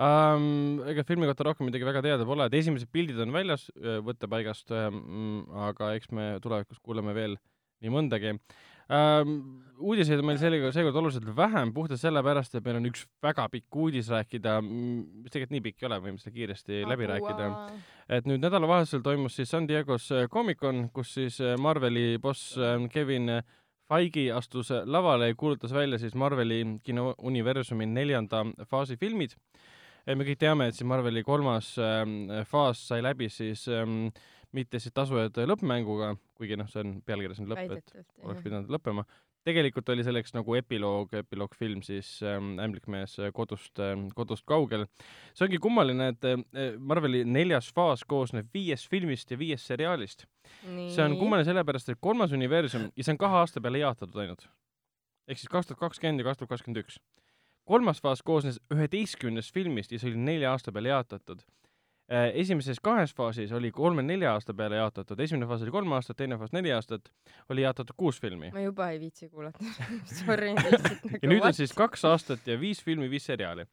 um,. ega filmi kohta rohkem midagi väga teada pole, et esimesed pildid on väljas äh, võttepaigast um,, aga eks me tulevikus kuuleme veel nii mõndagi um,. uudiseid on meil sellega, seekord oluliselt vähem, puhtalt sellepärast, et meil on üks väga pikk uudis rääkida, mis tegelikult nii pikk ei ole, võime seda kiiresti läbi rääkida. et nüüd nädalavahetusel toimus siis San Diego's äh, Comic-Con, kus siis äh, Marveli boss äh, Kevin Feige astus lavale ja kuulutas välja siis Marveli kinouniversumi neljanda faasi filmid. Me kõik teame, et siis Marveli kolmas äh, faas sai läbi siis ähm, mitte siis tasujate lõppmänguga, kuigi noh, see on pealkirjas on lõpp, et oleks pidanud lõppema. tegelikult oli selleks nagu epiloog, epiloogfilm siis ähm, Ämblikmees äh, kodust äh,, kodust kaugel. see ongi kummaline, et äh, Marveli neljas faas koosneb viiest filmist ja viiest seriaalist. see on kummaline sellepärast, et kolmas universum ja see on kahe aasta peale jaotatud ainult. ehk siis kaks tuhat kakskümmend ja kaks tuhat kakskümmend üks. Kolmas faas koosnes üheteistkümnest filmist ja see oli nelja aasta peale jaotatud. esimeses kahes faasis oli kolme-nelja aasta peale jaotatud, esimene faas oli kolm aastat, teine faas neli aastat, oli jaotatud kuus filmi. ma juba ei viitsi kuulata. Sorry, lihtsalt nagu ja nüüd on siis kaks aastat ja viis filmi, viis seriaali.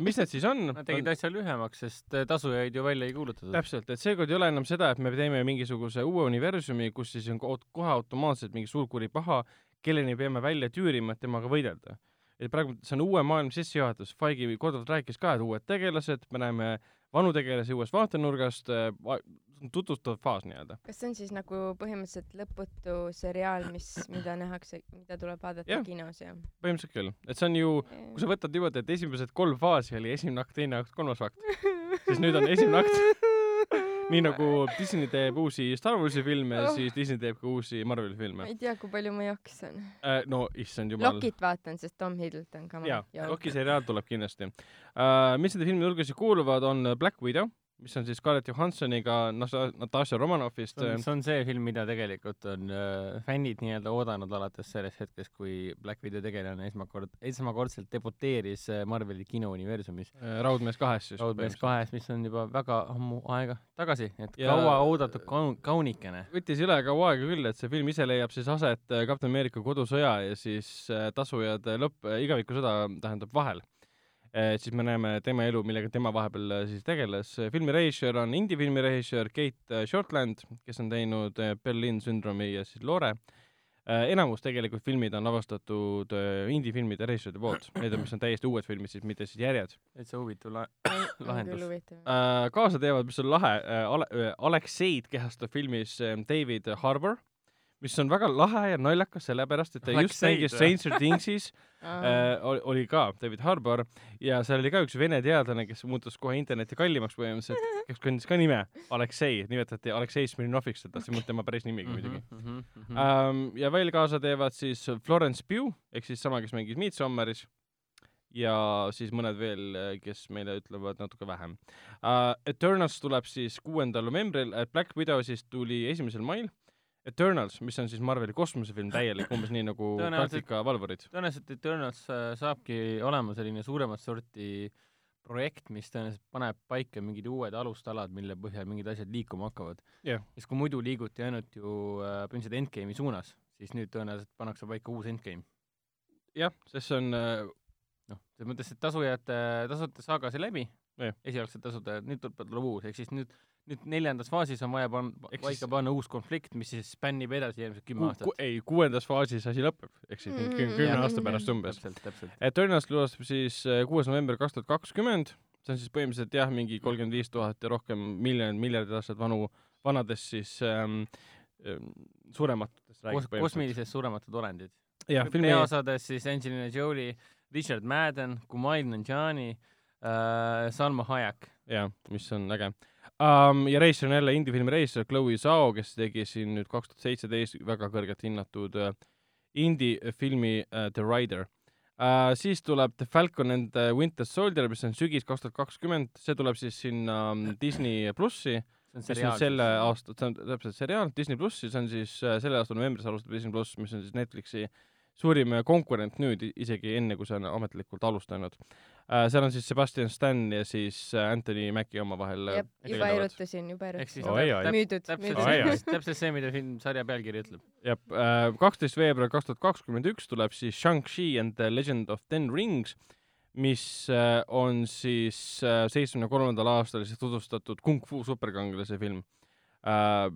mis need siis on? Nad tegid asja lühemaks, sest äh, tasujaid ju välja ei kuulutatud. täpselt, et seekord ei ole enam seda, et me teeme mingisuguse uue universumi, kus siis on ko- kohe automaatselt mingi suur kuri paha, kelleni peame välja tüürima, et temaga võidelda. Et praegu see on uue maailma sissejuhatus, Feige korduvalt rääkis ka, et uued tegelased, me näeme vanu tegelasi uuest vaatenurgast, tutvustav faas nii-öelda. kas see on siis nagu põhimõtteliselt lõputu seriaal, mis, mida nähakse, mida tuleb vaadata Jah. kinos ja? põhimõtteliselt küll, et see on ju, kui sa võtad niimoodi, et esimesed kolm faasi oli esimene akt, teine akt, kolmas akt, siis nüüd on esimene akt, nii nagu Disney teeb uusi Star Warsi filme, Oh. siis Disney teeb ka uusi Marveli filme ma. ei tea, kui palju ma jaksan. Äh, no issand jumal. Lokit vaatan, sest Tom Hiddleston ka. jaa, Loki seriaal tuleb kindlasti uh,. mis nende filmide hulgas kuuluvad, on Black Widow, mis on siis Scarlett Johansoniga Natasha Romanoffist see on, see on see film, mida tegelikult on äh, fännid nii-öelda oodanud alates sellest hetkest, kui Black Widow tegelane esmakord, esmakordselt debuteeris äh, Marveli kinouniversumis. uh, Raudmees kahes siis. Raudmees. kahes, mis on juba väga ammu aega tagasi, et Ja- kaua oodatud kaun-, kaunikene. võttis üle kaua aega küll, et see film ise leiab siis aset äh, Kapten Ameerika kodusõja ja siis äh, tasujad äh, lõpp, igavikusõda tähendab vahel. Siis me näeme tema elu, millega tema vahepeal äh, siis tegeles. filmi režissöör on indie-filmi režissöör Kate äh, Shortland, kes on teinud äh, Berlin sündroomi ja siis Lore. enamus tegelikult filmid on lavastatud äh, indie-filmide režissööride poolt, need on, mis on täiesti uued filmid siis, mitte siis järjed. täitsa huvitav la-, lahendus. äh, kaasa teevad, mis on lahe äh,, Ale- äh, Alekseid kehastab filmis äh, David Harbour, mis on väga lahe ja naljakas, sellepärast et ta just Alekseid mängis? Stranger Thingsis äh,, oli ka David Harbour ja seal oli ka üks vene teadlane, kes muutus kohe interneti kallimaks põhimõtteliselt, kes kandis ka nime Aleksei, nimetati Aleksei Smirnoviks teda, see ei olnud tema päris nimigi muidugi. Mhm, Um, ja veel kaasa teevad siis Florence Pugh ehk siis sama, kes mängis Midsommaris ja siis mõned veel, kes meile ütlevad natuke vähem uh,. Eternals tuleb siis kuuendal novembril, Black Widow siis tuli esimesel mail. Eternals, mis on siis Marveli kosmosefilm täielik, umbes nii nagu Galactica valvurid. tõenäoliselt Eternals äh, saabki olema selline suuremat sorti projekt, mis tõenäoliselt paneb paika mingid uued alustalad, mille põhjal mingid asjad liikuma hakkavad Jah. sest kui muidu liiguti ainult ju äh, põhimõtteliselt Endgame'i suunas, siis nüüd tõenäoliselt pannakse paika uus Endgame. jah, sest see on uh, noh, selles mõttes, et tasujate, tasujate saaga sai läbi Jah., esialgsed tasudajad, nüüd tuleb, tuleb uus, ehk siis nüüd nüüd neljandas faasis on vaja Ehk paika panna uus konflikt, mis siis spännib edasi järgmised kümme aastat ei, kuuendas faasis asi lõpeb, ehk siis mingi küm- kümne Mm. aasta pärast umbes. täpselt. Eternals lavastab siis äh, kuues november kaks tuhat kakskümmend, see on siis põhimõtteliselt jah, mingi kolmkümmend viis tuhat ja rohkem miljonit, miljardid aastat vanu, vanadest siis ähm, ähm, surematutest Kos-, kosmilisest surematud olendid. filmi peaosades siis Angelina Jolie, Richard Madden, Kumail Nanjiani äh,, Salma Hayek. jah, mis on äge um,. ja reisijal on jälle indie-filmi reisijal Chloe Zhao, kes tegi siin nüüd kaks tuhat seitseteist väga kõrgelt hinnatud uh, indie-filmi uh, The Rider uh,. siis tuleb The Falcon and the Winter Soldier, mis on sügis kaks tuhat kakskümmend, see tuleb siis sinna um, Disney plussi, see mis on selle aasta, see on täpselt seriaal Disney plussi, see on siis uh, selle aasta novembris alustab Disney pluss, mis on siis Netflixi suurim äh, konkurent nüüd, isegi enne, kui see on ametlikult alustanud äh,. seal on siis Sebastian Stan ja siis äh, Anthony Mackie omavahel äh, jah, juba erutasin, juba erutasin. Müüdud, müüdud. see, täpselt see, mida film sarja pealkiri ütleb. jah, kaksteist veebruar kaks tuhat kakskümmend üks tuleb siis Shang-Chi and the Legend of Ten Rings, mis on siis seitsmekümne kolmandal aastal siis tutvustatud kung fu superkangelase film äh,.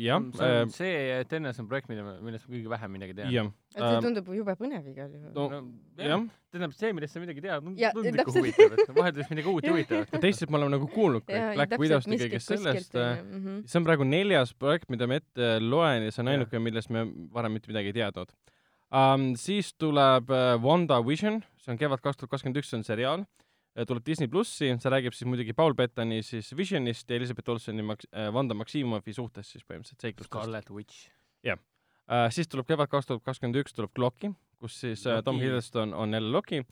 jah, see on see TNS on projekt, mida, millest ma kõige vähem midagi tean. jah, see tundub jube põnev igal juhul. no jah jah, tähendab, see, millest sa midagi tead, tundub ikka huvitav, et vahelduseks midagi uut ja huvitavat. teistelt me oleme nagu kuulnud ja Black Widowst ja kõigest sellest äh. Mhm. see on praegu neljas projekt, mida ma ette loen ja see on ainuke, millest me varem mitte midagi ei teadnud um,. siis tuleb uh, WandaVision, see on kevad kaks tuhat kakskümmend üks, see on seriaal, tuleb Disney plussi, see räägib siis muidugi Paul Bettani siis Visionist ja Elizabeth Olseni Max- äh,, Wanda Maximovi suhtest siis põhimõtteliselt seiklustest Scarlet Witch. uh,. siis tuleb kevad kaks tuhat kakskümmend üks tuleb Loki, kus siis uh, Tom Loki. Hiddleston on jälle Loki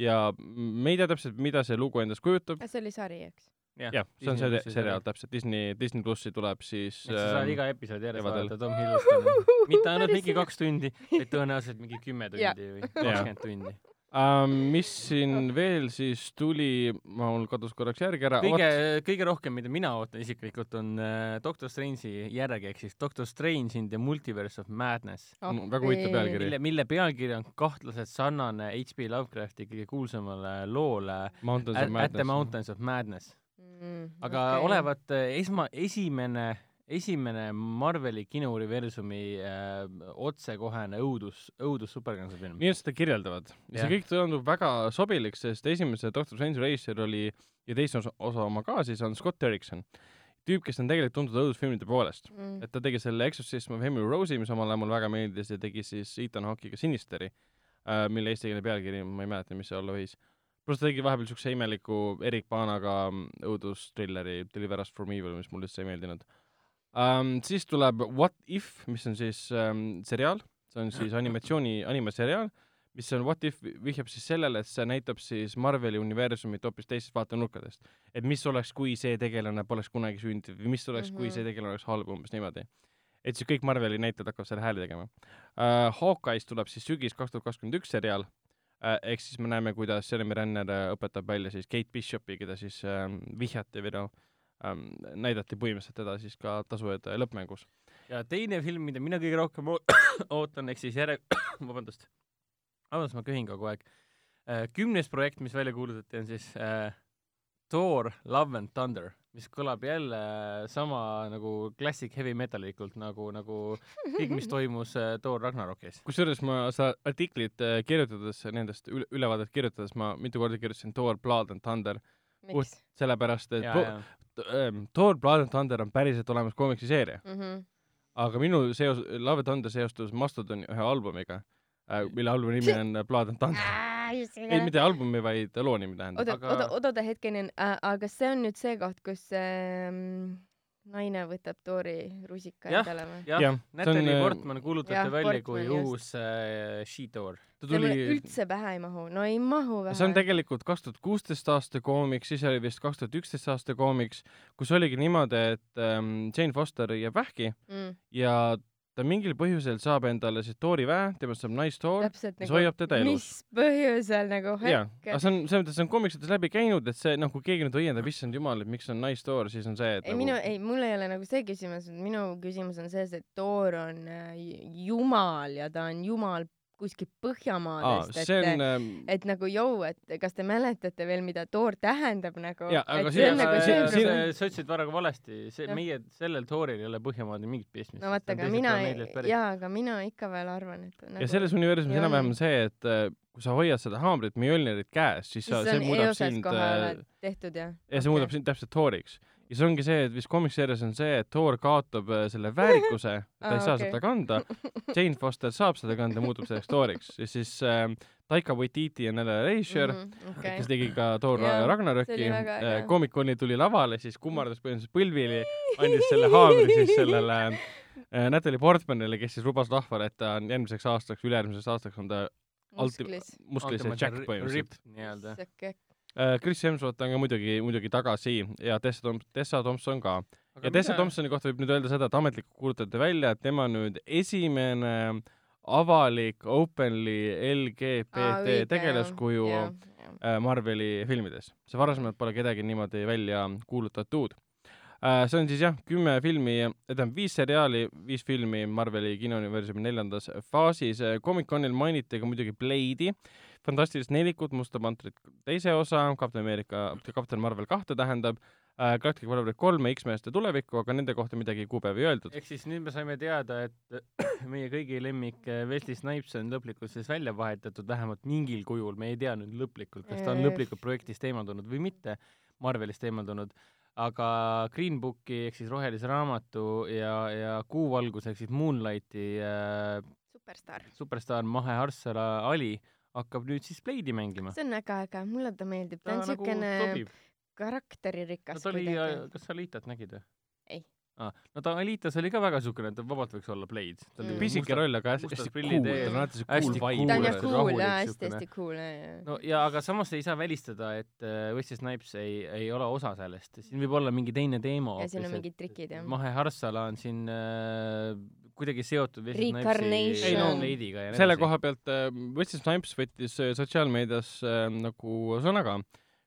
ja me ei tea täpselt, mida see lugu endast kujutab. see oli sari, eks? jah, see on see seriaal. täpselt, Disney, Disney plussi tuleb siis et sa saad ähm, iga episoodi järjest vaadata Tom Hiddlestoni. mitte ainult mingi kaks tundi, vaid tõenäoliselt mingi kümme tundi või kakskümmend tundi. um,. mis siin veel siis tuli, mul kadus korraks järgi ära. kõige, kõige rohkem, mida mina ootan isiklikult, on äh, Doctor Strange'i järg ehk siis Doctor Strange in the Multiverse of Madness, Mm, väga huvitav pealkiri. mille, mille pealkiri on kahtlaselt sarnane H.P. Lovecrafti kõige kuulsamale loole Mountains At, At the Madness. Mountains of Madness. Mm, aga okay. olevat äh, esma, esimene, esimene Marveli kinouniversumi äh, otsekohene õudus, õudus superkangelase film. nii et seda kirjeldavad. ja see kõik tundub väga sobilik, sest esimese Doctor Strange'i reisijal oli ja teise osa, osa oma ka siis on Scott Derrickson. tüüp, kes on tegelikult tuntud õudusfilmide poolest. mm. et ta tegi selle Exorcism of Emily Rose'i, mis omal ajal mulle väga meeldis ja tegi siis Ethan Hawke'iga Sinisteri äh,, mille eestikeelne pealkiri, ma ei mäleta, mis see olla võis. pluss ta tegi vahepeal siukse imeliku Erik Paanaga mm, õudustrilleri Deliver Us From Evil, mis mulle üldse ei meeldinud um,. siis tuleb What If, mis on siis um, seriaal, see on siis animatsiooni, animaseriaal, mis on What If vihjab siis sellele, et see näitab siis Marveli universumit hoopis teistest vaatenurkadest. et mis oleks, kui see tegelane poleks kunagi sündinud või mis oleks mm, -hmm. kui Mhm. see tegelane oleks halb, umbes niimoodi. et siis kõik Marveli näitlejad hakkavad selle hääli tegema uh,. Hawkeye's tuleb siis sügis kaks tuhat kakskümmend üks seriaal uh,, ehk siis me näeme, kuidas Jeremy Renner uh, õpetab välja siis Kate Bishopi, keda siis uh, vihjati või noh um,, näidati põhimõtteliselt teda siis ka tasujõude lõppmängus. ja teine film, mida mina kõige rohkem oo- ootan, ehk siis järg-, vabandust, vabandust, ma köhin kogu aeg. kümnes projekt, mis välja kuulutati, on siis äh, Thor Love and Thunder, mis kõlab jälle äh, sama nagu klassik heavy metalikult nagu, nagu kõik, mis toimus äh, Thor Ragnarokis. kusjuures ma seda artiklit kirjutades, nendest üle, ülevaadet kirjutades ma mitu korda kirjutasin Thor Blood and Thunder, miks? sellepärast et ja, ja, ähm, Thor Blood and Thunder on päriselt olemas koomiksiseeria, Mhm. aga minu seos, Love and Thunder seostus Mastodoni ühe albumiga äh,, mille albumi nimi on Blood and Thunder. ei, mitte albumi, vaid loo nimi tähendab. oota, aga- oota, oota hetkeni äh,, aga see on nüüd see koht, kus ähm, naine võtab Tori rusika Jah, endale või? jah Jah,, see on, Natalie äh, Portman kuulutati jah, välja Portman, kui just. uus äh, She-Thor. ta tuli, üldse pähe ei mahu, no ei mahu pähe. see on tegelikult kaks tuhat kuusteist aasta koomiks, siis oli vist kaks tuhat üksteist aasta koomiks, kus oligi niimoodi, et ähm, Jane Foster jääb vähki mm, ja ta mingil põhjusel saab endale siis Tori väe, temast saab naistoor täpselt mis nagu, hoiab teda elus. mis põhjusel nagu hetke aga see on, selles mõttes on koomiksites läbi käinud, et see noh, kui keegi nüüd õiendab, issand jumal, et miks on naistoor, siis on see, et ei nagu minu, ei mul ei ole nagu see küsimus, minu küsimus on selles, et Thor on äh, jumal ja ta on jumal kuskilt aa, Põhjamaadest, see et on ähm, et nagu jõu, et kas te mäletate veel, mida Thor tähendab nagu, aga see nagu see siin- probleem. sa ütlesid väga valesti, see Jah. meie, sellel Thoril ei ole Põhjamaadel mingit pistmist. no vaata, aga mina, jaa, aga mina ikka veel arvan, et nagu, ja selles universumis ja enam-vähem on. see, et äh, kui sa hoiad seda haamrit Mjolnirit käes, siis sa, see muudab sind äh, tehtud jah? ja see muudab sind täpselt Thoriks. Ja see ongi see, et vist komiksseerias on see, et Thor kaotab äh, selle väärikuse, ta ei Aa, saa okei. seda kanda, Jane Foster saab seda kanda, muutub selleks Thoriks ja siis äh, Taika Waititi ja Nele Reischer mm, Mhm, okei kes. tegi ka Thor väga äge. äh, Comic-Coni tuli lavale, siis kummardas põhimõtteliselt põlvili, andis selle haamri siis sellele äh, Natalie Portmanile, kes siis lubas rahvale, et ta on järgmiseks aastaks, ülejärgmiseks aastaks on ta ulti- musklis. musklise Jack põhimõtteliselt. nii-öelda. Äh, Chris Hemsworth on ka muidugi, muidugi tagasi ja Tessa Tom-, Tessa Thompson ka. ja Tessa Thompsoni kohta võib nüüd öelda seda, et ametlikult kuulutati välja, et tema nüüd esimene avalik openly LGBT õige, tegelaskuju jah, jah. äh, Marveli filmides. see varasemalt pole kedagi niimoodi välja kuulutatud. see on siis jah, kümme filmi, tähendab viis seriaali, viis filmi Marveli kinouniversumi neljandas faasis. Comic-Conil mainiti ka muidugi Blade'i, Fantastilist nelikut, Musta pantrit teise osa, Kapten Ameerika, Kapten Marvel kahte tähendab, Galactic Marvel kolme, X-meeste tulevikku, aga nende kohta midagi kuupäevi ei öeldud. ehk siis nüüd me saime teada, et meie kõigi lemmik eh, Wesley Snipes on lõplikult siis välja vahetatud, vähemalt mingil kujul, me ei tea nüüd lõplikult, kas ta on lõplikult projektist eemaldunud või mitte, Marvelist eemaldunud, aga Green Booki ehk siis Rohelise Raamatu ja, ja Kuuvalgus ehk siis Moonlighti äh, superstaar. superstaar Mahe Harsala Ali hakkab nüüd siis Blade'i mängima. see on väga äge, mulle ta meeldib, ta on nagu siukene sobib. karakteririkas no ta oli, kuidagi. kas sa Alitat nägid või? Ei. ah,. no ta Alitas oli ka väga siukene, et ta vabalt võiks olla Blade. Mm. pisike roll, aga hästi hästi prillid cool, ees. tal on alati Hästi cool vibe. ta on jah hästi cool rahulik ja siukene. hästi-hästi cool ja, ja. no ja aga samas ei saa välistada, et äh, Wesley Snipes ei, ei ole osa sellest, siin võib olla mingi teine teema ja siin on mingid trikid jah. Mahe Harsala on siin äh, kuidagi seotud Wesley. Ei, no, Blade'iga ja nii selle edasi. koha pealt äh, Wesley Snipes võttis äh, sotsiaalmeedias äh, nagu sõna ka,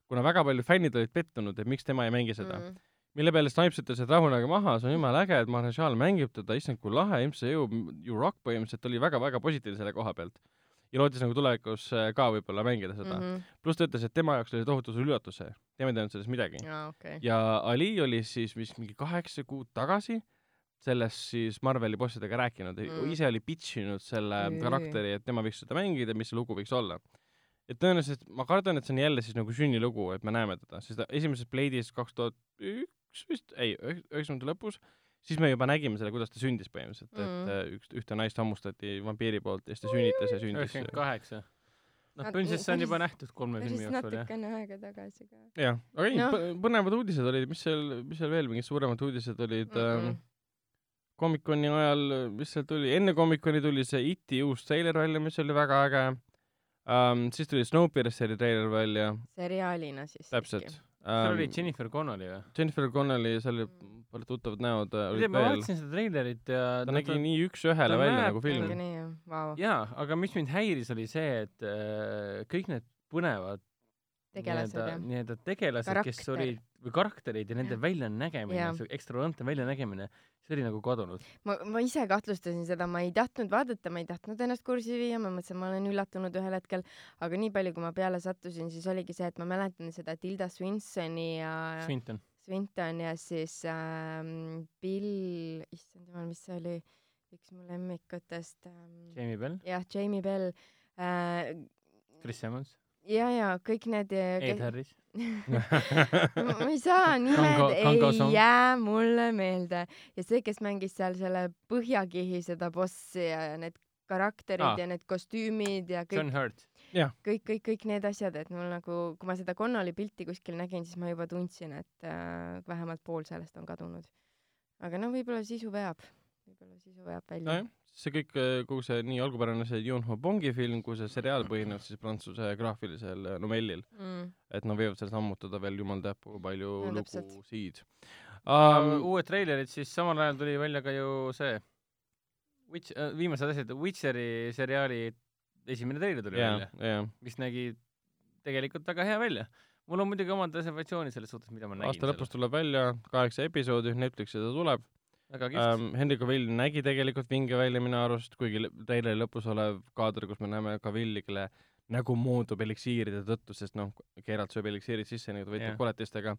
kuna väga paljud fännid olid pettunud, et miks tema ei mängi seda mm.. mille peale Snipes ütles, et rahunege maha, see on jumala äge, et Marshall mängib teda, issand kui lahe, MCU, You Rock põhimõtteliselt oli väga-väga positiivne selle koha pealt. ja lootis nagu tulevikus äh, ka võib-olla mängida seda mm. -hmm. pluss ta ütles, et tema jaoks oli tohutu suur üllatus see, tema ei teadnud sellest midagi. okei. ja Ali oli siis vist mingi kaheksa kuud tagasi sellest siis Marveli bossidega rääkinud Mm. mm., ise oli pitch inud selle Oi. karakteri, et tema võiks seda mängida, mis see lugu võiks olla. et tõenäoliselt ma kardan, et see on jälle siis nagu sünnilugu, et me näeme teda, sest ta esimeses Blade'is kaks tuhat üks vist, ei, üheksakümnendate lõpus, siis me juba nägime selle, kuidas ta sündis põhimõtteliselt mm, Mm. et äh, üks, ühte naist hammustati vampiiri poolt ja siis ta sünnitas ja sündis. üheksakümmend kaheksa. noh, põhimõtteliselt see on juba nähtud kolme filmi jooksul jah. natukene aega tagasi ka jah, aga ei no., põnevad uudised olid, mis seal, mis seal veel mingid suuremad uudised olid mm? mm. Comic-Coni ajal, mis seal tuli, enne Comic-Coni tuli see E.T. uus treiler välja, mis oli väga äge um,. siis tuli Snowpierceri treiler välja, seriaalina siis. täpselt. seal oli Jennifer Connelly või? Jennifer Connelly, seal oli palju tuttavad näod äh, ma vaatasin seda treilerit ja ta nägi nii üks-ühele ta välja näeb nagu film vau. jaa, aga mis mind häiris, oli see, et äh, kõik need põnevad tegelased nii-öelda jah. nii-öelda tegelased, kes olid, või karakterid ja nende väljanägemine see ekstravagantne väljanägemine, see oli nagu kadunud. ma, ma ise kahtlustasin seda, ma ei tahtnud vaadata, ma ei tahtnud ennast kurssi viia, ma mõtlesin, ma olen üllatunud ühel hetkel, aga nii palju, kui ma peale sattusin, siis oligi see, et ma mäletan seda Tilda Swinsoni ja Swinton. Swinton ja siis ähm, Bill, issand jumal, mis see oli, üks mu lemmikutest ähm,. Jamie Bell, jah, Jamie Bell äh,. Chris Evans, ja, ja kõik need. Ed Harris. ma ei saa, nimed Kango- ei jää mulle meelde ja see, kes mängis seal selle Põhjakihi seda bossi ja ja need karakterid Aa. ja need kostüümid ja kõik John, Hurt. kõik, kõik, kõik need asjad, et mul nagu, kui ma seda Connolly pilti kuskil nägin, siis ma juba tundsin, et äh, vähemalt pool sellest on kadunud. aga no võib-olla sisu veab, võib-olla sisu veab välja nojah, see kõik, kogu see nii algupärane see Yun-Ho Bongi film kui see seriaal põhineb siis prantsuse graafilisel äh, novellil, mm.. et nad võivad sellest ammutada veel jumal teab kui palju No lugusid um,. uued treilerid, siis samal ajal tuli välja ka ju see Witch- äh,, viimased asjad, Witcheri seriaali esimene treiler tuli jah välja,, jah. mis nägi tegelikult väga hea välja. mul on muidugi omad reservatsioonid selles suhtes, mida ma nägin aasta lõpus tuleb välja kaheksa episoodi, Netflixi ta tuleb ähm,. Henry Cavill nägi tegelikult vinge välja minu arust, kuigi treileri lõpus olev kaader, kus me näeme Cavilli, kelle nägu muutub eliksiiride tõttu, sest noh, Geralt sööb eliksiirid sisse nagu ta võitleb Jah. koletistega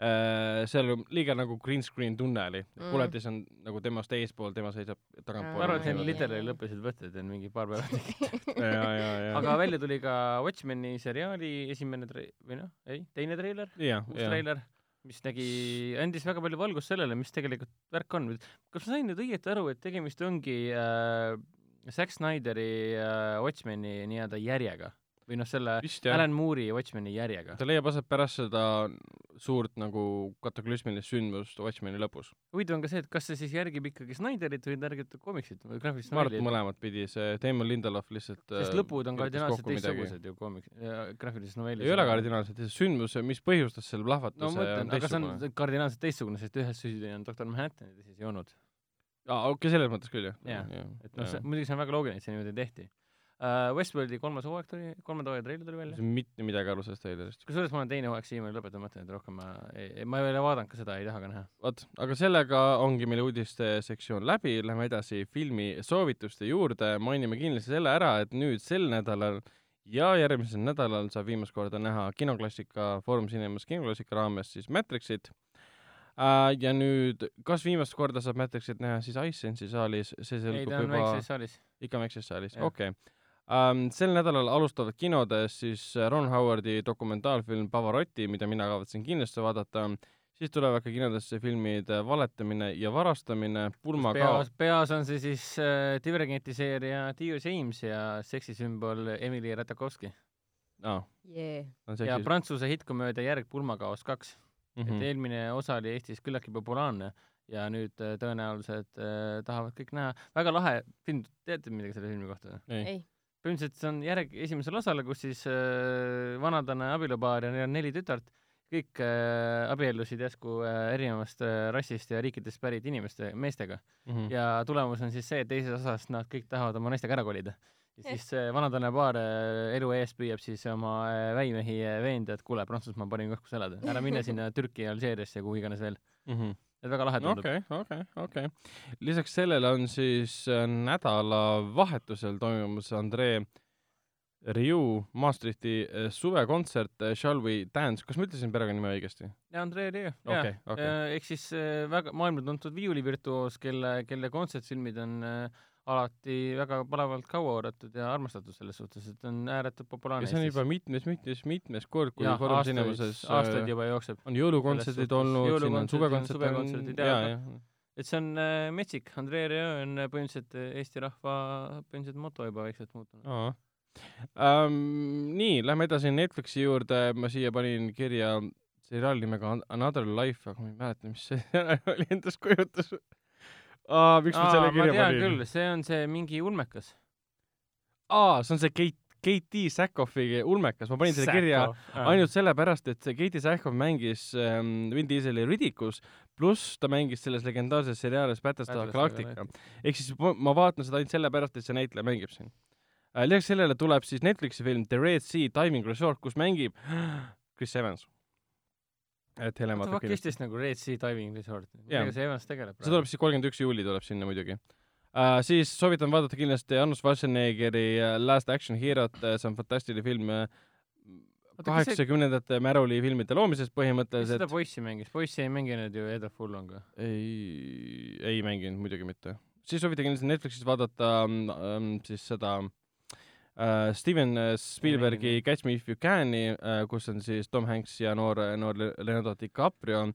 äh,. seal on liiga nagu green screen tunne oli Mm. koletis on nagu temast eespool, tema seisab tagantpool. ma arvan, et jah. literaali lõppesid võtted on mingi paar päeva ja, aga välja tuli ka Watchmeni seriaali esimene tre-, või noh, ei, teine treiler, uus ja, treiler, mis nägi, andis väga palju valgust sellele, mis tegelikult värk on. kas ma sain nüüd õieti aru, et tegemist ongi äh, Zack Snyderi äh, Watchmeni nii-öelda järjega või noh, selle vist jah. Alan Moore'i Watchmeni järjega? ta leiab aset pärast seda suurt nagu kataklüsmilist sündmust Watchmeni lõpus. huvitav on ka see, et kas see siis järgib ikkagi Snyderit või ta järgib komiksit või graafilist ma arvan, et mõlemat pidi, see Damon Lindelof lihtsalt sest äh, lõpud on kardinaalselt teistsugused ju koomiks-, graafilises novellis. ei ole kardinaalselt, sündmus, mis põhjustas selle no plahvatuse ma mõtlen, aga see on kardinaalselt teistsugune, sest ühes süüdi on doktor Manhattan ja teises ei olnud. aa, okei, selles mõttes küll jah. Jaa. et noh, muidugi see on väga loogiline, et see niimoodi tehti. Westworldi kolmas hooaeg tuli, kolmanda hooaja treiler tuli välja. mitte midagi aru sellest treilerist. kusjuures ma olen teine hooaeg siiamaani lõpetanud, mõtlen, et rohkem ma ei, ma ei ole vaadanud ka seda, ei taha ka näha. vot, aga sellega ongi meil uudiste sektsioon läbi, lähme edasi filmi soovituste juurde, mainime kindlasti selle ära, et nüüd sel nädalal ja järgmisel nädalal saab viimast korda näha kinoklassika Foorum Cinemas kinoklassika raames siis Matrixit äh,. ja nüüd, kas viimast korda saab Matrixit näha siis iSense'i saalis, see selgub juba väikses saalis. ikka Maxis saalis, okei okay. um,. sel nädalal alustavad kinodes siis Ron Howardi dokumentaalfilm Pavarotti, mida mina kavatsen kindlasti vaadata, siis tulevad ka kinodesse filmid Valetamine ja varastamine, Pulmakao peas, peas on see siis äh, Divergenti seeria Dio James ja seksisümbol Emily Ratajkowski ah,, yeah.. ja Prantsuse hittkomöödia järg Pulmakaos kaks mm. mm. -hmm. et -hmm. eelmine osa oli Eestis küllaltki populaarne ja nüüd äh, tõenäoliselt äh, tahavad kõik näha. väga lahe film, teate midagi selle filmi kohta või? ei, ei, põhimõtteliselt see on järg esimesele osale, kus siis äh, vanadane abielupaar ja neil on neli tütart, kõik äh, abiellusid järsku äh, erinevast äh, rassist ja riikidest pärit inimeste, meestega mm -hmm. ja tulemus on siis see, et teises osas nad kõik tahavad oma naistega ära kolida. ja siis see vanadane paar äh, elu eest püüab siis oma äh, väimehi äh, veenda, et kuule, Prantsusmaa on parim koht, kus elada, ära mine sinna Türki, Alžeeriasse ja kuhu iganes veel. mm -hmm. Et väga lahe tundub. okei, okei, okei. lisaks sellele on siis äh, nädalavahetusel toimumas Andrei Riu Maastrichti äh, suvekontsert äh, Shall we dance, kas ma ütlesin perekonnanime õigesti? ja Andrei Rieu, Okei, jaa. Äh, ehk siis väga maailmatuntud viiulivirtuoos, kelle, kelle kontsertfilmid on äh, alati väga palavalt kaua oodatud ja armastatud selles suhtes, et on ääretult populaarne ja see on juba mitmes, mitmes, mitmes kord, kui jah, Foorum aastaid, Cinemases aastaid juba jookseb. on jõulukontserdid olnud, siin on on suvekontserdid, ja, jaa, ja et see on äh, metsik, Andrei Rieu on äh, põhimõtteliselt äh, Eesti rahva põhimõtteliselt moto juba vaikselt muutunud. um,. nii, lähme edasi Netflixi juurde, ma siia panin kirja seriaali nimega An- Another Life, aga ma ei mäleta, mis see oli endast kujutas uh,. miks ma selle kirja panin? küll, see on see mingi ulmekas. aa, see on see Kate D. Sakoffi ulmekas, ma panin selle kirja ainult sellepärast, et see Katie Sackhoff mängis ähm, Vin Dieseli Ridicus, pluss ta mängis selles legendaarses seriaalis Battlestar Galactica. ehk siis ma, ma vaatan seda ainult sellepärast, et see näitleja mängib siin äh,. lisaks sellele tuleb siis Netflixi film The Red Sea Diving Resort, kus mängib Chris Evans. Et Helen vaatab fuck is kindlasti. this nagu Red Sea Diving Resort? Millega see Evans tegeleb see tuleb siis kolmkümmend üks juuli tuleb sinna muidugi uh,. siis soovitan vaadata kindlasti Arnold Schwarzeneggeri uh, Last Action Hero't, see on fantastiline film kas see- kaheksakümnendate Märuli filmide loomisest põhimõtteliselt seda. poissi mängis? poissi ei mänginud ju Edward Furlong või? ei, ei mänginud muidugi mitte. siis soovitan kindlasti Netflixis vaadata um, siis seda uh, Steven Spielbergi mänginud, Catch Me If You Can'i uh,, kus on siis Tom Hanks ja noor, noor Le- Leonardo DiCaprio,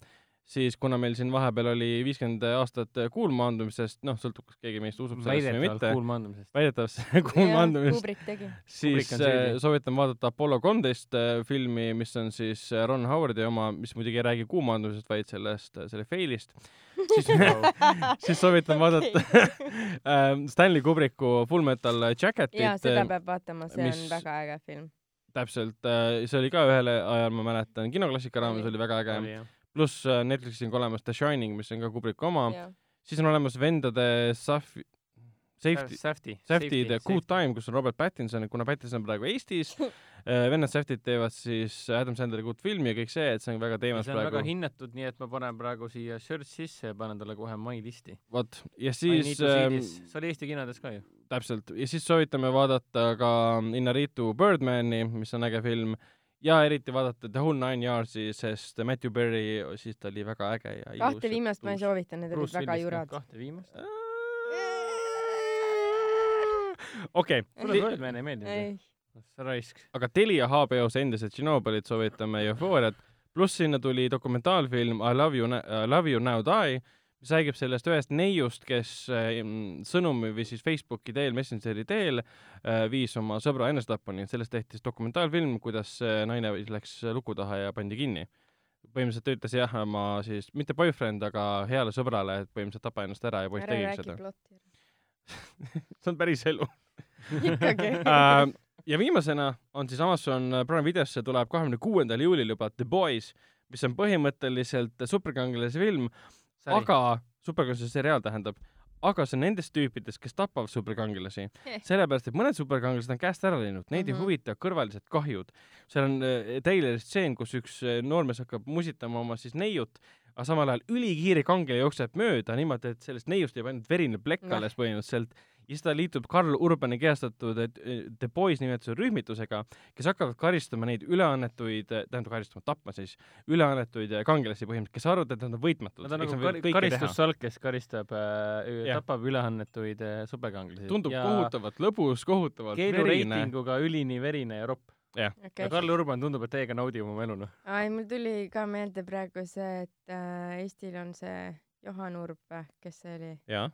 siis kuna meil siin vahepeal oli viiskümmend aastat kuulmaandumisest, noh, sõltub, kas keegi meist usub sellesse või väidetavalt mitte, kuulmaandumisest. Kubrick tegi. siis äh, soovitan vaadata Apollo kolmteist äh, filmi, mis on siis äh, Ron Howardi oma, mis muidugi ei räägi kuumaandumisest, vaid sellest, selle fail'ist. siis siis soovitan vaadata ähm, Stanley Kubricku Full Metal Jacketit. jaa, seda peab vaatama, see mis- on väga äge film. täpselt, see oli ka ühel ajal, ma mäletan, kinoklassika raames Oli. oli väga äge. Pluss äh, Netflixis on ka olemas The Shining, mis on ka Kubricku oma. siis on olemas vendade Saf-, Safety, Safety. Safety The Good Time, kus on Robert Pattinson, kuna Pattinson on praegu Eestis, vennad Safetid teevad siis Adam Sandleri Good filmi ja kõik see, et see on väga teemas see on väga praegu. hinnatud, nii et ma panen praegu siia search sisse ja panen talle kohe my listi. vot, ja siis siis ähm, see oli Eesti kinodes ka ju. täpselt, ja siis soovitame vaadata ka Inaritu Birdmani, mis on äge film, ja eriti vaadata The Whole Nine Yards'i, sest Matthew Berry, siis ta oli väga äge ja ilus. kahte viimast ma ei soovita, need olid väga jurad. kahte viimast. okei sulle Birdman ei meeldinud raisk. aga Telia HBO-s endiselt Tšernobõlit soovitame Eufooriat, pluss sinna tuli dokumentaalfilm I love you, I love you now die, mis räägib sellest ühest neiust, kes äh, sõnumi või siis Facebooki teel, Messengeri teel äh, viis oma sõbra enesetapuni, sellest tehti siis dokumentaalfilm, kuidas see naine läks luku taha ja pandi kinni. põhimõtteliselt ta ütles jah oma siis, mitte boyfriend, aga heale sõbrale, et põhimõtteliselt tapa ennast ära ja poiss räägi seda. see on päris elu ikkagi. Äh, ja viimasena on siis Amazon Prime videosse tuleb kahekümne kuuendal juulil juba The Boys, mis on põhimõtteliselt superkangelase film, aga superkangelase seriaal tähendab, aga see on nendest tüüpidest, kes tapavad superkangelasi. sellepärast, et mõned superkangelased on käest ära läinud, neid mm -hmm. ei Mhm. huvita kõrvalised kahjud. seal on äh, treileris stseen, kus üks äh, noormees hakkab musitama oma siis neiut, aga samal ajal ülikiire kangelaja jookseb mööda niimoodi, et sellest neiust jääb ainult verine plekk Noh. alles põhimõtteliselt ja siis ta liitub Karl Urbani kehastatud eh, The Boys nimetuse rühmitusega, kes hakkavad karistama neid üleannetuid, tähendab karistama, tapma siis üleannetuid eh, kangelasi põhimõtteliselt, kes arvavad, et nad on võitmatud. Nad on nagu kar- karistussalk, kes karistab äh,, Jah. tapab üleannetuid äh, superkangelasi. tundub ja kohutavalt lõbus, kohutavalt verine. keelureitinguga ülini verine ja ropp. ja okei. Karl Urban tundub, et täiega naudib oma elu, noh. ai, mul tuli ka meelde praegu see, et äh, Eestil on see Johan Urb, kes see oli? jah,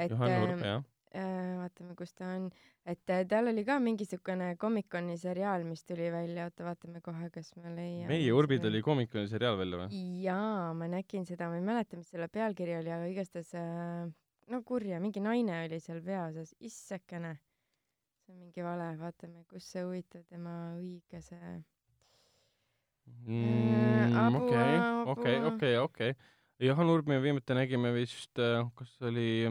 et Juhan Urb, ähm, jah. Äh, vaatame, kus ta on, et äh, tal oli ka mingisugune Comic-Coni seriaal, mis tuli välja, oota vaatame kohe, kas ma leian. meie Urbid oli koomikuni seriaal välja või? jaa, ma nägin seda, ma ei mäleta, mis selle pealkiri oli, aga igastahes äh, no kurja, mingi naine oli seal peaosas, issekene. see on mingi vale, vaatame, kus see huvitav tema õige see Mm, okei, okei, okei, okei. Johan Urbi me viimati nägime vist, kas oli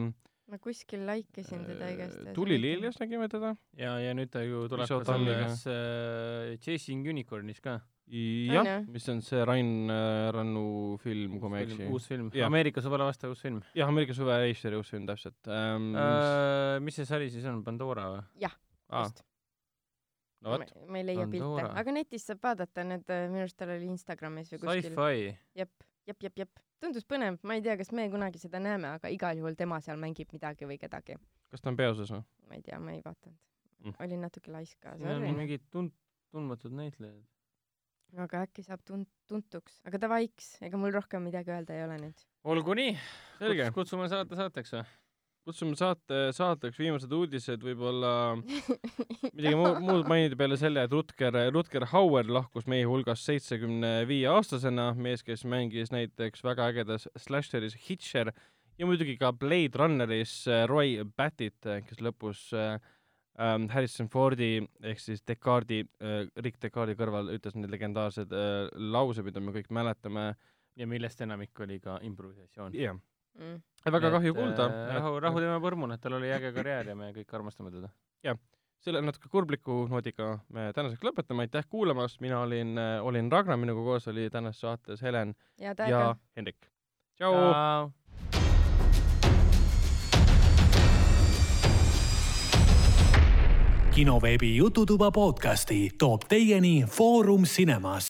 ma kuskil like isin teda igastahes. Tuliliilias nägime teda. ja, ja nüüd ta ju tuleb ka selles äh, Chasing Unicornis ka. jah On, jah?, mis on see Rain äh, Rannu film, kui ma ei eksi. uus film. Jah. Ameerika sõbale vastav uus film jah, Ameerika suve reisijari uus film, täpselt ähm,. äh,. mis see sari siis on, Pandora või? aa, no ma, vot, ma ei leia pilte aga netis saab vaadata, need äh, minu arust tal oli Instagramis või kuskil. Sci-fi. jep, jep, jep, jep. Tundus põnev, ma ei tea, kas me kunagi seda näeme, aga igal juhul tema seal mängib midagi või kedagi. kas ta on peaosas või? ma ei tea, ma ei vaadanud Mm. olin natuke laisk ka, siin on sorry. mingid tund-, tundmatud näitlejad. aga äkki saab tun-, tuntuks, aga davaiks, ega mul rohkem midagi öelda ei ole nüüd. olgu nii, selge, kutsume saate saateks või? Kutsume saate, saateks viimased uudised, võib-olla midagi muud, muud mainida peale selle, et Rutger, Rutger Hauer lahkus meie hulgast seitsmekümne viie aastasena, mees, kes mängis näiteks väga ägedas slasheris Hitcher ja muidugi ka Blade Runneris äh, Roy Battit, kes lõpus äh, ähm, Harrison Fordi ehk siis Descartes'i äh,, Rick Descartes'i kõrval ütles need legendaarsed äh, laused, mida me kõik mäletame. ja millest enamik oli ka improvisatsioon. jah, Mm. väga kahju kuulda. rahu, rahu tema põrmune, et tal oli äge karjäär ja me kõik armastame teda. selle natuke kurbliku noodiga me tänaseks lõpetame, aitäh kuulamast, mina olin, olin Ragnar, minuga koos oli tänases saates Helen ja ja täiega. Hendrik. tšau. kinoveebi Jututuba podcasti toob teieni Foorum Cinemas.